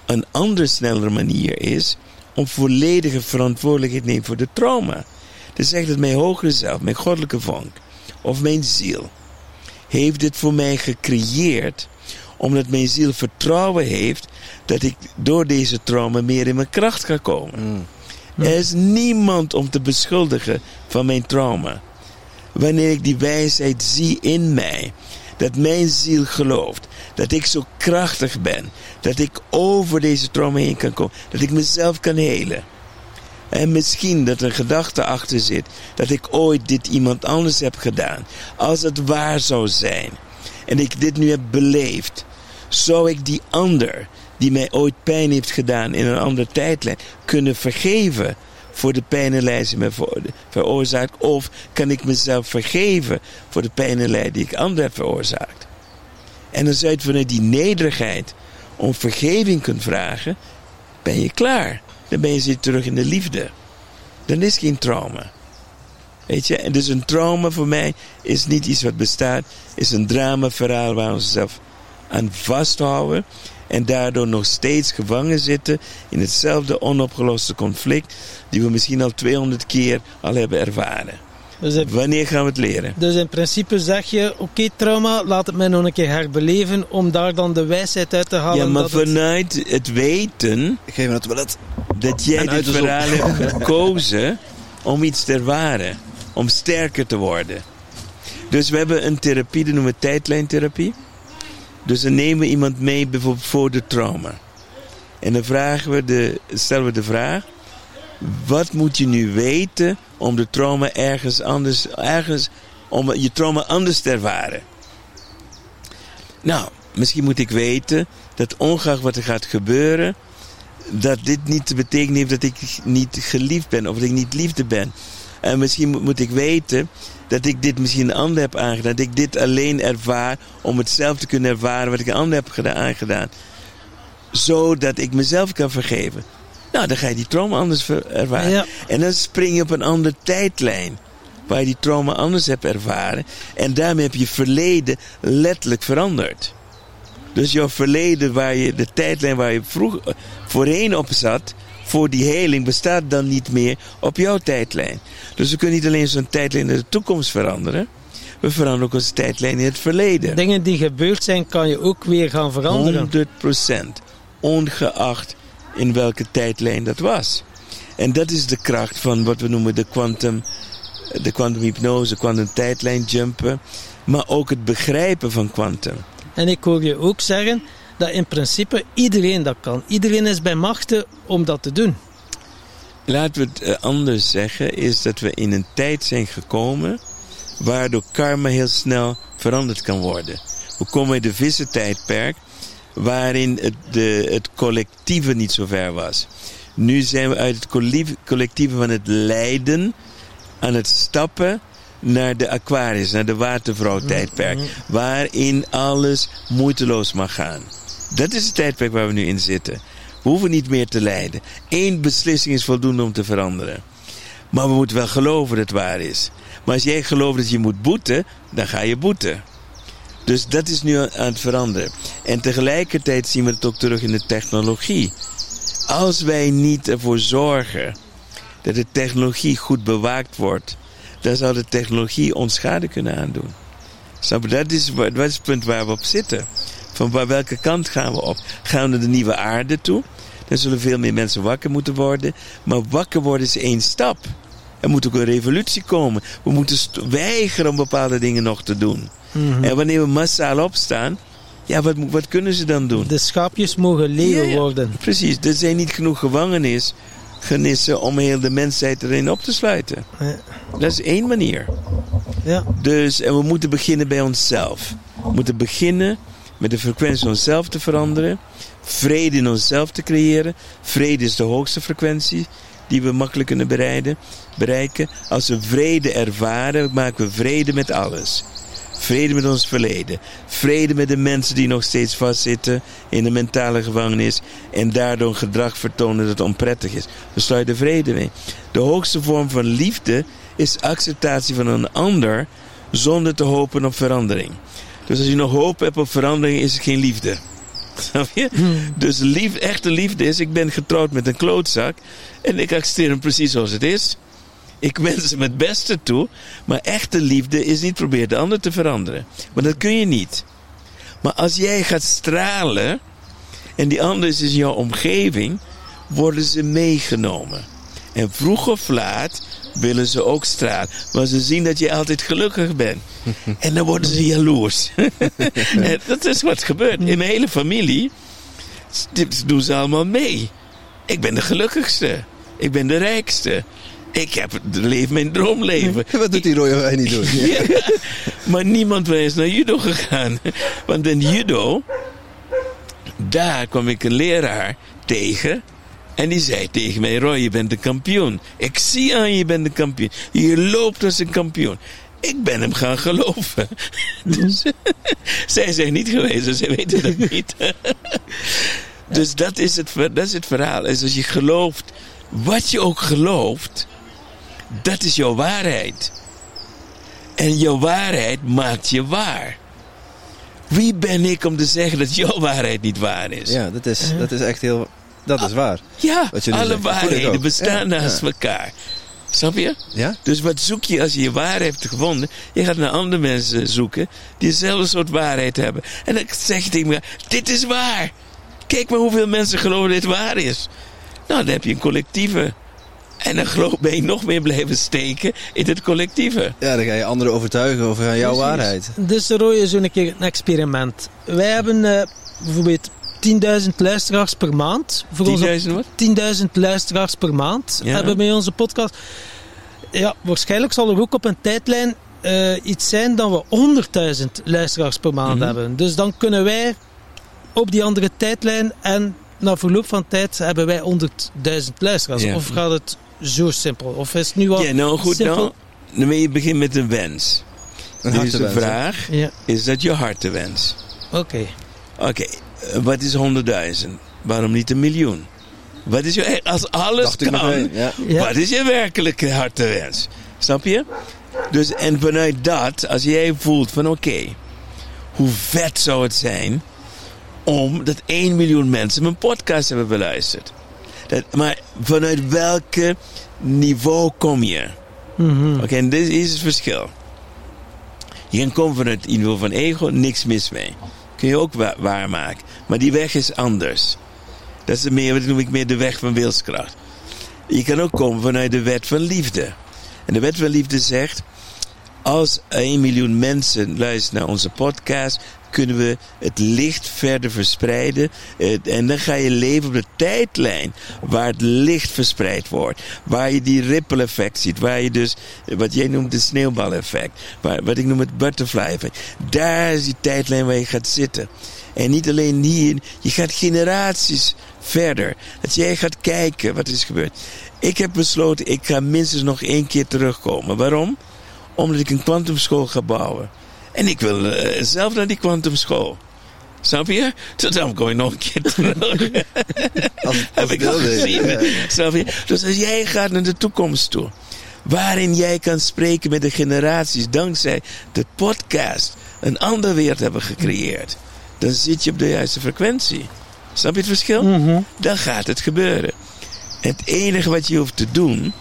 Een andere, snellere manier is om volledige verantwoordelijkheid te nemen voor de trauma. Dus zegt dat mijn hogere zelf, mijn goddelijke vonk, of mijn ziel, heeft dit voor mij gecreëerd omdat mijn ziel vertrouwen heeft dat ik door deze trauma meer in mijn kracht ga komen. Mm. Er is niemand om te beschuldigen van mijn trauma. Wanneer ik die wijsheid zie in mij, dat mijn ziel gelooft dat ik zo krachtig ben, dat ik over deze trauma heen kan komen, dat ik mezelf kan helen. En misschien dat er gedachte achter zit dat ik ooit dit iemand anders heb gedaan. Als het waar zou zijn en ik dit nu heb beleefd, zou ik die ander die mij ooit pijn heeft gedaan in een andere tijdlijn kunnen vergeven voor de pijn en die mij veroorzaakt? Of kan ik mezelf vergeven voor de pijn en die ik anderen heb veroorzaakt? En als je vanuit die nederigheid om vergeving kunt vragen, ben je klaar. Dan ben je weer terug in de liefde. Dan is geen trauma. Weet je, en dus een trauma voor mij is niet iets wat bestaat, is een dramaverhaal waar we onszelf aan vasthouden en daardoor nog steeds gevangen zitten in hetzelfde onopgeloste conflict die we misschien al 200 keer al hebben ervaren. Dus Wanneer gaan we het leren? Dus in principe zeg je, oké trauma, laat het mij nog een keer herbeleven om daar dan de wijsheid uit te halen. Ja, maar vanuit het... weten Geef me het wel het. dat jij dit verhaal hebt gekozen om iets te ervaren, om sterker te worden. Dus we hebben een therapie, die noemen we tijdlijntherapie. Dus dan nemen we iemand mee bijvoorbeeld voor de trauma. En dan vragen we de, stellen we de vraag: wat moet je nu weten om de trauma ergens anders, ergens, om je trauma anders te ervaren? Nou, misschien moet ik weten dat ongeacht wat er gaat gebeuren, dat dit niet te betekenen heeft dat ik niet geliefd ben of dat ik niet liefde ben. En misschien moet ik weten dat ik dit misschien een ander heb aangedaan. Dat ik dit alleen ervaar om het zelf te kunnen ervaren wat ik een ander heb aangedaan. Zodat ik mezelf kan vergeven. Nou, dan ga je die trauma anders ervaren. En dan spring je op een andere tijdlijn. Waar je die trauma anders hebt ervaren. En daarmee heb je verleden letterlijk veranderd. Dus jouw verleden, waar je, de tijdlijn waar je vroeg, voorheen op zat, voor die heling bestaat dan niet meer op jouw tijdlijn. Dus we kunnen niet alleen zo'n tijdlijn in de toekomst veranderen. We veranderen ook onze tijdlijn in het verleden. Dingen die gebeurd zijn, kan je ook weer gaan veranderen. 100%. Ongeacht in welke tijdlijn dat was. En dat is de kracht van wat we noemen de quantum, de quantum hypnose, quantum tijdlijn jumpen. Maar ook het begrijpen van quantum. En ik hoor je ook zeggen dat in principe iedereen dat kan. Iedereen is bij machten om dat te doen. Laten we het eh, anders zeggen, is dat we in een tijd zijn gekomen waardoor karma heel snel veranderd kan worden. We komen in de vissentijdperk waarin het, de, het collectieve niet zo ver was. Nu zijn we uit het collectieve van het lijden aan het stappen naar de Aquarius, naar de watervrouw-tijdperk, mm-hmm. waarin alles moeiteloos mag gaan. Dat is het tijdperk waar we nu in zitten. We hoeven niet meer te lijden. Eén beslissing is voldoende om te veranderen. Maar we moeten wel geloven dat het waar is. Maar als jij gelooft dat je moet boeten, dan ga je boeten. Dus dat is nu aan het veranderen. En tegelijkertijd zien we het ook terug in de technologie. Als wij niet ervoor zorgen dat de technologie goed bewaakt wordt, dan zal de technologie ons schade kunnen aandoen. Dat is, dat is het punt waar we op zitten. Van welke kant gaan we op? Gaan we naar de nieuwe aarde toe? Dan zullen veel meer mensen wakker moeten worden. Maar wakker worden is één stap. Er moet ook een revolutie komen. We moeten weigeren om bepaalde dingen nog te doen. Mhm. En wanneer we massaal opstaan, ja, wat, wat kunnen ze dan doen? De schaapjes mogen leven worden. Precies, er zijn niet genoeg gevangenis, genissen om heel de mensheid erin op te sluiten. Ja. Dat is één manier. Ja. Dus, en we moeten beginnen bij onszelf. We moeten beginnen met de frequentie van onszelf te veranderen. Vrede in onszelf te creëren. Vrede is de hoogste frequentie die we makkelijk kunnen bereiden, bereiken. Als we vrede ervaren, maken we vrede met alles. Vrede met ons verleden. Vrede met de mensen die nog steeds vastzitten in de mentale gevangenis en daardoor gedrag vertonen dat onprettig is. We sluiten vrede mee. De hoogste vorm van liefde is acceptatie van een ander zonder te hopen op verandering. Dus als je nog hoop hebt op verandering, is het geen liefde. Dus lief, echte liefde is, ik ben getrouwd met een klootzak en ik accepteer hem precies zoals het is. Ik wens hem het beste toe, maar echte liefde is niet proberen de ander te veranderen. Maar dat kun je niet. Maar als jij gaat stralen en die ander is in jouw omgeving, worden ze meegenomen. En vroeg of laat willen ze ook stralen. Maar ze zien dat je altijd gelukkig bent. *laughs* En dan worden ze jaloers. *laughs* dat is wat gebeurt. In mijn hele familie dit doen ze allemaal mee. Ik ben de gelukkigste. Ik ben de rijkste. Ik heb leef mijn droomleven. *laughs* Wat doet die rode wijn niet doen? maar niemand is naar judo gegaan. Want in judo, daar kwam ik een leraar tegen. En die zei tegen mij, Roy, je bent de kampioen. Ik zie aan je, je bent de kampioen. Je loopt als een kampioen. Ik ben hem gaan geloven. *laughs* Dus, *laughs* zij zijn niet geweest, dus zij weten dat *laughs* niet. dus dat is, het, dat is het verhaal. Is als je gelooft, wat je ook gelooft, dat is jouw waarheid. En jouw waarheid maakt je waar. Wie ben ik om te zeggen dat jouw waarheid niet waar is? Ja, dat is, dat is echt heel. Dat is waar. Ja, alle waarheden bestaan naast elkaar. Snap je? Ja. Dus wat zoek je als je je waarheid hebt gevonden? Je gaat naar andere mensen zoeken die dezelfde soort waarheid hebben. En dan zeg je tegen me: Dit is waar. Kijk maar hoeveel mensen geloven dit waar is. Nou, dan heb je een collectieve en dan geloof ben je nog meer blijven steken in het collectieve. Ja, dan ga je anderen overtuigen over jouw waarheid. Dus Roy is zo'n keer een experiment. Wij hebben uh, bijvoorbeeld 10.000 luisteraars per maand. 10.000 wat? 10.000 luisteraars per maand ja. hebben bij onze podcast. Ja, waarschijnlijk zal er ook op een tijdlijn uh, iets zijn dat we 100.000 luisteraars per maand mm -hmm. hebben. Dus dan kunnen wij op die andere tijdlijn en na verloop van tijd hebben wij 100.000 luisteraars. Ja. Of gaat het zo simpel? Of is het nu al Ja, nou goed, simpel? nou, dan wil je beginnen met een wens. Een dus de vraag, ja. is dat je hartewens? Oké. Okay. Oké, okay. Wat is 100.000? Waarom niet een miljoen? Wat is je, als alles Dacht kan, ja. wat is je werkelijke hartewens? Snap je? Dus, en vanuit dat, als jij voelt van oké, okay, hoe vet zou het zijn om dat 1 miljoen mensen mijn podcast hebben beluisterd. Dat, maar vanuit welke niveau kom je? Mm Oké, en dit is het verschil. Je kan komen vanuit het niveau van ego, niks mis mee. Kun je ook wa waarmaken. Maar die weg is anders. Dat is meer, wat noem ik meer de weg van wilskracht. Je kan ook komen vanuit de wet van liefde. En de wet van liefde zegt: als 1 miljoen mensen luisteren naar onze podcast, kunnen we het licht verder verspreiden. En dan ga je leven op de tijdlijn waar het licht verspreid wordt. Waar je die ripple effect ziet. Waar je dus, wat jij noemt het sneeuwbaleffect. Waar, wat ik noem het butterfly effect. Daar is die tijdlijn waar je gaat zitten. En niet alleen hier, je gaat generaties verder. Dat jij gaat kijken wat is gebeurd. Ik heb besloten, ik ga minstens nog één keer terugkomen. Waarom? Omdat ik een kwantumschool ga bouwen. En ik wil uh, zelf naar die kwantumschool. Snap je? Dus dan kom ik nog een keer terug. als, Heb ik al gezien. Snap je? Dus als jij gaat naar de toekomst toe. Waarin jij kan spreken met de generaties. Dankzij de podcast. Een andere wereld hebben gecreëerd. Dan zit je op de juiste frequentie. Snap je het verschil? Mm -hmm. Dan gaat het gebeuren. Het enige wat je hoeft te doen.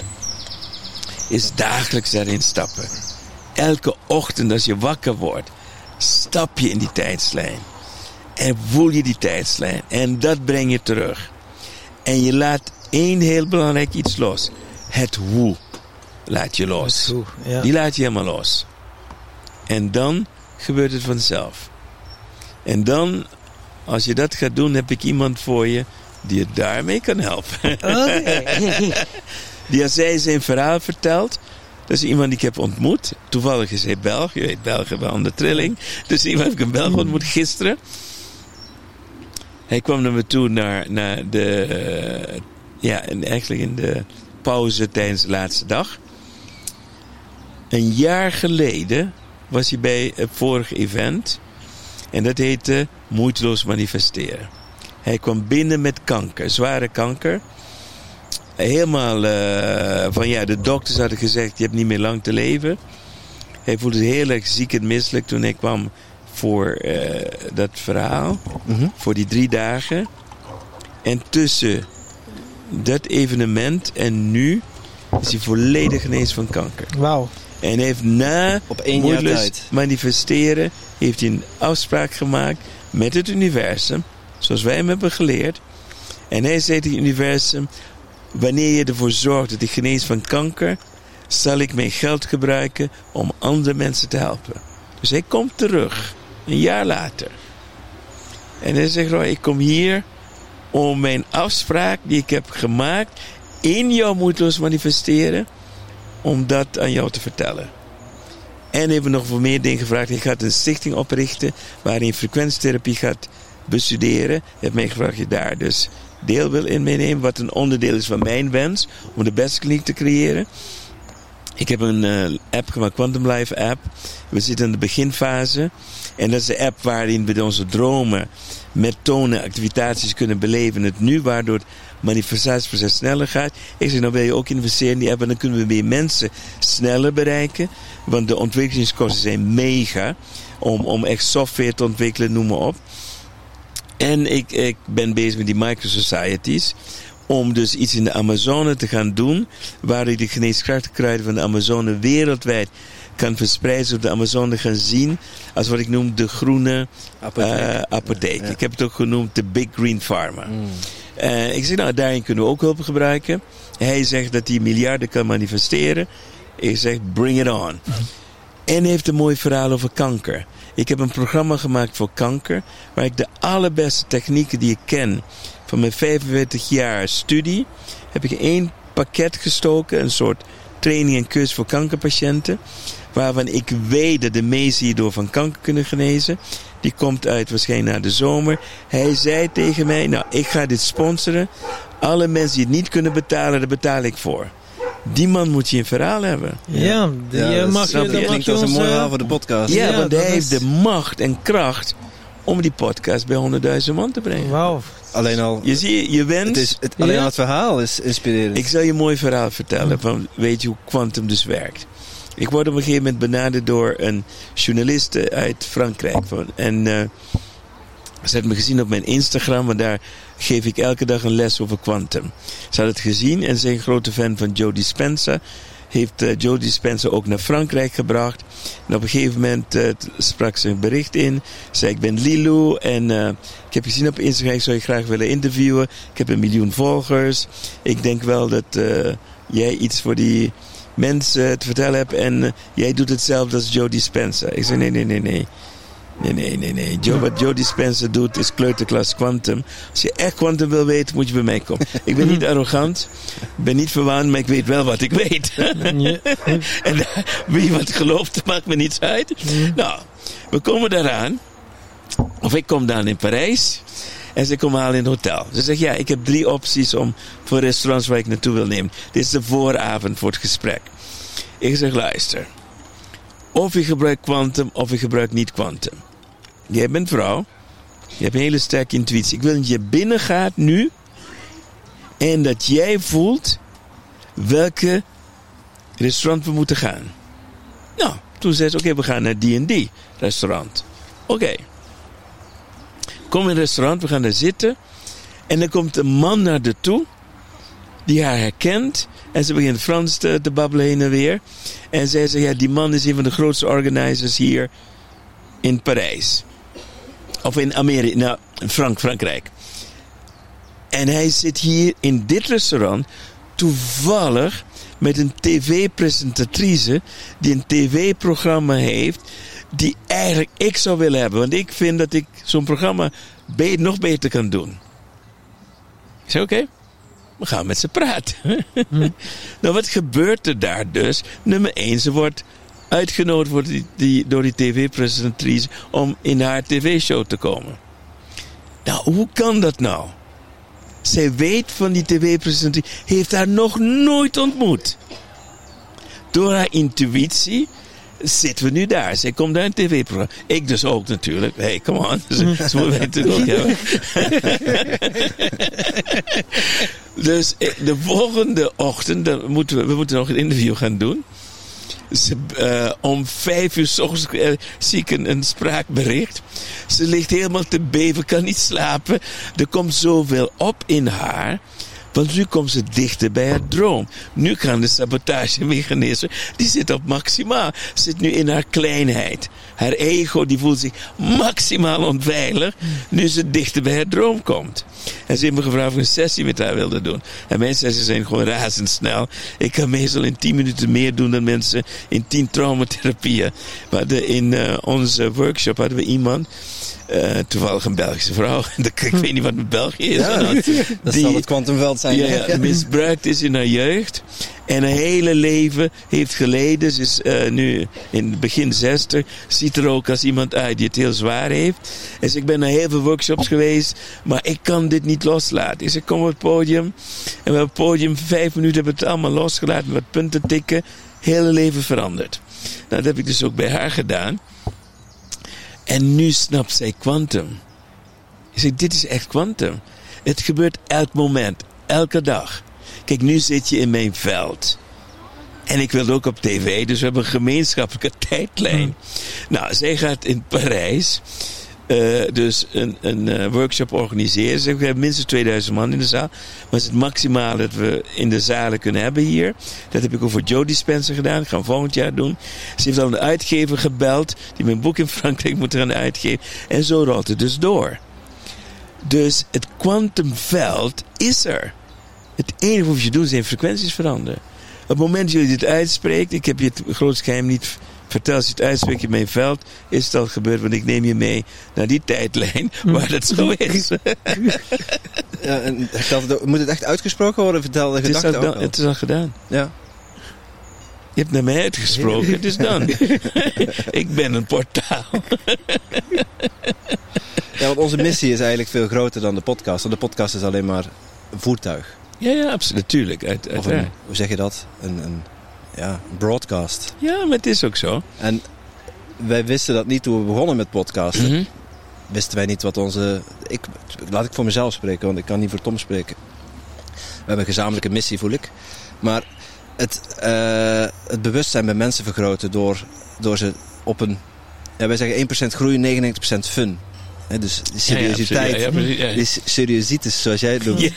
Is dagelijks daarin stappen elke ochtend als je wakker wordt, stap je in die tijdslijn. En voel je die tijdslijn. En dat breng je terug. En je laat één heel belangrijk iets los. Het hoe laat je los. Hoe, ja. Die laat je helemaal los. En dan gebeurt het vanzelf. En dan, als je dat gaat doen, heb ik iemand voor je die je daarmee kan helpen. Okay. *laughs* die als zij zijn verhaal vertelt, dat is iemand die ik heb ontmoet. Toevallig is hij Belg. Je weet, Belgen hebben aan de trilling. Dus iemand heb ik een Belg ontmoet gisteren. Hij kwam naar me toe naar, naar de... Uh, ja, eigenlijk in de pauze tijdens de laatste dag. Een jaar geleden was hij bij het vorige event. En dat heette Moeiteloos Manifesteren. Hij kwam binnen met kanker, zware kanker. Helemaal uh, van ja, de dokters hadden gezegd: je hebt niet meer lang te leven. Hij voelde zich heel erg ziek en misselijk toen hij kwam voor uh, dat verhaal. Mm Voor die drie dagen. En tussen dat evenement en nu is hij volledig genezen van kanker. Wauw. En hij heeft na Op één jaar tijd. manifesteren heeft hij een afspraak gemaakt met het universum, zoals wij hem hebben geleerd. En hij zei tegen het universum, wanneer je ervoor zorgt dat ik genees van kanker, zal ik mijn geld gebruiken om andere mensen te helpen. Dus hij komt terug, een jaar later. En hij zegt, ik kom hier om mijn afspraak die ik heb gemaakt in jou moeiteloos manifesteren, om dat aan jou te vertellen. En hebben nog voor meer dingen gevraagd. Ik ga een stichting oprichten waarin frequentietherapie gaat bestuderen. Je hebt mij gevraagd je daar dus deel wil in meenemen. Wat een onderdeel is van mijn wens om de beste kliniek te creëren. Ik heb een uh, app gemaakt, Quantum Life app. We zitten in de beginfase. En dat is de app waarin we onze dromen met tonen, activiteiten kunnen beleven. Het nu, waardoor het manifestatieproces sneller gaat. Ik zeg, nou wil je ook investeren in die app. En dan kunnen we meer mensen sneller bereiken. Want de ontwikkelingskosten zijn mega. Om, om echt software te ontwikkelen, noem maar op. En ik, ik ben bezig met die microsocieties om dus iets in de Amazone te gaan doen, waar ik de geneeskrachtige kruiden van de Amazone wereldwijd kan verspreiden, zodat de Amazone gaan zien als wat ik noem de groene apotheek. Uh, apotheek. Ik heb het ook genoemd de Big Green Pharma. Mm. Uh, ik zeg, nou, daarin kunnen we ook hulp gebruiken. Hij zegt dat hij miljarden kan manifesteren. Ik zeg, bring it on. En hij heeft een mooi verhaal over kanker. Ik heb een programma gemaakt voor kanker, waar ik de allerbeste technieken die ik ken van mijn 45 jaar studie, heb ik één pakket gestoken, een soort training en cursus voor kankerpatiënten, waarvan ik weet dat de meesten hierdoor van kanker kunnen genezen. Die komt uit waarschijnlijk na de zomer. Hij zei tegen mij, nou ik ga dit sponsoren. Alle mensen die het niet kunnen betalen, daar betaal ik voor. Die man moet je een verhaal hebben. Ja, die ja, mag je, dat klinkt als een mooi verhaal voor de podcast. Ja, want hij heeft de macht en kracht om die podcast bij 100.000 man te brengen. Wauw. Alleen al... Je ziet, je bent... Het is, het, alleen al het verhaal is inspirerend. Ik zal je een mooi verhaal vertellen van, weet je hoe quantum dus werkt. Ik word op een gegeven moment benaderd door een journaliste uit Frankrijk. Van, en uh, ze had me gezien op mijn Instagram, want daar geef ik elke dag een les over quantum. Ze had het gezien en een grote fan van Joe Dispenza. Heeft uh, Joe Dispenza ook naar Frankrijk gebracht. En op een gegeven moment uh, sprak ze een bericht in. Zei ik ben Lilo en uh, ik heb gezien op Instagram, ik zou je graag willen interviewen. Ik heb een miljoen volgers. Ik denk wel dat jij iets voor die mensen te vertellen hebt en jij doet hetzelfde als Joe Dispenza. Ik zei nee, nee, nee, nee. Nee, nee, nee, nee. Joe, wat Joe Dispenza doet is kleuterklas quantum. Als je echt quantum wil weten, moet je bij mij komen. Ik ben niet *laughs* arrogant, ben niet verwaand, maar ik weet wel wat ik weet. *laughs* en wie wat gelooft, maakt me niets uit. Nou, we komen daaraan. Of ik kom dan in Parijs. En ze komen halen in het hotel. Ze zeggen, ja, ik heb drie opties om voor restaurants waar ik naartoe wil nemen. Dit is de vooravond voor het gesprek. Ik zeg, luister. Of je gebruikt quantum, of je gebruikt niet quantum. Jij bent vrouw. Je hebt een hele sterke intuïtie. Ik wil dat je binnengaat nu. En dat jij voelt welke restaurant we moeten gaan. Nou, toen zei ze: Oké, we gaan naar die restaurant. Oké. Kom in het restaurant, we gaan daar zitten. En dan komt een man naar de toe. Die haar herkent. En ze begint Frans te, te babbelen heen en weer. En zij zegt: Ja, die man is een van de grootste organizers hier in Parijs. Of in Amerika, nou, Frank, Frankrijk. En hij zit hier in dit restaurant toevallig met een tv-presentatrice die een tv-programma heeft die eigenlijk ik zou willen hebben. Want ik vind dat ik zo'n programma nog beter kan doen. Ik zei oké, we gaan met ze praten. *laughs* nou, wat gebeurt er daar dus? Nummer één, ze wordt uitgenodigd wordt die, die, door die tv-presentatrice om in haar tv-show te komen. Nou, hoe kan dat nou? Zij weet van die tv-presentatrice, heeft haar nog nooit ontmoet. Door haar intuïtie zitten we nu daar. Zij komt daar een tv-programma. Ik dus ook natuurlijk. Hé, hey, come on. *laughs* Dat moeten wij natuurlijk ook hebben. dus eh, de volgende ochtend, dan moeten we, we moeten nog een interview gaan doen. Ze, uh, om vijf uur s ochtends uh, zie ik een, een, spraakbericht. Ze ligt helemaal te beven, kan niet slapen. Er komt zoveel op in haar. Want nu komt ze dichter bij haar droom. Nu kan de sabotagemechanisme, die zit op maximaal. Zit nu in haar kleinheid. Haar ego die voelt zich maximaal onveilig. Nu ze dichter bij haar droom komt. En ze heeft me gevraagd of ik een sessie met haar wilde doen. En mijn sessies zijn gewoon razendsnel. Ik kan meestal in 10 minuten meer doen dan mensen in 10 traumatherapieën. Hadden in uh, onze workshop hadden we iemand uh, toevallig een Belgische vrouw. *laughs* ik weet niet wat met België is. Ja, dat die, zal het kwantumveld zijn. Ja, ja, misbruikt is in haar jeugd. En haar hele leven heeft geleden. Ze is uh, nu in het begin 60. Ziet er ook als iemand uit die het heel zwaar heeft. Dus ik ben naar heel veel workshops geweest. Maar ik kan dit niet loslaten. Dus ik kom op het podium. En op het podium, vijf minuten hebben we het allemaal losgelaten. Met punten tikken. Hele leven veranderd. Nou, dat heb ik dus ook bij haar gedaan. En nu snapt zij kwantum. Ik zeg, dit is echt kwantum. Het gebeurt elk moment, elke dag. Kijk, nu zit je in mijn veld. En ik wil ook op tv, dus we hebben een gemeenschappelijke tijdlijn. Hmm. Nou, zij gaat in Parijs uh, dus een, een uh, workshop organiseren. Ze hebben minstens 2000 man in de zaal. Maar het is het maximale dat we in de zalen kunnen hebben hier. Dat heb ik ook voor Joe Dispenser gedaan. Ik ga hem volgend jaar doen. Ze heeft al een uitgever gebeld. Die mijn boek in Frankrijk moet gaan uitgeven. En zo rolt het dus door. Dus het kwantumveld is er. Het enige wat je doet zijn frequenties veranderen. Op het moment dat jullie dit uitspreekt, ik heb je het groot geheim niet vertel als je het uitspreekt in mijn veld, is het al gebeurd, want ik neem je mee naar die tijdlijn *laughs* waar dat zo is. *laughs* ja, en moet het echt uitgesproken worden? Vertel de gedachte het, het is al gedaan. Ja. Je hebt naar mij uitgesproken, het is dan. *laughs* ik ben een portaal. ja, want onze missie is eigenlijk veel groter dan de podcast. Want de podcast is alleen maar een voertuig. Ja, ja, absoluut. Natuurlijk. Uit, hoe zeg je dat? Een, een ja, broadcast. Ja, maar het is ook zo. En wij wisten dat niet toen we begonnen met podcasten. Mhm. Wisten wij niet wat onze... Ik, laat ik voor mezelf spreken, want ik kan niet voor Tom spreken. We hebben een gezamenlijke missie, voel ik. Maar het, uh, het bewustzijn bij mensen vergroten door, door ze op een... Ja, wij zeggen 1% groei, 99% fun dus seriositeit, ja, ja, die seriositis, zoals jij het noemt. *laughs*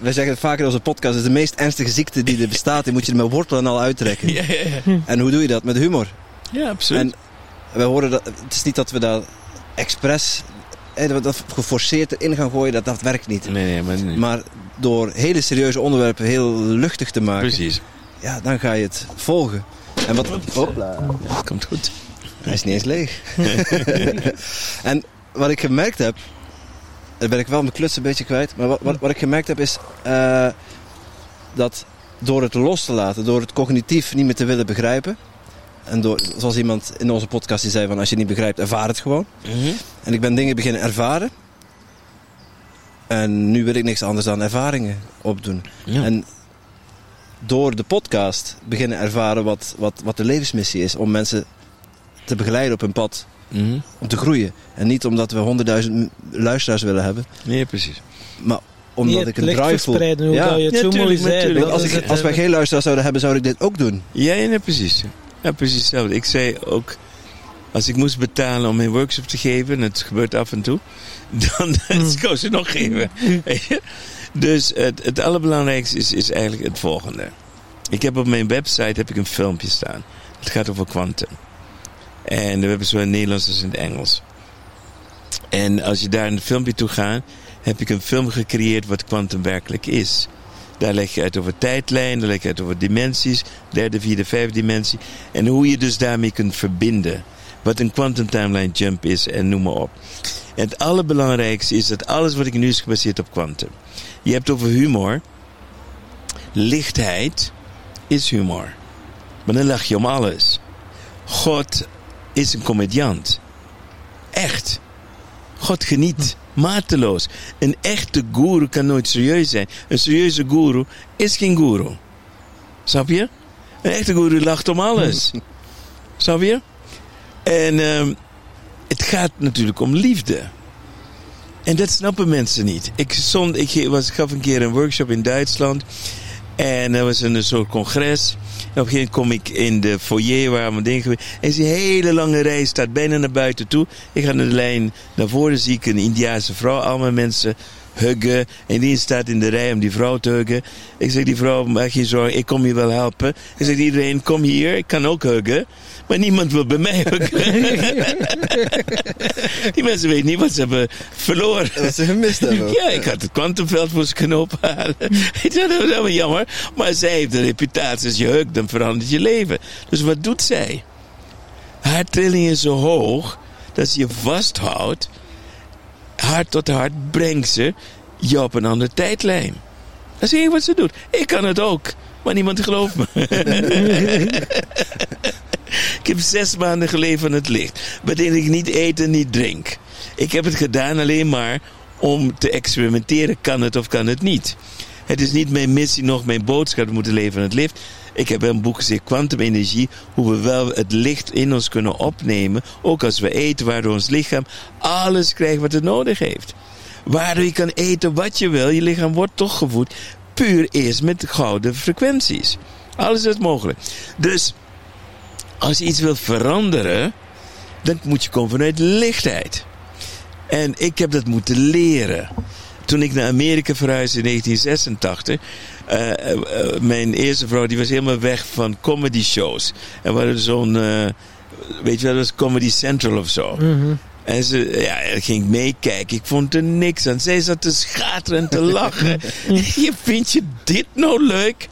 Wij zeggen het vaker in onze podcast, het is de meest ernstige ziekte die er bestaat. Die moet je er met wortelen al uittrekken. En hoe doe je dat? Met humor. Ja, absoluut. En wij horen dat, het is niet dat we dat expres, dat geforceerd erin gaan gooien, dat, dat werkt niet. Nee, nee, maar, niet. maar door hele serieuze onderwerpen heel luchtig te maken. Precies. Ja, dan ga je het volgen. En wat... Hopla. Komt goed. Hij is niet eens leeg. *laughs* en wat ik gemerkt heb, daar ben ik wel mijn kluts een beetje kwijt, maar wat, wat, wat ik gemerkt heb is uh, dat door het los te laten, door het cognitief niet meer te willen begrijpen, en door, zoals iemand in onze podcast die zei van als je het niet begrijpt, ervaar het gewoon. Mm En ik ben dingen beginnen ervaren. En nu wil ik niks anders dan ervaringen opdoen. Ja. En door de podcast beginnen ervaren wat, wat, wat de levensmissie is. Om mensen te begeleiden op hun pad. Mhm. Om te groeien. En niet omdat we honderdduizend luisteraars willen hebben. Nee, precies. Maar omdat ik een drive voel. Ja, je het zo mooi zei. Als, ik, als wij geen luisteraars zouden hebben, zou ik dit ook doen. Ja, ja precies. Ja, precies hetzelfde. Ik zei ook, als ik moest betalen om mijn workshop te geven, en het gebeurt af en toe, *laughs* dan *laughs* mm. zou ze nog geven. *laughs* dus het, het allerbelangrijkste is, is eigenlijk het volgende. Ik heb op mijn website heb ik een filmpje staan. Het gaat over quantum. En we hebben zowel in het Nederlands als in het Engels. En als je daar in het filmpje toe gaat, heb ik een film gecreëerd wat kwantum werkelijk is. Daar leg je uit over tijdlijn, daar leg je uit over dimensies, derde, vierde, vijfde dimensie. En hoe je dus daarmee kunt verbinden. Wat een quantum timeline jump is en noem maar op. En het allerbelangrijkste is dat alles wat ik nu is gebaseerd op kwantum. Je hebt over humor. Lichtheid is humor. Maar dan lach je om alles. God is een comediant. Echt. God geniet. Mateloos. Een echte guru kan nooit serieus zijn. Een serieuze guru is geen guru. Snap je? Een echte guru lacht om alles. *laughs* Snap je? En ehm, het gaat natuurlijk om liefde. En dat snappen mensen niet. Ik, stond, ik was, gaf een keer een workshop in Duitsland. En er was een soort congres. En op een gegeven moment kom ik in de foyer waar mijn ding geweest. En een hele lange rij staat bijna naar buiten toe. Ik ga naar de lijn naar voren, zie ik een Indiaanse vrouw. Allemaal mensen huggen. En die staat in de rij om die vrouw te huggen. Ik zeg, die vrouw, maak je zorgen, ik kom je wel helpen. Ik zeg, iedereen, kom hier, ik kan ook huggen. Maar niemand wil bij mij *laughs* huggen. die mensen weten niet wat ze hebben verloren. Wat ze gemist hebben. Ja, ik had het kwantumveld voor ze kunnen ophalen. *laughs* Ik zei, dat is helemaal jammer. Maar zij heeft een reputatie. Als je hugt, dan verandert je leven. Dus wat doet zij? Haar trilling is zo hoog dat ze je vasthoudt hart tot hart brengt ze je op een andere tijdlijn. Dat is wat ze doet. Ik kan het ook, maar niemand gelooft me. *laughs* ik heb zes maanden geleefd van het licht, waarin ik niet eet en niet drink. Ik heb het gedaan alleen maar om te experimenteren. Kan het of kan het niet? Het is niet mijn missie, nog mijn boodschap moeten leven van het licht. Ik heb een boek gezegd, kwantumenergie, hoe we wel het licht in ons kunnen opnemen. Ook als we eten, waardoor ons lichaam alles krijgt wat het nodig heeft. Waardoor je kan eten wat je wil, je lichaam wordt toch gevoed. Puur eerst met gouden frequenties. Alles is mogelijk. Dus, als je iets wilt veranderen, dan moet je komen vanuit lichtheid. En ik heb dat moeten leren. Toen ik naar Amerika verhuisde in 1986, uh, uh, mijn eerste vrouw die was helemaal weg van comedy shows. En we hadden zo'n, weet je wel, dat was Comedy Central of zo. Mm -hmm. En ze ja, ging meekijken. Ik vond er niks aan. Zij zat te schateren en te *laughs* lachen. *laughs* je vind je dit nou leuk?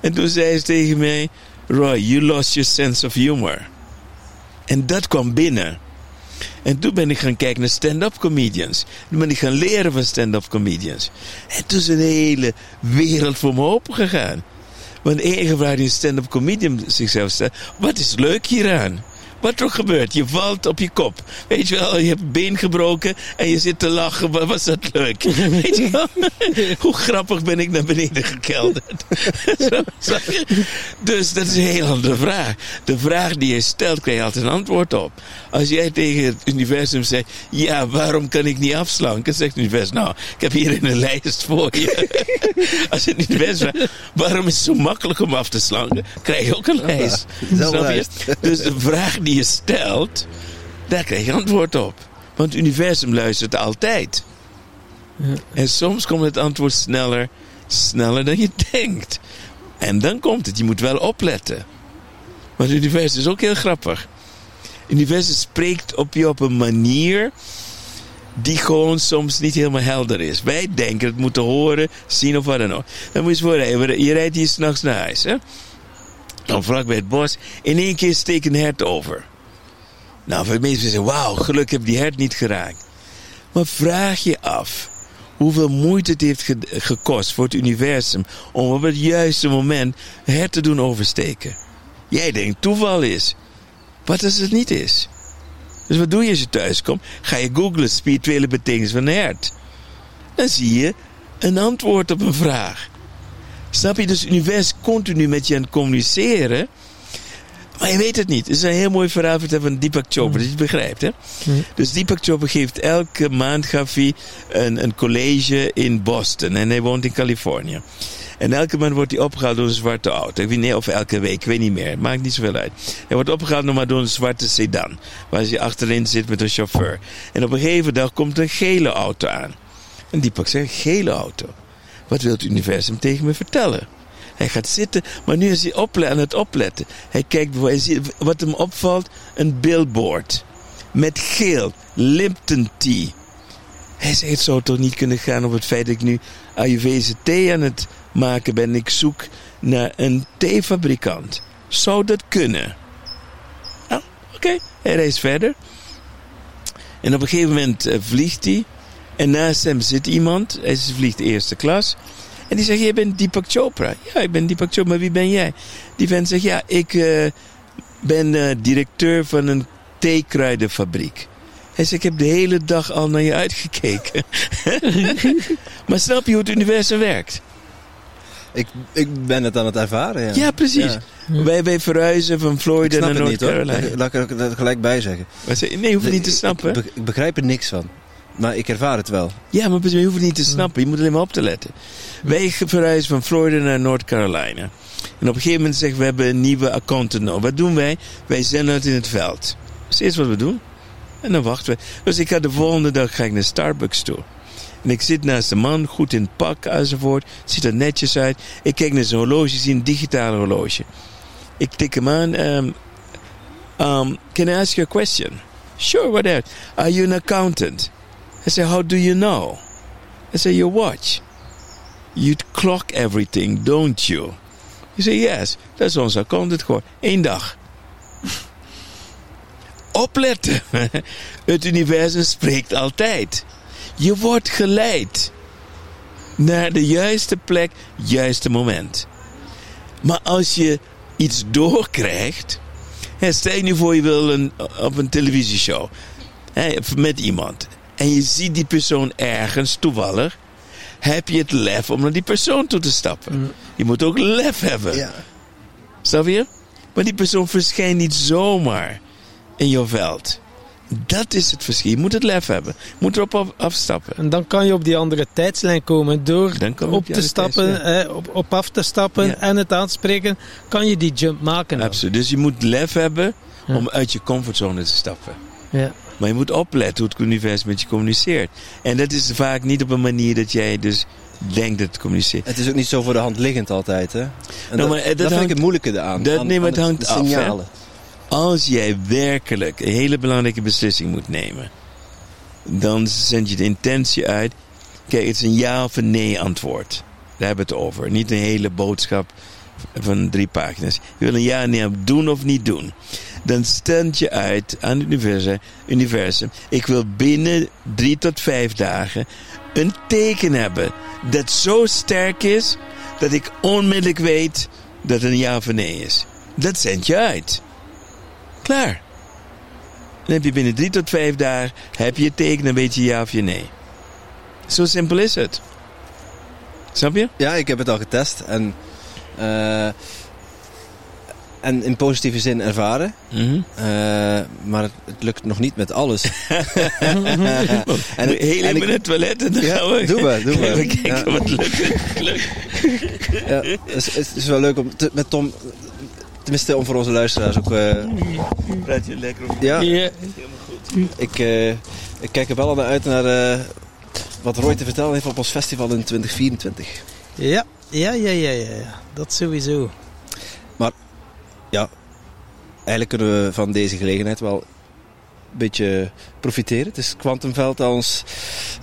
En toen zei ze tegen mij: Roy, you lost your sense of humor. En dat kwam binnen. En toen ben ik gaan kijken naar stand-up comedians. Toen ben ik gaan leren van stand-up comedians. En toen is een hele wereld voor me open gegaan. Want enige vraag die een stand-up comedian zichzelf stelt: wat is leuk hieraan? Wat er gebeurt, je valt op je kop. Weet je wel, je hebt een been gebroken en je zit te lachen. Wat was dat leuk? *laughs* Weet je wel? *laughs* Hoe grappig ben ik naar beneden gekelderd? *laughs* dus dat is een heel andere vraag. De vraag die je stelt, krijg je altijd een antwoord op. Als jij tegen het universum zegt, ja, waarom kan ik niet afslanken? Zegt het universum, nou, ik heb hier een lijst voor je. Als het universum vraagt, waarom is het zo makkelijk om af te slanken? Krijg je ook een lijst. Dus de vraag die je stelt, daar krijg je antwoord op. Want het universum luistert altijd. Ja. En soms komt het antwoord sneller, sneller dan je *laughs* denkt. En dan komt het, je moet wel opletten. Want het universum is ook heel grappig. Het universum spreekt op je op een manier die gewoon soms niet helemaal helder is. Wij denken het moeten horen, zien of wat dan ook. Dan moet je eens voorrijden, je rijdt hier s'nachts naar huis. Hè? Dan vlak bij het bos, in één keer steekt een hert over. Nou, de meeste zeggen, wauw, gelukkig heb die hert niet geraakt. Maar vraag je af hoeveel moeite het heeft gekost voor het universum om op het juiste moment hert te doen oversteken. Jij denkt toeval is. Wat als het niet is? Dus wat doe je als je thuis komt? Ga je googlen spirituele betekenis van hert. Dan zie je een antwoord op een vraag. Snap je? Dus het universum continu met je aan het communiceren. Maar je weet het niet. Het is een heel mooi verhaal van Deepak Chopra, mm. dat je het begrijpt. Hè? Mm. Dus Deepak Chopra geeft elke maand gaf hij een, een college in Boston. En hij woont in Californië. En elke maand wordt hij opgehaald door een zwarte auto. Ik weet niet of elke week, ik weet niet meer. Het maakt niet zoveel uit. Hij wordt opgehaald maar door een zwarte sedan. Waar hij achterin zit met een chauffeur. En op een gegeven dag komt een gele auto aan. En Deepak zegt, gele auto. Wat wil het universum tegen me vertellen? Hij gaat zitten, maar nu is hij aan het opletten. Hij kijkt, hij ziet, wat hem opvalt, een billboard. Met geel, Lipton Tea. Hij zegt, het zou toch niet kunnen gaan op het feit dat ik nu Ayurvedische thee aan het maken ben. Ik zoek naar een theefabrikant. Zou dat kunnen? Nou, oké. Hij reist verder. En op een gegeven moment uh, vliegt hij. En naast hem zit iemand. Hij vliegt eerste klas. En die zegt, jij bent Deepak Chopra. Ja, ik ben Deepak Chopra, maar wie ben jij? Die vent zegt, ja, ik uh, ben uh, directeur van een theekruidenfabriek. Hij zegt, ik heb de hele dag al naar je uitgekeken. *laughs* maar snap je hoe het universum werkt? Ik, ik ben het aan het ervaren, ja. Ja, precies. Ja. Wij, wij verhuizen van Florida naar. Noord-Carolina. Laat ik er gelijk bij zeggen. Je? Nee, je hoeft het niet te snappen. Ik begrijp er niks van. Maar ik ervaar het wel. Ja, maar je hoeft het niet te snappen. Je moet alleen maar op te letten. Wij verhuizen van Florida naar Noord-Carolina. En op een gegeven moment zeggen we, we hebben een nieuwe accountant nodig. Wat doen wij? Wij zenden uit in het veld. Dat is het wat we doen. En dan wachten we. Dus ik ga de volgende dag ga ik naar Starbucks toe. En ik zit naast de man, goed in het pak enzovoort. Ziet er netjes uit. Ik kijk naar zijn horloge, zie een digitale horloge. Ik tik hem aan. Um, um, can I ask you a question? Sure, whatever. Are you an accountant? I say, how do you know? I say, your watch. You clock everything, don't you? He say, yes. Dat is onze accountant gewoon. Eén dag. *laughs* Opletten. *laughs* Het universum spreekt altijd. Je wordt geleid naar de juiste plek, juiste moment. Maar als je iets doorkrijgt. Stel je nu voor je wil op een televisieshow. Hè, met iemand. En je ziet die persoon ergens toevallig. Heb je het lef om naar die persoon toe te stappen. Je moet ook lef hebben. Ja. Snap je? Maar die persoon verschijnt niet zomaar in jouw veld. Dat is het verschil. Je moet het lef hebben. Je moet erop af- afstappen. En dan kan je op die andere tijdslijn komen. Door op te stappen, eh, op, op af te stappen Ja. en het aanspreken, kan je die jump maken. Absoluut. Dus je moet lef hebben Ja. om uit je comfortzone te stappen. Ja. Maar je moet opletten hoe het universum met je communiceert. En dat is vaak niet op een manier dat jij dus denkt dat het communiceert. Het is ook niet zo voor de hand liggend altijd, hè? En dat, maar, eh, dat vind ik het moeilijke aan. dat- aan- nee, maar het hangt de af, hè? signalen. Als jij werkelijk een hele belangrijke beslissing moet nemen, dan zend je de intentie uit. Kijk, het is een ja of een nee antwoord. Daar hebben we het over. Niet een hele boodschap van drie pagina's. Je wil een ja nee doen of niet doen. Dan stand je uit aan het universum, universum. Ik wil binnen drie tot vijf dagen een teken hebben dat zo sterk is dat ik onmiddellijk weet dat het een ja of een nee is. Dat zend je uit. Klaar. Dan heb je binnen drie tot vijf dagen heb je teken, dan weet je ja of je nee. Zo simpel is het. Snap je? Ja, ik heb het al getest. En, en in positieve zin ervaren. Mhm. Eh, maar het, het lukt nog niet met alles. *laughs* *laughs* en, heel even en ik- in het toilet en dan Ja, gaan we... doe maar, doe maar. Even kijken Ja. wat lukt. lukt. ja, het, is, het is wel leuk om te- met Tom... Tenminste, om voor onze luisteraars ook... eh, Praat je lekker op. ja, Ja. ik, eh, ik kijk er wel naar uit naar eh, wat Roy te vertellen heeft op ons festival in 2024. Ja, ja, ja, ja, ja, ja. Dat sowieso. Eigenlijk kunnen we van deze gelegenheid wel een beetje profiteren. Het is Quantumveld dat ons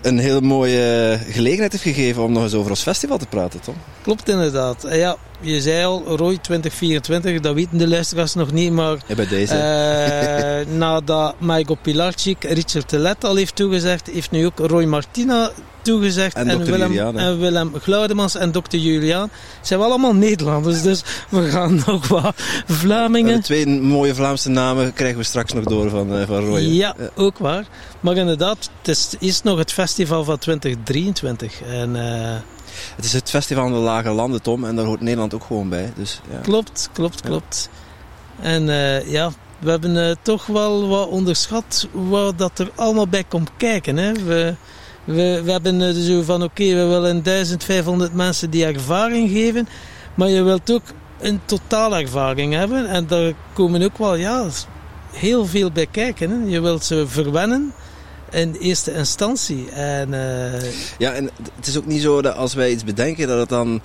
een hele mooie gelegenheid heeft gegeven om nog eens over ons festival te praten, Tom. Klopt inderdaad. En ja, je zei al, Roy 2024, dat weten de luisteraars nog niet, maar Ja, bij deze. eh, *laughs* nadat Michael Pilarczyk Richard Telet al heeft toegezegd, heeft nu ook Roy Martina toegezegd En. Willem, Juliaan, hè. en Willem Glaudemans en Dr. Juliaan. Zijn wel allemaal Nederlanders, dus we gaan *laughs* nog wat En Vlamingen. de twee mooie Vlaamse namen krijgen we straks nog door van, eh, van Roy. Ja, ook waar. Maar inderdaad, het is, is nog het festival van 2023. En eh, Het is het festival in de Lage Landen, Tom, en daar hoort Nederland ook gewoon bij. Dus, ja. klopt, klopt, klopt. En eh, ja, we hebben toch wel wat onderschat wat dat er allemaal bij komt kijken. Hè. We, we, we hebben eh, zo van, oké, we willen 1500 mensen die ervaring geven. Maar je wilt ook een totaalervaring hebben. En daar komen ook wel, ja, heel veel bij kijken. Hè. Je wilt ze verwennen in eerste instantie. En eh, ja, en het is ook niet zo dat als wij iets bedenken, dat het dan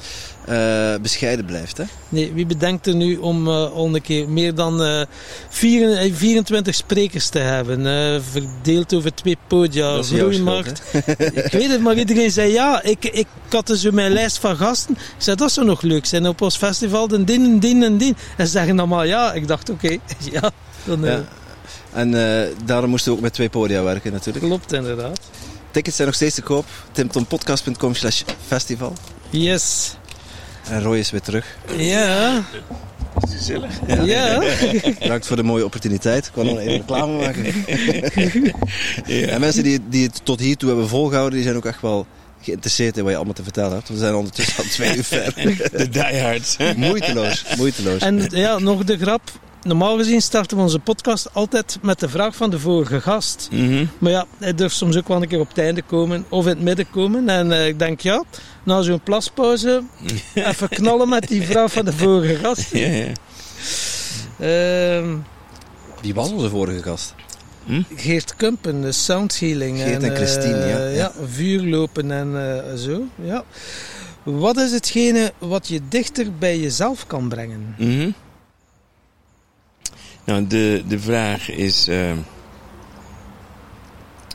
eh, bescheiden blijft. Hè? Nee, wie bedenkt er nu om eh, om een keer meer dan eh, vier- eh, 24 sprekers te hebben, verdeeld over twee podia, groeimarkt. ik weet het, maar iedereen zei ja. Ik, ik had dus mijn lijst van gasten. Ik zei dat zou nog leuk zijn op ons festival, dan din en din en din. En ze zeggen allemaal ja. Ik dacht oké, *laughs* ja, dan Ja. En eh, daarom moesten we ook met twee podia werken natuurlijk. klopt inderdaad. Tickets zijn nog steeds te koop. timtompodcast.com slash festival. Yes. En Roy is weer terug. Ja, Gezellig. ja. Bedankt *laughs* voor de mooie opportuniteit. Ik kon nog even reclame maken. *laughs* Ja. En mensen die, die het tot hiertoe hebben volgehouden, die zijn ook echt wel geïnteresseerd in wat je allemaal te vertellen hebt. We zijn ondertussen al twee uur *laughs* ver. De diehards. moeiteloos, moeiteloos. En ja, nog de grap. Normaal gezien starten we onze podcast altijd met de vraag van de vorige gast. Mhm. Maar ja, hij durft soms ook wel een keer op het einde komen of in het midden komen. En eh, ik denk, ja, na zo'n plaspauze, *laughs* even knallen met die vraag van de vorige gast. Ja, ja. Ehm, Wie was onze vorige gast? Geert Kumpen, de sound healing. Geert en Christine, eh, ja, ja. vuurlopen en eh, zo. Ja. Wat is hetgene wat je dichter bij jezelf kan brengen? Mhm. Nou, de, de vraag is. eh,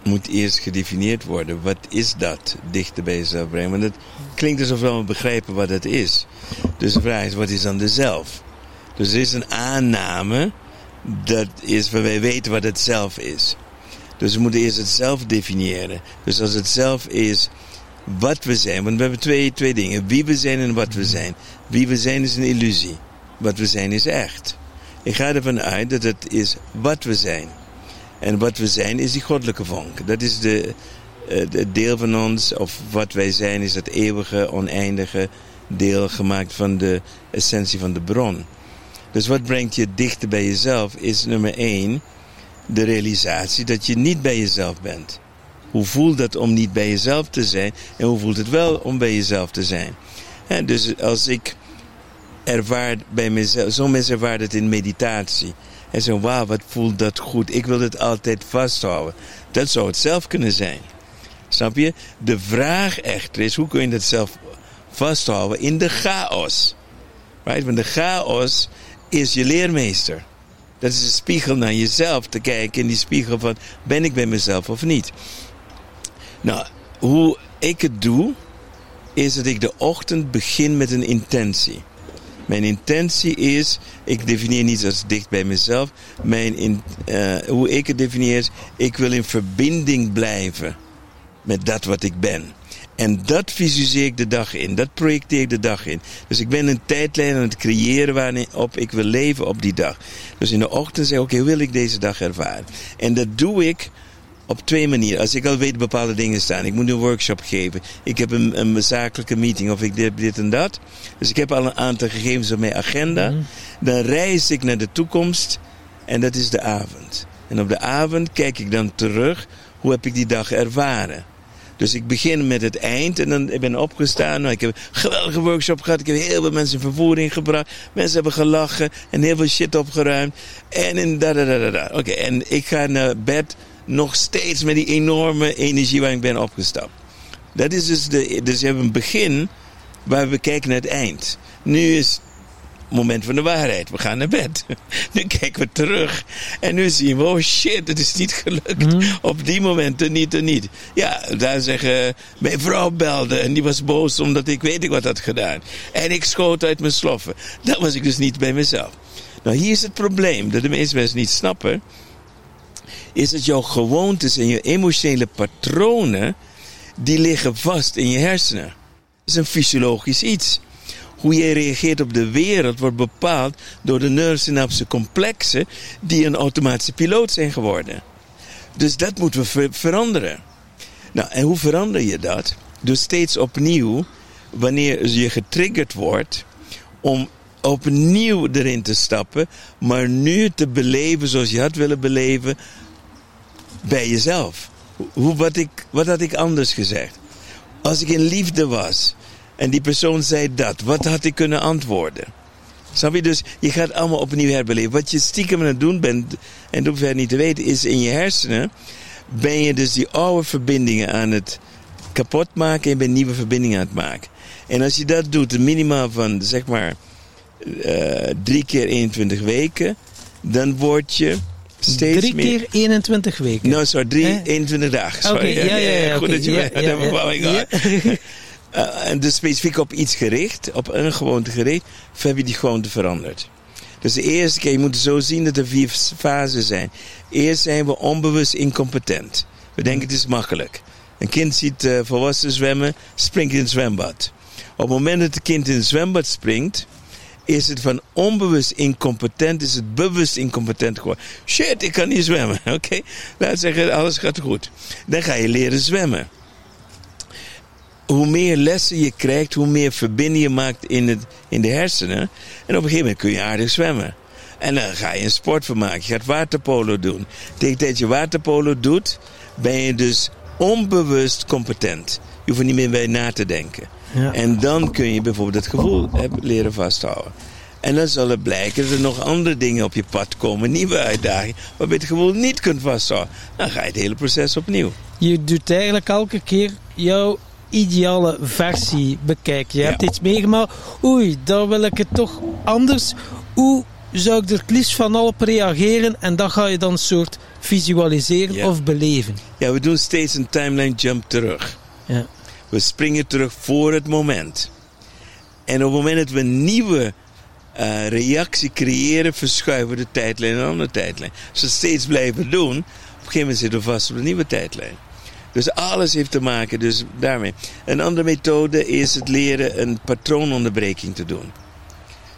moet eerst gedefinieerd worden. Wat is dat dichter bij jezelf brengen? Want het klinkt alsof we begrijpen wat het is. Dus de vraag is: wat is dan de zelf? Dus er is een aanname. Dat is waar wij weten wat het zelf is. Dus we moeten eerst het zelf definiëren. Dus als het zelf is wat we zijn. Want we hebben twee, twee dingen: wie we zijn en wat we zijn. Wie we zijn is een illusie. Wat we zijn is echt. Ik ga ervan uit dat het is wat we zijn. En wat we zijn is die goddelijke vonk. Dat is de, eh, de deel van ons, of wat wij zijn, is het eeuwige, oneindige deel gemaakt van de essentie van de bron. Dus wat brengt je dichter bij jezelf is nummer één de realisatie dat je niet bij jezelf bent. Hoe voelt het om niet bij jezelf te zijn en hoe voelt het wel om bij jezelf te zijn? Hè, dus als ik ervaar bij mezelf, zo'n mensen ervaren het in meditatie. En zo, wauw, wat voelt dat goed. Ik wil het altijd vasthouden. Dat zou het zelf kunnen zijn. Snap je? De vraag echter is, hoe kun je dat zelf vasthouden in de chaos? Right? Want de chaos is je leermeester. Dat is een spiegel naar jezelf te kijken in die spiegel van, ben ik bij mezelf of niet? Nou, hoe ik het doe, is dat ik de ochtend begin met een intentie. Mijn intentie is, ik definieer niet als dicht bij mezelf. Mijn in, eh, hoe ik het definieer is, ik wil in verbinding blijven met dat wat ik ben. En dat visualiseer ik de dag in, dat projecteer ik de dag in. Dus ik ben een tijdlijn aan het creëren waarop ik wil leven op die dag. Dus in de ochtend zeg ik, oké, hoe wil ik deze dag ervaren? En dat doe ik op twee manieren. Als ik al weet bepaalde dingen staan. Ik moet een workshop geven. Ik heb een, een zakelijke meeting of ik dit, dit en dat. Dus ik heb al een aantal gegevens op mijn agenda. Dan reis ik naar de toekomst. En dat is de avond. En op de avond kijk ik dan terug. Hoe heb ik die dag ervaren? Dus ik begin met het eind en dan ik ben opgestaan. Nou, ik heb een geweldige workshop gehad. Ik heb heel veel mensen in vervoering gebracht. Mensen hebben gelachen en heel veel shit opgeruimd. En in da da da da. da. Oké, en ik ga naar bed nog steeds met die enorme energie waar ik ben opgestapt. Dat is dus de. Dus we hebben een begin waar we kijken naar het eind. Nu is het moment van de waarheid. We gaan naar bed. *laughs* Nu kijken we terug. En nu zien we, oh shit, het is niet gelukt. Op die momenten niet en niet. Ja, daar zeggen, mijn vrouw belde en die was boos omdat ik weet ik wat had gedaan. En ik schoot uit mijn sloffen. Dat was ik dus niet bij mezelf. Nou, hier is het probleem dat de meeste mensen niet snappen. Is dat jouw gewoontes en je emotionele patronen, die liggen vast in je hersenen. Dat is een fysiologisch iets hoe je reageert op de wereld wordt bepaald door de neurosynapse complexen die een automatische piloot zijn geworden. Dus dat moeten we ver veranderen. Nou, en hoe verander je dat? Dus steeds opnieuw, wanneer je getriggerd wordt, om opnieuw erin te stappen, maar nu te beleven zoals je had willen beleven bij jezelf. Hoe, wat, ik, wat had ik anders gezegd? Als ik in liefde was, en die persoon zei dat. Wat had ik kunnen antwoorden? Snap je? Dus je gaat allemaal opnieuw herbeleven. Wat je stiekem aan het doen bent, en dat hoef niet te weten, is in je hersenen ben je dus die oude verbindingen aan het kapot maken en je nieuwe verbindingen aan het maken. En als je dat doet, een minimaal van zeg maar uh, drie keer 21 weken, dan word je steeds drie meer... keer 21 weken? Nou, sorry, drie, eh? 21 dagen. Sorry. Okay, ja, ja, ja, *laughs* Goed okay, dat je ja. Uh, *laughs* en dus specifiek op iets gericht, op een gewoonte gericht, heb je die gewoonte veranderd. Dus de eerste keer, je moet zo zien dat er vier fasen zijn. Eerst zijn we onbewust incompetent. We denken het is makkelijk. Een kind ziet uh, volwassenen zwemmen, springt in het zwembad. Op het moment dat het kind in het zwembad springt, is het van onbewust incompetent, is het bewust incompetent geworden. Shit, ik kan niet zwemmen. *laughs* Oké, laat zeggen, alles gaat goed. Dan ga je leren zwemmen. hoe meer lessen je krijgt, hoe meer verbinding je maakt in, het, in de hersenen. En op een gegeven moment kun je aardig zwemmen. En dan ga je een sport van maken. Je gaat waterpolo doen. Tegen dat je waterpolo doet, ben je dus onbewust competent. Je hoeft er niet meer bij na te denken. Ja. En dan kun je bijvoorbeeld het gevoel hebben, leren vasthouden. En dan zal het blijken dat er nog andere dingen op je pad komen, nieuwe uitdagingen, waarbij je het gevoel niet kunt vasthouden. Dan ga je het hele proces opnieuw. Je doet eigenlijk elke keer jouw ideale versie bekijken. Je Ja. hebt iets meegemaakt. Oei, daar wil ik het toch anders. Hoe zou ik er het liefst van al op reageren? En dat ga je dan een soort visualiseren Ja. of beleven. Ja, we doen steeds een timeline jump terug. Ja. We springen terug voor het moment. En op het moment dat we een nieuwe eh, reactie creëren, verschuiven we de tijdlijn naar een andere tijdlijn. Als we steeds blijven doen, op een gegeven moment zitten we vast op een nieuwe tijdlijn. Dus alles heeft te maken dus daarmee. Een andere methode is het leren een patroononderbreking te doen.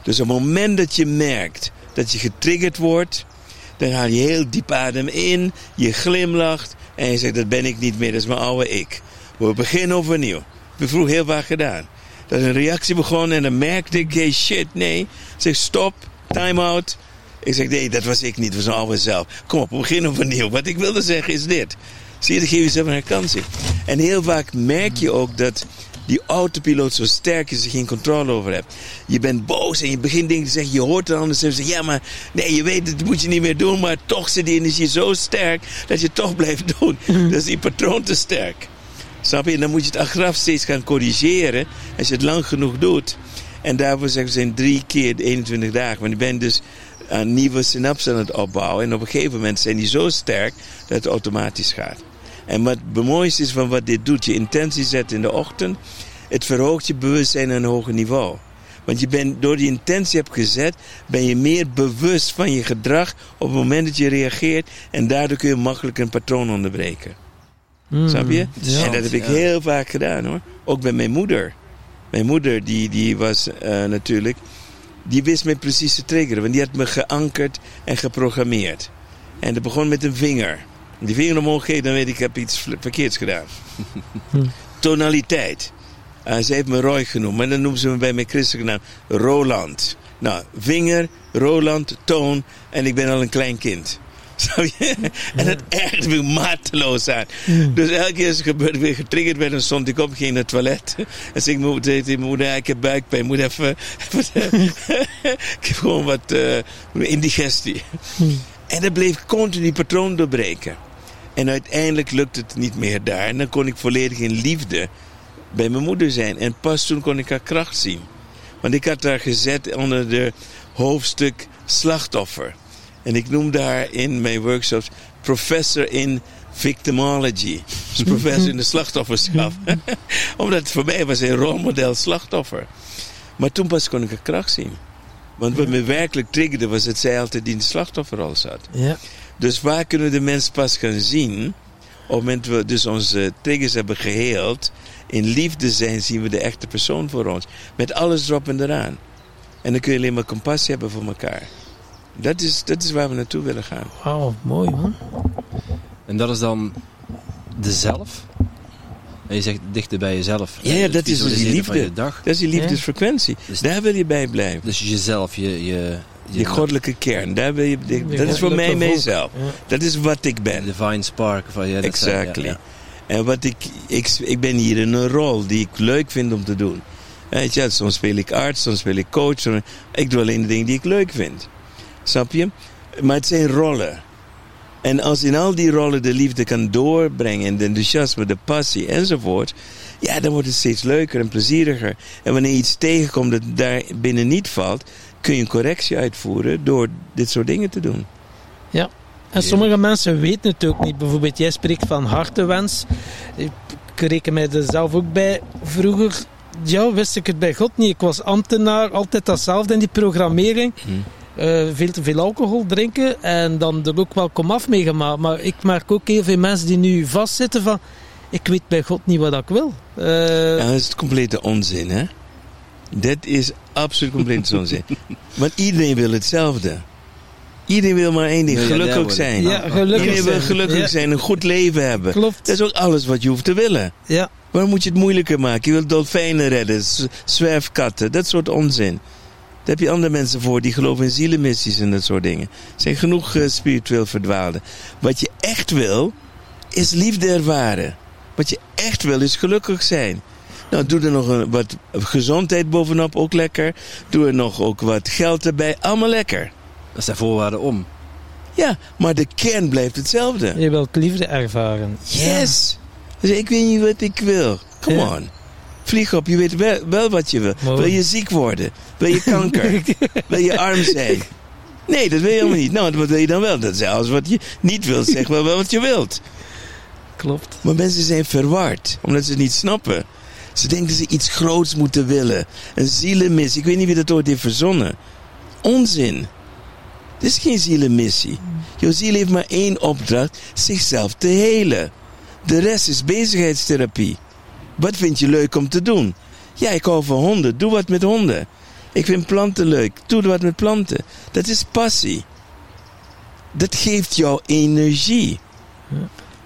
Dus op het moment dat je merkt dat je getriggerd wordt, dan haal je heel diep adem in, je glimlacht en je zegt dat ben ik niet meer, dat is mijn oude ik. We beginnen overnieuw. We heb vroeger heel vaak gedaan. Dat is een reactie begon en dan merkte ik, hey shit, nee. Ik zeg stop, time out. Ik zeg nee, dat was ik niet, dat was een oude zelf. Kom op, we beginnen overnieuw. Wat ik wilde zeggen is dit. Zie je, dan geef je jezelf een herkansing. En heel vaak merk je ook dat die autopiloot zo sterk is dat je geen controle over hebt. Je bent boos en je begint dingen te zeggen, je hoort het anders en zegt, ja maar nee, je weet dat moet je niet meer doen, maar toch zit die energie zo sterk dat je toch blijft doen. Dat is die patroon te sterk. Snap je? En dan moet je het achteraf steeds gaan corrigeren als je het lang genoeg doet. En daarvoor zeggen we zijn drie keer de 21 dagen. Want je bent dus aan nieuwe synapsen aan het opbouwen. En op een gegeven moment zijn die zo sterk dat het automatisch gaat. En wat het mooiste is van wat dit doet, je intentie zet in de ochtend, het verhoogt je bewustzijn naar een hoger niveau. Want je bent, door die intentie hebt gezet, ben je meer bewust van je gedrag op het moment dat je reageert. En daardoor kun je makkelijk een patroon onderbreken. Hmm. Snap je? Ja. En dat heb ik ja. heel vaak gedaan hoor. Ook bij mijn moeder. Mijn moeder, die, die was eh, natuurlijk. Die wist me precies te triggeren. Want die had me geankerd en geprogrammeerd. En dat begon met een vinger. Die vinger omhoog geven, dan weet ik, ik heb iets verkeerds gedaan. *laughs* Hm. Tonaliteit. Eh, ze heeft me Roy genoemd, maar dan noemen ze me bij mijn christelijke naam Roland. Nou, vinger, Roland, toon en ik ben al een klein kind. En dat ergerde me mateloos aan. Dus elke keer als ik weer getriggerd werd, dan stond ik op, ging naar het toilet. En zei ik mo- tegen mijn moeder, ik heb buikpijn, moet even... even *laughs* ik heb gewoon wat eh, indigestie. En dat bleef continu patroon doorbreken. En uiteindelijk lukte het niet meer daar. En dan kon ik volledig in liefde bij mijn moeder zijn. En pas toen kon ik haar kracht zien. Want ik had haar gezet onder de hoofdstuk slachtoffer. En ik noemde haar in mijn workshops professor in victimology. Dus professor in de slachtofferschap. *laughs* Omdat het voor mij was een rolmodel slachtoffer. Maar toen pas kon ik haar kracht zien. Want wat me werkelijk triggerde was dat zij altijd in de slachtofferrol zat. Ja. Dus waar kunnen we de mens pas gaan zien? Op het moment dat we dus onze triggers hebben geheeld, in liefde zijn, zien we de echte persoon voor ons. Met alles erop en eraan. En dan kun je alleen maar compassie hebben voor elkaar. Dat is, dat is waar we naartoe willen gaan. Wauw, mooi man. En dat is dan de zelf. En je zegt dichter bij jezelf. Ja, ja, Het dat is dus die liefde. je dag. Dat is die liefdesfrequentie. Dus- Daar wil je bij blijven. Dus jezelf, je... je, je Die goddelijke kern. Daar wil je, dat is voor mij mijzelf. Ja. Dat is wat ik ben. divine spark. Van, ja, Exactly. ja. En wat ik, ik, ik ben hier in een rol die ik leuk vind om te doen. Weet je, soms speel ik arts, soms speel ik coach. Ik doe alleen de dingen die ik leuk vind. Snap je? Maar het zijn rollen. En als in al die rollen de liefde kan doorbrengen, en de enthousiasme, de passie enzovoort, ja, dan wordt het steeds leuker en plezieriger. En wanneer je iets tegenkomt dat daar binnen niet valt, kun je een correctie uitvoeren door dit soort dingen te doen. En sommige mensen weten het ook niet. Bijvoorbeeld, jij spreekt van hartewens. Ik reken mij er zelf ook bij. Vroeger ja, wist ik het bij God niet. Ik was ambtenaar, altijd datzelfde in die programmering. Eh, veel te veel alcohol drinken en dan er ook wel komaf mee gemaakt. Maar ik merk ook heel veel mensen die nu vastzitten van... Ik weet bij God niet wat ik wil. Eh, Ja, dat is complete onzin, hè? Dat is absoluut complete *laughs* onzin. Want iedereen wil hetzelfde. Iedereen wil maar één ding, gelukkig zijn. Ja, gelukkig Iedereen wil zijn. gelukkig Ja. zijn, een goed leven hebben. Klopt. Dat is ook alles wat je hoeft te willen. Ja, Waarom moet je het moeilijker maken? Je wilt dolfijnen redden, zwerfkatten, dat soort onzin. Daar heb je andere mensen voor die geloven in zielenmissies en dat soort dingen. Er zijn genoeg eh, spiritueel verdwaalden. Wat je echt wil, is liefde ervaren. Wat je echt wil, is gelukkig zijn. Nou, doe er nog een, wat gezondheid bovenop, ook lekker. Doe er nog ook wat geld erbij, allemaal lekker. Dat zijn voorwaarden om. Ja, maar de kern blijft hetzelfde. je wilt liefde ervaren. Yes! Dus ik weet niet wat ik wil. Come Ja. on. Vlieg op, je weet wel, wel wat je wil. Wil je ziek worden? Wil je kanker? *laughs* wil je arm zijn? Nee, dat wil je helemaal niet. Nou, wat wil je dan wel? Dat is alles wat je niet wilt. Zeg wel, wel wat je wilt. Klopt. Maar mensen zijn verward, omdat ze het niet snappen. Ze denken dat ze iets groots moeten willen. Een zielenmissie. Ik weet niet wie dat ooit heeft verzonnen. Onzin. Dit is geen zielenmissie. Jouw ziel heeft maar één opdracht: zichzelf te helen. De rest is bezigheidstherapie. Wat vind je leuk om te doen? Ja, ik hou van honden. Doe wat met honden. Ik vind planten leuk. Doe wat met planten. Dat is passie. Dat geeft jou energie.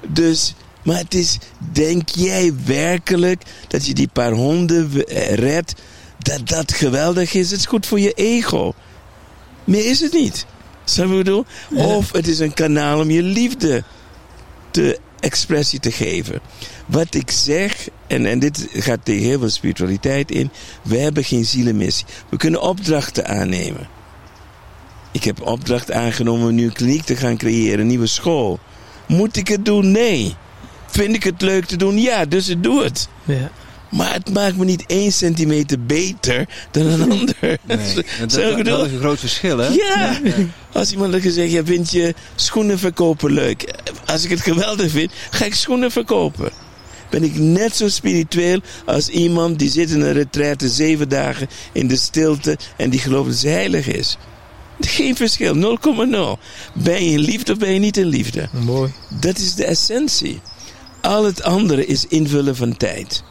Dus, maar het is, denk jij werkelijk dat je die paar honden eh, redt, dat dat geweldig is? Het is goed voor je ego. Meer is het niet. Snap je bedoel? Of het is een kanaal om je liefde te expressie te geven. Wat ik zeg, en, en dit gaat tegen heel veel spiritualiteit in, we hebben geen zielenmissie. We kunnen opdrachten aannemen. Ik heb opdracht aangenomen om een kliniek te gaan creëren, een nieuwe school. Moet ik het doen? Nee. Vind ik het leuk te doen? Ja, dus ik doe het. Ja. Maar het maakt me niet één centimeter beter dan een *laughs* ander. Nee. *laughs* Dat, is een groot verschil, hè? Ja, als iemand had gezegd, ja, vind je schoenen verkopen leuk? Als ik het geweldig vind, ga ik schoenen verkopen. Ben ik net zo spiritueel als iemand die zit in een retraite zeven dagen in de stilte en die gelooft dat ze heilig is. Geen verschil, 0,0. Ben je in liefde of ben je niet in liefde? Mooi. Dat is de essentie. Al het andere is invullen van tijd.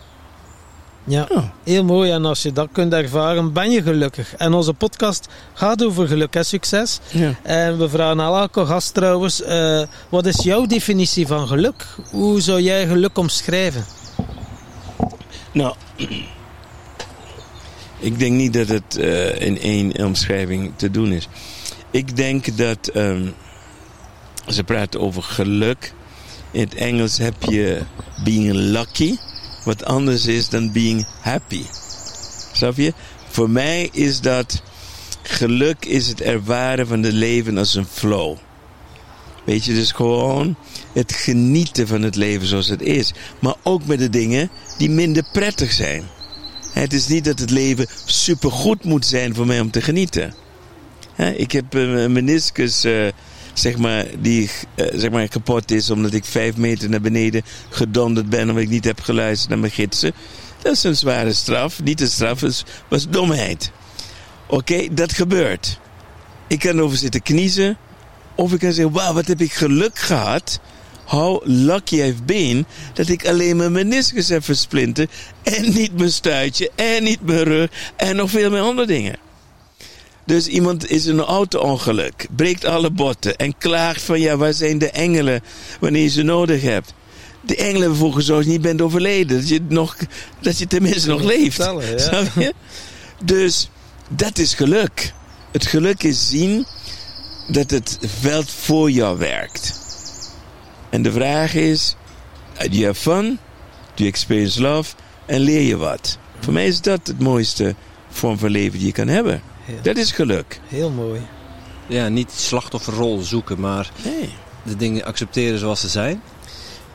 Ja, Oh. heel mooi. En als je dat kunt ervaren, ben je gelukkig. En onze podcast gaat over geluk en succes. Ja. En we vragen aan elke gast trouwens, eh, wat is jouw definitie van geluk? Hoe zou jij geluk omschrijven? Nou, ik denk niet dat het eh, in één omschrijving te doen is. Ik denk dat ehm, ze praten over geluk. In het Engels heb je being lucky, wat anders is dan being happy. Snap je? Voor mij is dat geluk is het ervaren van het leven als een flow. Weet je, dus gewoon het genieten van het leven zoals het is. Maar ook met de dingen die minder prettig zijn. Het is niet dat het leven supergoed moet zijn voor mij om te genieten. Ik heb eh, een meniscus, eh, zeg maar, die eh, zeg maar, kapot is omdat ik vijf meter naar beneden gedonderd ben omdat ik niet heb geluisterd naar mijn gidsen. Dat is een zware straf. Niet een straf, het was domheid. Oké, dat gebeurt. Ik kan erover zitten kniezen. Of ik kan zeggen, wauw, wat heb ik geluk gehad. How lucky I've been dat ik alleen mijn meniscus heb versplinterd. En niet mijn stuitje, en niet mijn rug, en nog veel meer andere dingen. Dus iemand is in een auto-ongeluk, breekt alle botten en klaagt van ja, waar zijn de engelen wanneer je ze nodig hebt? De engelen gezorgd dat je niet bent overleden, dat je, nog, dat je tenminste nog leeft. Vertellen, ja. Snap je? Dus dat is geluk. Het geluk is zien dat het veld voor jou werkt. En de vraag is, do you have fun? Do you experience love? En leer je wat? Voor mij is dat het mooiste vorm van leven die je kan hebben. Ja. Dat is geluk. Heel mooi. Ja, niet slachtofferrol zoeken, maar Nee. de dingen accepteren zoals ze zijn.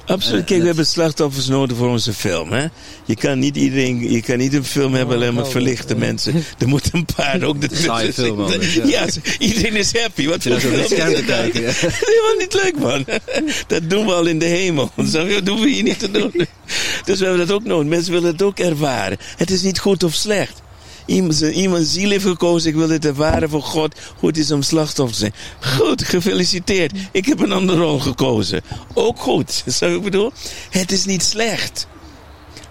Absoluut. Kijk, we hebben slachtoffers nodig voor onze film. Hè? Je, kan niet iedereen, je kan niet een film hebben alleen maar wel, verlichte ja. mensen. Er moet een paar ook de Saaie film ja. Ja, iedereen is happy. Wat voor film is te dat? kijken. ja. *laughs* Helemaal niet leuk, man. Dat doen we al in de hemel. *laughs* Dat hoeven we hier niet te doen. Dus we hebben dat ook nodig. Mensen willen het ook ervaren. Het is niet goed of slecht. Iemand, iemand ziel heeft gekozen, ik wil dit ervaren voor God, hoe het is om slachtoffer te zijn. Goed, gefeliciteerd. Ik heb een andere rol gekozen. Ook goed. *laughs* Zo ik bedoel? Het is niet slecht.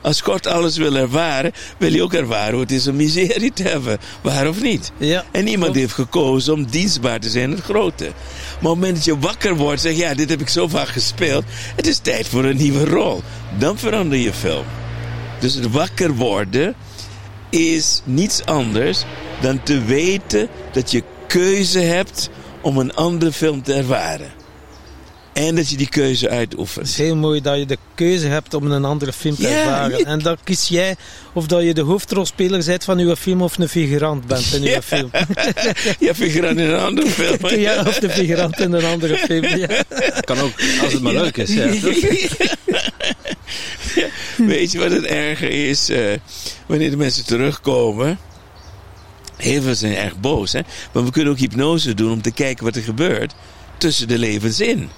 Als God alles wil ervaren, wil hij ook ervaren hoe het is om miserie te hebben. Waar of niet? Ja, En niemand klopt. heeft gekozen om dienstbaar te zijn in het grote. Maar op het moment dat je wakker wordt, zeg je, ja, dit heb ik zo vaak gespeeld. Het is tijd voor een nieuwe rol. Dan verander je film. Dus het wakker worden is niets anders dan te weten dat je keuze hebt om een andere film te ervaren. En dat je die keuze Het uitoefent. is heel mooi dat je de keuze hebt om een andere film te Ja, ervaren. je- En dan kies jij of dat je de hoofdrolspeler bent van uw film of een figurant bent in uw Ja. film. *laughs* Ja, figurant in een andere film. Ja, of de figurant in een andere film. Ja. Kan ook, als het maar leuk is. Ja. *laughs* *laughs* Weet je wat het erge is? eh, wanneer de mensen terugkomen. Heel veel zijn erg boos. Hè? Maar we kunnen ook hypnose doen om te kijken wat er gebeurt tussen de levens in.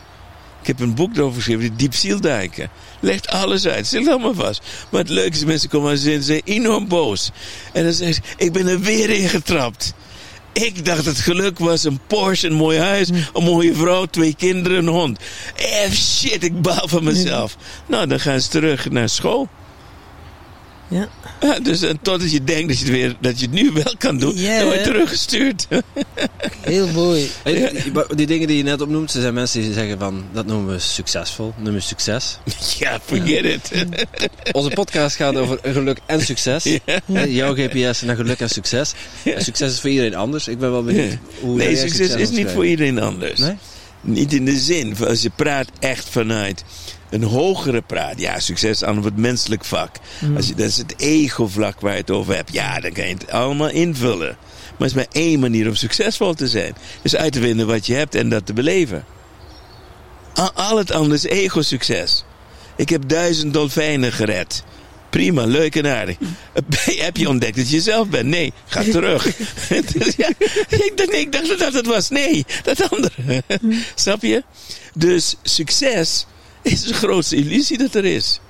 Ik heb een boek erover geschreven, Diep Zielduiken. Legt alles uit, zit allemaal vast. Maar het leuke is, mensen komen aan zin, zijn enorm boos. En dan zeggen ze, ik ben er weer in getrapt. Ik dacht het geluk was een Porsche, een mooi huis, een mooie vrouw, twee kinderen, een hond. Eh, shit, ik baal van mezelf. Nou, dan gaan ze terug naar school. Ja. Ja, dus eh, totdat je denkt dat je, het weer, dat je het nu *laughs* wel kan doen, Ja, dan word je teruggestuurd. *laughs* Heel mooi. Die, dingen die je net opnoemt, er zijn mensen die zeggen van, dat noemen we succesvol, noemen we succes. *laughs* ja, forget it. Onze podcast gaat over geluk en succes. Jouw GPS naar geluk en succes. En succes is voor iedereen anders. Ik ben wel benieuwd Ja. hoe Nee, jij succes is niet voor iedereen anders. Nee? Niet in de zin, als je praat echt vanuit een hogere praat. Ja, succes aan het menselijk vak. Als je, dat is het ego-vlak waar je het over hebt. Ja, dan kan je het allemaal invullen. Maar het is maar één manier om succesvol te zijn. Dus uit te vinden wat je hebt en dat te beleven. Al, al het andere is ego-succes. Ik heb duizend dolfijnen gered. Prima, leuk en aardig. *laughs* Heb je ontdekt dat je jezelf bent? Nee, ga terug. *laughs* *laughs* Dus ja, ik, dacht, nee, ik dacht dat dat het was. Nee, dat andere. Snap je? Dus succes is de grootste illusie dat er is.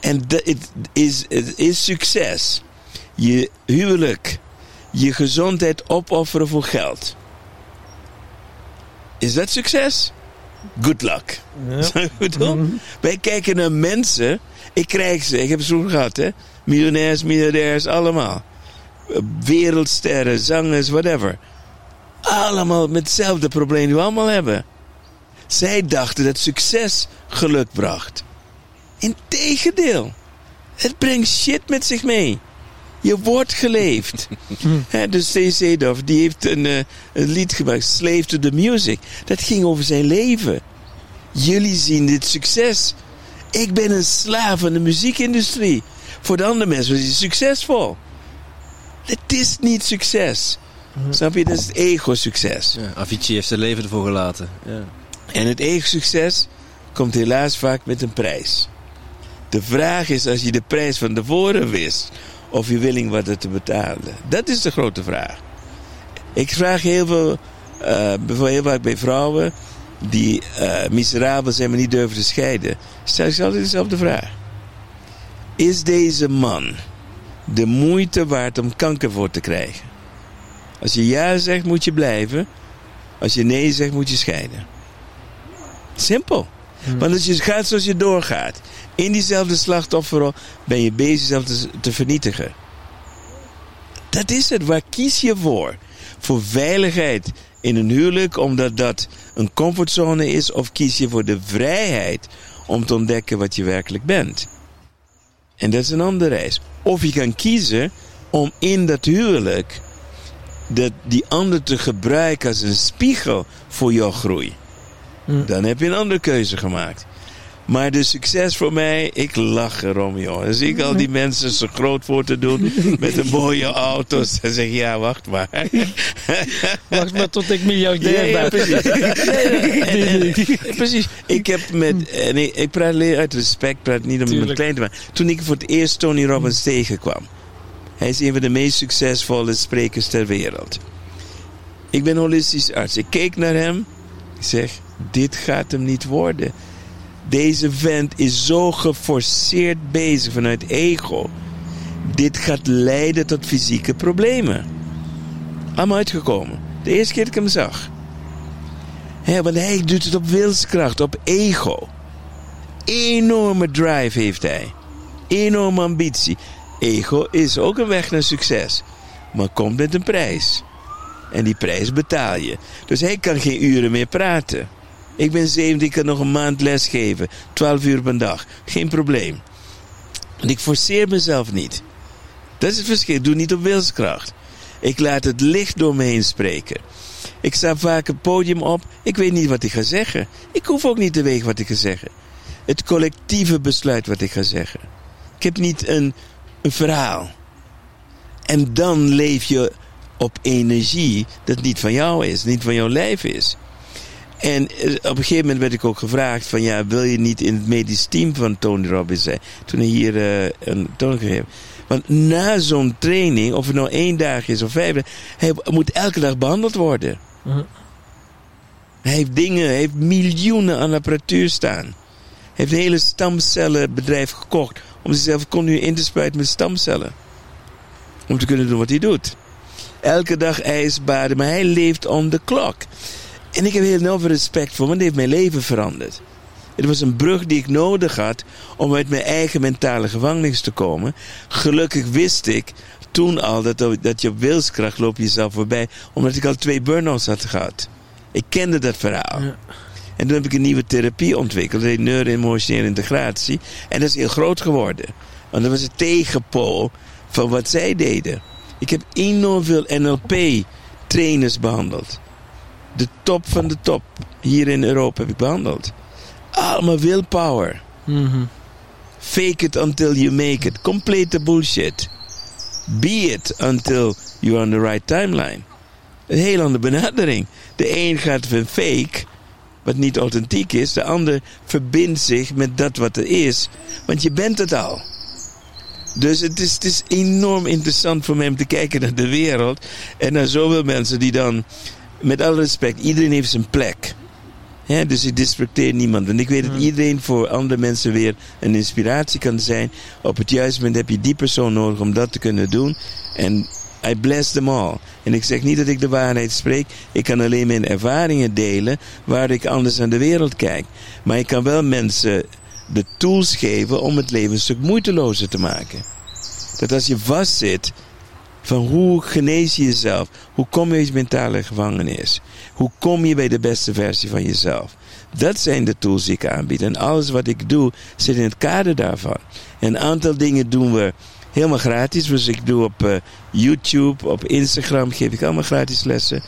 En het is, is succes. Je huwelijk, je gezondheid opofferen voor geld. Is dat succes? Good luck. Ja. Snap je ik bedoel? Wij kijken naar mensen. Ik krijg ze. Ik heb ze vroeger gehad, hè. Miljonairs, miljardairs, allemaal. Wereldsterren, zangers, whatever. Allemaal met hetzelfde probleem die we allemaal hebben. Zij dachten dat succes geluk bracht. Integendeel. Het brengt shit met zich mee. Je wordt geleefd. *laughs* Hè, dus C. Seedorf, die heeft een, eh, een lied gemaakt, Slave to the Music. Dat ging over zijn leven. Jullie zien dit succes. Ik ben een slaaf van de muziekindustrie. Voor de andere mensen was hij succesvol. Het is niet succes. Snap je? Dat is het ego-succes. Ja, Avicii heeft zijn leven ervoor gelaten. Ja. En het ego-succes komt helaas vaak met een prijs. De vraag is, als je de prijs van tevoren wist, of je willing was er te betalen. Dat is de grote vraag. Ik vraag heel veel, bijvoorbeeld heel vaak bij vrouwen die eh, miserabel zijn, maar niet durven te scheiden. Stel ik altijd dezelfde vraag. Is deze man de moeite waard om kanker voor te krijgen? Als je ja zegt, moet je blijven. Als je nee zegt, moet je scheiden. Simpel. Want als je gaat zoals je doorgaat, in diezelfde slachtofferrol, ben je bezig jezelf te, te vernietigen. Dat is het. Waar kies je voor? Voor veiligheid in een huwelijk, omdat dat een comfortzone is, of kies je voor de vrijheid om te ontdekken wat je werkelijk bent? En dat is een andere reis. Of je kan kiezen om in dat huwelijk dat die ander te gebruiken als een spiegel voor jouw groei. Hm. Dan heb je een andere keuze gemaakt. Maar de succes voor mij, ik lach erom, joh. Dan zie ik al die mensen zo groot voor te doen met de mooie auto's. Dan zeg ik, ja, wacht maar. *laughs* Wacht maar tot ik miljardair Ja, ja, ben. precies. *laughs* En- en- precies. Ik heb met, en ik, ik praat alleen uit respect, praat niet om iemand Tuurlijk. klein te maken. Toen ik voor het eerst Tony Robbins tegenkwam. Hij is een van de meest succesvolle sprekers ter wereld. Ik ben holistisch arts. Ik keek naar hem. Ik zeg, dit gaat hem niet worden. Deze vent is zo geforceerd bezig vanuit ego. Dit gaat leiden tot fysieke problemen. Allemaal uitgekomen. De eerste keer dat ik hem zag. Hè, want hij doet het op wilskracht, op ego. Enorme drive heeft hij. Enorme ambitie. Ego is ook een weg naar succes. Maar komt met een prijs. En die prijs betaal je. Dus hij kan geen uren meer praten. Ik ben 70, ik kan nog een maand lesgeven. 12 uur per dag. Geen probleem. Ik forceer mezelf niet. Dat is het verschil. Ik doe niet op wilskracht. Ik laat het licht door me heen spreken. Ik sta vaak het podium op. Ik weet niet wat ik ga zeggen. Ik hoef ook niet te weten wat ik ga zeggen. Het collectieve besluit wat ik ga zeggen. Ik heb niet een, een verhaal. En dan leef je op energie dat niet van jou is, niet van jouw lijf is. En eh, op een gegeven moment werd ik ook gevraagd van ja, wil je niet in het medisch team van Tony Robbins zijn? Toen hij hier uh, een toon gegeven. Want na zo'n training, of het nou één dag is of vijf hij moet elke dag behandeld worden. Uh -huh. Hij heeft dingen, hij heeft miljoenen aan apparatuur staan. Hij heeft een hele stamcellenbedrijf gekocht om zichzelf continu in te spuiten met stamcellen. Om te kunnen doen wat hij doet. Elke dag ijsbaden, maar hij leeft on the clock. En ik heb heel veel respect voor, want hij heeft mijn leven veranderd. Het was een brug die ik nodig had om uit mijn eigen mentale gevangenis te komen. Gelukkig wist ik toen al dat, dat je op wilskracht loop jezelf voorbij, omdat ik al twee burn-outs had gehad. Ik kende dat verhaal. Ja. En toen heb ik een nieuwe therapie ontwikkeld, de neuro-emotionele integratie. En dat is heel groot geworden. Want dat was het tegenpool van wat zij deden. Ik heb enorm veel NLP-trainers behandeld. De top van de top hier in Europa heb ik behandeld. Allemaal willpower. Mm -hmm. Fake it until you make it. Complete bullshit. Be it until you're on the right timeline. Een heel andere benadering. De een gaat van fake, wat niet authentiek is. De ander verbindt zich met dat wat er is. Want je bent het al. Dus het is, het is enorm interessant voor mij om te kijken naar de wereld. En naar zoveel mensen die dan, met alle respect, iedereen heeft zijn plek. Dus ik disrespecteer niemand. En ik weet dat iedereen voor andere mensen weer een inspiratie kan zijn. Op het juiste moment heb je die persoon nodig om dat te kunnen doen. En I bless them all. En ik zeg niet dat ik de waarheid spreek. Ik kan alleen mijn ervaringen delen waar ik anders naar de wereld kijk. Maar ik kan wel mensen de tools geven om het leven een stuk moeitelozer te maken. Dat als je vastzit, van hoe genees je jezelf? Hoe kom je uit mentale gevangenis? Hoe kom je bij de beste versie van jezelf? Dat zijn de tools die ik aanbied. En alles wat ik doe zit in het kader daarvan. een aantal dingen doen we helemaal gratis. Dus ik doe op uh, YouTube, op Instagram geef ik allemaal gratis lessen.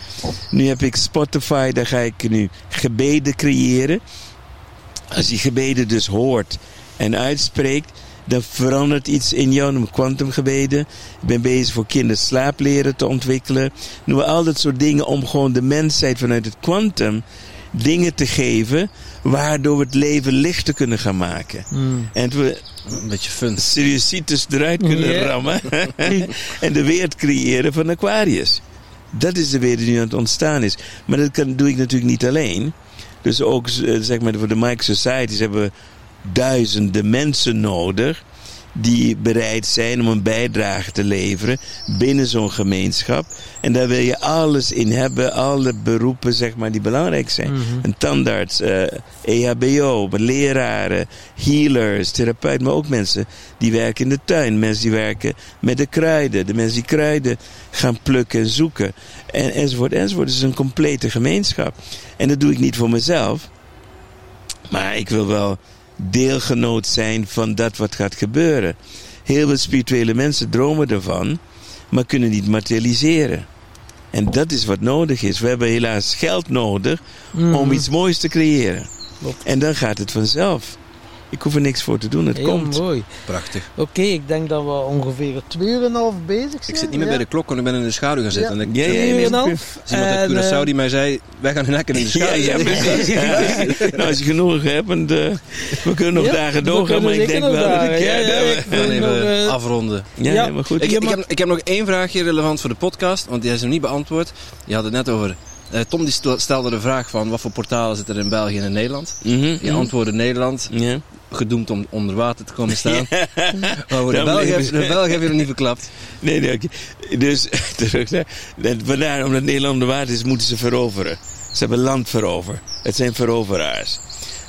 Nu heb ik Spotify, daar ga ik nu gebeden creëren. Als je gebeden dus hoort en uitspreekt, dan verandert iets in jou. Noem kwantumgebeden. Ik ben bezig voor kinderen slaapleren te ontwikkelen. Noem al dat soort dingen om gewoon de mensheid vanuit het kwantum dingen te geven waardoor we het leven lichter kunnen gaan maken. Mm. En we een beetje fun. Siriusitis eruit kunnen Yeah. rammen *laughs* en de wereld creëren van Aquarius. Dat is de wereld die nu aan het ontstaan is. Maar dat kan, doe ik natuurlijk niet alleen. Dus ook eh, zeg maar voor de Mike Societies hebben we duizenden mensen nodig die bereid zijn om een bijdrage te leveren binnen zo'n gemeenschap. En daar wil je alles in hebben, alle beroepen zeg maar die belangrijk zijn. Mhm. Een tandarts, eh, EHBO, leraren, healers, therapeuten, maar ook mensen die werken in de tuin, mensen die werken met de kruiden, de mensen die kruiden gaan plukken en zoeken, en, enzovoort, enzovoort. Het is een complete gemeenschap. En dat doe ik niet voor mezelf, maar ik wil wel deelgenoot zijn van dat wat gaat gebeuren. Heel veel spirituele mensen dromen ervan, maar kunnen niet materialiseren. En dat is wat nodig is. We hebben helaas geld nodig om iets moois te creëren. Klopt. En dan gaat het vanzelf. Ik hoef er niks voor te doen, het Heel komt. mooi. Prachtig. Oké, ik denk dat we ongeveer twee uur en een half bezig zijn. Ik zit niet meer ja. bij de klok, want ik ben in de schaduw gaan zitten. Ja. En ik, Ja, ja, Twee ja, uur en een nee, half. is iemand uit Curaçao die mij zei, wij gaan lekker in de *laughs* schaduw *laughs* ja, nou, als je genoeg hebt, en, eh, we kunnen nog Ja, dagen doorgaan, maar ik denk wel dat ik... Ja, we- gaan even eh, afronden. ja, Ja. maar goed. Ik, heb, ik heb nog één vraagje relevant voor de podcast, want die is nog niet beantwoord. Je had het net over... eh, Tom die stel- stelde de vraag van wat voor portalen zitten er in België en in Nederland. Mhm, Je mhm. antwoordde Nederland, gedoemd om onder water te komen staan. *laughs* Maar voor de Belgen heb, je nog niet verklapt. Nee, nee. Dus, terug naar... Vandaar, omdat Nederland de waard is, moeten ze veroveren. Ze hebben land veroverd. Het zijn veroveraars.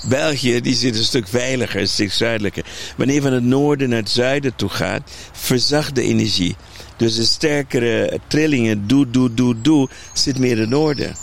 België die zit een stuk veiliger, een stuk zuidelijker. Wanneer van het noorden naar het zuiden toe gaat, verzacht de energie. Dus de sterkere trillingen, doe, doe, doe, doe, zit meer in het noorden.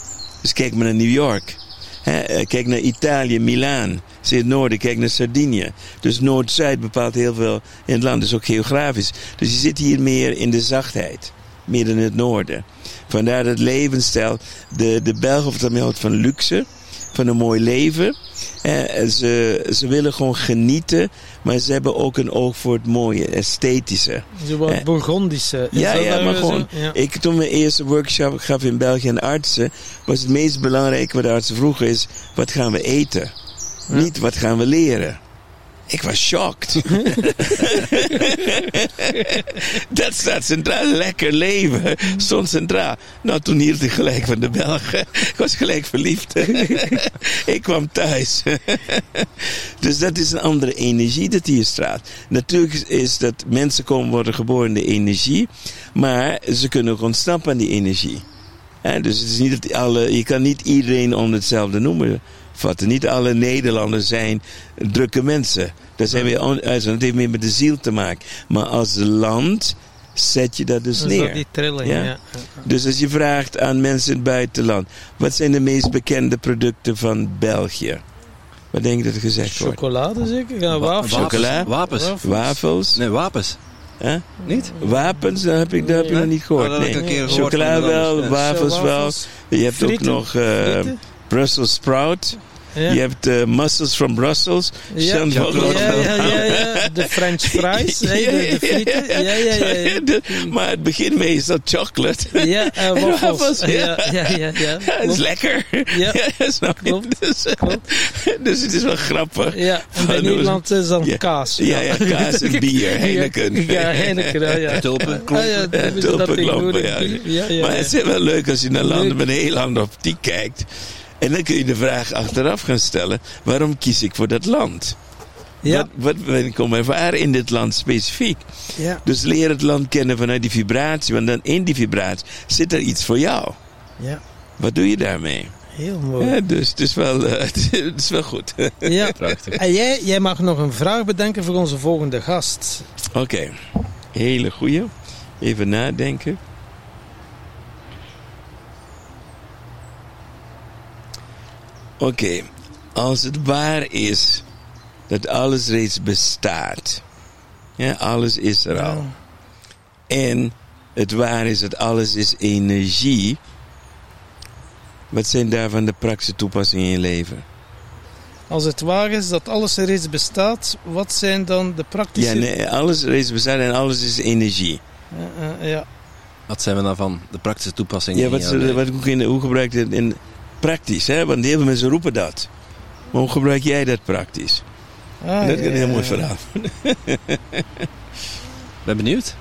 Dus kijk maar naar New York. Hè, eh, kijk naar Italië, Milaan. Zit het noorden, kijk naar Sardinië. Dus Noord-Zuid bepaalt heel veel in het land, dus ook geografisch. Dus je zit hier meer in de zachtheid. Meer in het noorden. Vandaar dat levensstijl. De, de Belgen of houdt van luxe, van een mooi leven. Eh, ze, ze willen gewoon genieten, maar ze hebben ook een oog voor het mooie, esthetische. Zo wat Eh, Bourgondische. Is Ja, ja, maar zo? gewoon. Ja. Ik, toen mijn eerste workshop gaf in België aan artsen, was het meest belangrijke wat de artsen vroegen is: wat gaan we eten? Niet wat gaan we leren. Ik was shocked. *laughs* dat staat centraal. Lekker leven. Stond centraal. Nou, toen hield ik gelijk van de Belgen. Ik was gelijk verliefd. *laughs* ik kwam thuis. *laughs* dus dat is een andere energie dat hier straalt. Natuurlijk is dat mensen komen worden geboren in de energie. Maar ze kunnen ook ontsnappen aan die energie. Dus het is niet dat alle, je kan niet iedereen onder hetzelfde noemen vatten. Niet alle Nederlanders zijn drukke mensen. Daar zijn we on- uit. Dat heeft meer met de ziel te maken. Maar als land zet je dat dus Dus dat neer. die trilling, Ja. ja. Dus als je vraagt aan mensen in het buitenland: wat zijn de meest bekende producten van België? Wat denk je dat er gezegd wordt? Chocolade zeker? Ja, Wa- wafels. Chocola? Wapens. Wafels. Nee, wapens. Hè? Niet? Wapens, dat heb ik, dat heb je Nee. nog niet gehoord. Dat heb ik Nee. Chocola wel, wafels wel. Je hebt ook nog eh. Brussels sprout. Ja. Je hebt eh, mussels from Brussels. Ja. Ja, ja, ja, ja, ja. De French fries, de, de frieten. Ja, ja, ja. ja. De- maar het begint meestal chocolate. Ja, *laughs* eh, En waffels. ja. Ja, ja, het is lekker. Ja. *laughs* Klopt, Dus, klopt. dus het is wel grappig. Ja, en bij Van- Nederland is dan Ja. kaas. Ja, ja, kaas en *laughs* bier, Heineken. Ja, Heineken, ja. Tulpen, Ah, klompen. ja, Ja, dat is dat tulpenklompen, tegenwoordig. ja. Ja, ja, maar het is wel leuk als je naar landen met een heel andere optiek kijkt. En dan kun je de vraag achteraf gaan stellen: waarom kies ik voor dat land? Ja, Wat, wat ben ik om ervaren in dit land specifiek? ja, Dus leer het land kennen vanuit die vibratie, want dan in die vibratie zit er iets voor jou. ja. Wat doe je daarmee? Heel mooi. Ja, dus het is wel, eh, *laughs* het is wel goed. Ja. *laughs* Prachtig. En jij, jij mag nog een vraag bedenken voor onze volgende gast. Oké, hele goeie. Even nadenken. Oké, als het waar is dat alles reeds bestaat, ja, alles is er al, en het waar is dat alles is energie, wat zijn daarvan de praktische toepassingen in je leven? Als het waar is dat alles er reeds bestaat, wat zijn dan de praktische... Ja, nee, alles reeds bestaat en alles is energie. Ja, ja, ja. Wat zijn we dan van de praktische toepassingen? Ja, wat, leven? wat, hoe, hoe gebruik je het in praktisch? Hè? Want heel veel mensen roepen dat. Maar hoe gebruik jij dat praktisch? Ah, dat is ja, een heel ja, mooi ja. verhaal. Ben benieuwd.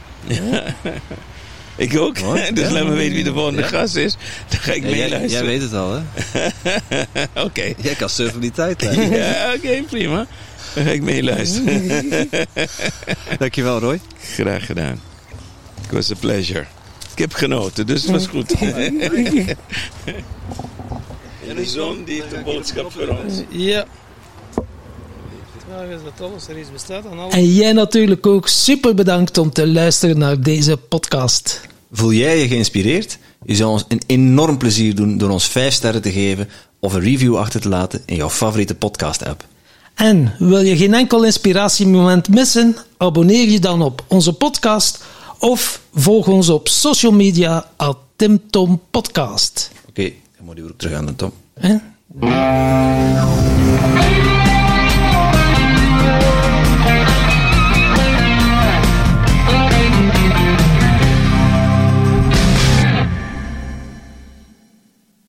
Ik ook. *laughs* Dus Ja. laat me weten wie de volgende Ja. gast is. Dan ga ik Ja, jij, jij meeluisteren. weet het al, hè? *laughs* Oké. Jij kan surfen die tijd. Ja, oké, prima. Dan ga ik meeluisteren. *laughs* Dankjewel, Roy. Graag gedaan. It was a pleasure. Ik heb genoten, dus het was goed. En de zon die heeft een boodschap voor ons. Ja. Is dat alles er bestaat en alles... En jij natuurlijk ook super bedankt om te luisteren naar deze podcast. Voel jij je geïnspireerd? Je zou ons een enorm plezier doen door ons 5 sterren te geven of een review achter te laten in jouw favoriete podcast-app. En wil je geen enkel inspiratiemoment missen? Abonneer je dan op onze podcast of volg ons op social media at Tim Tom Podcast. Oké, dan moet je weer terug aan de top.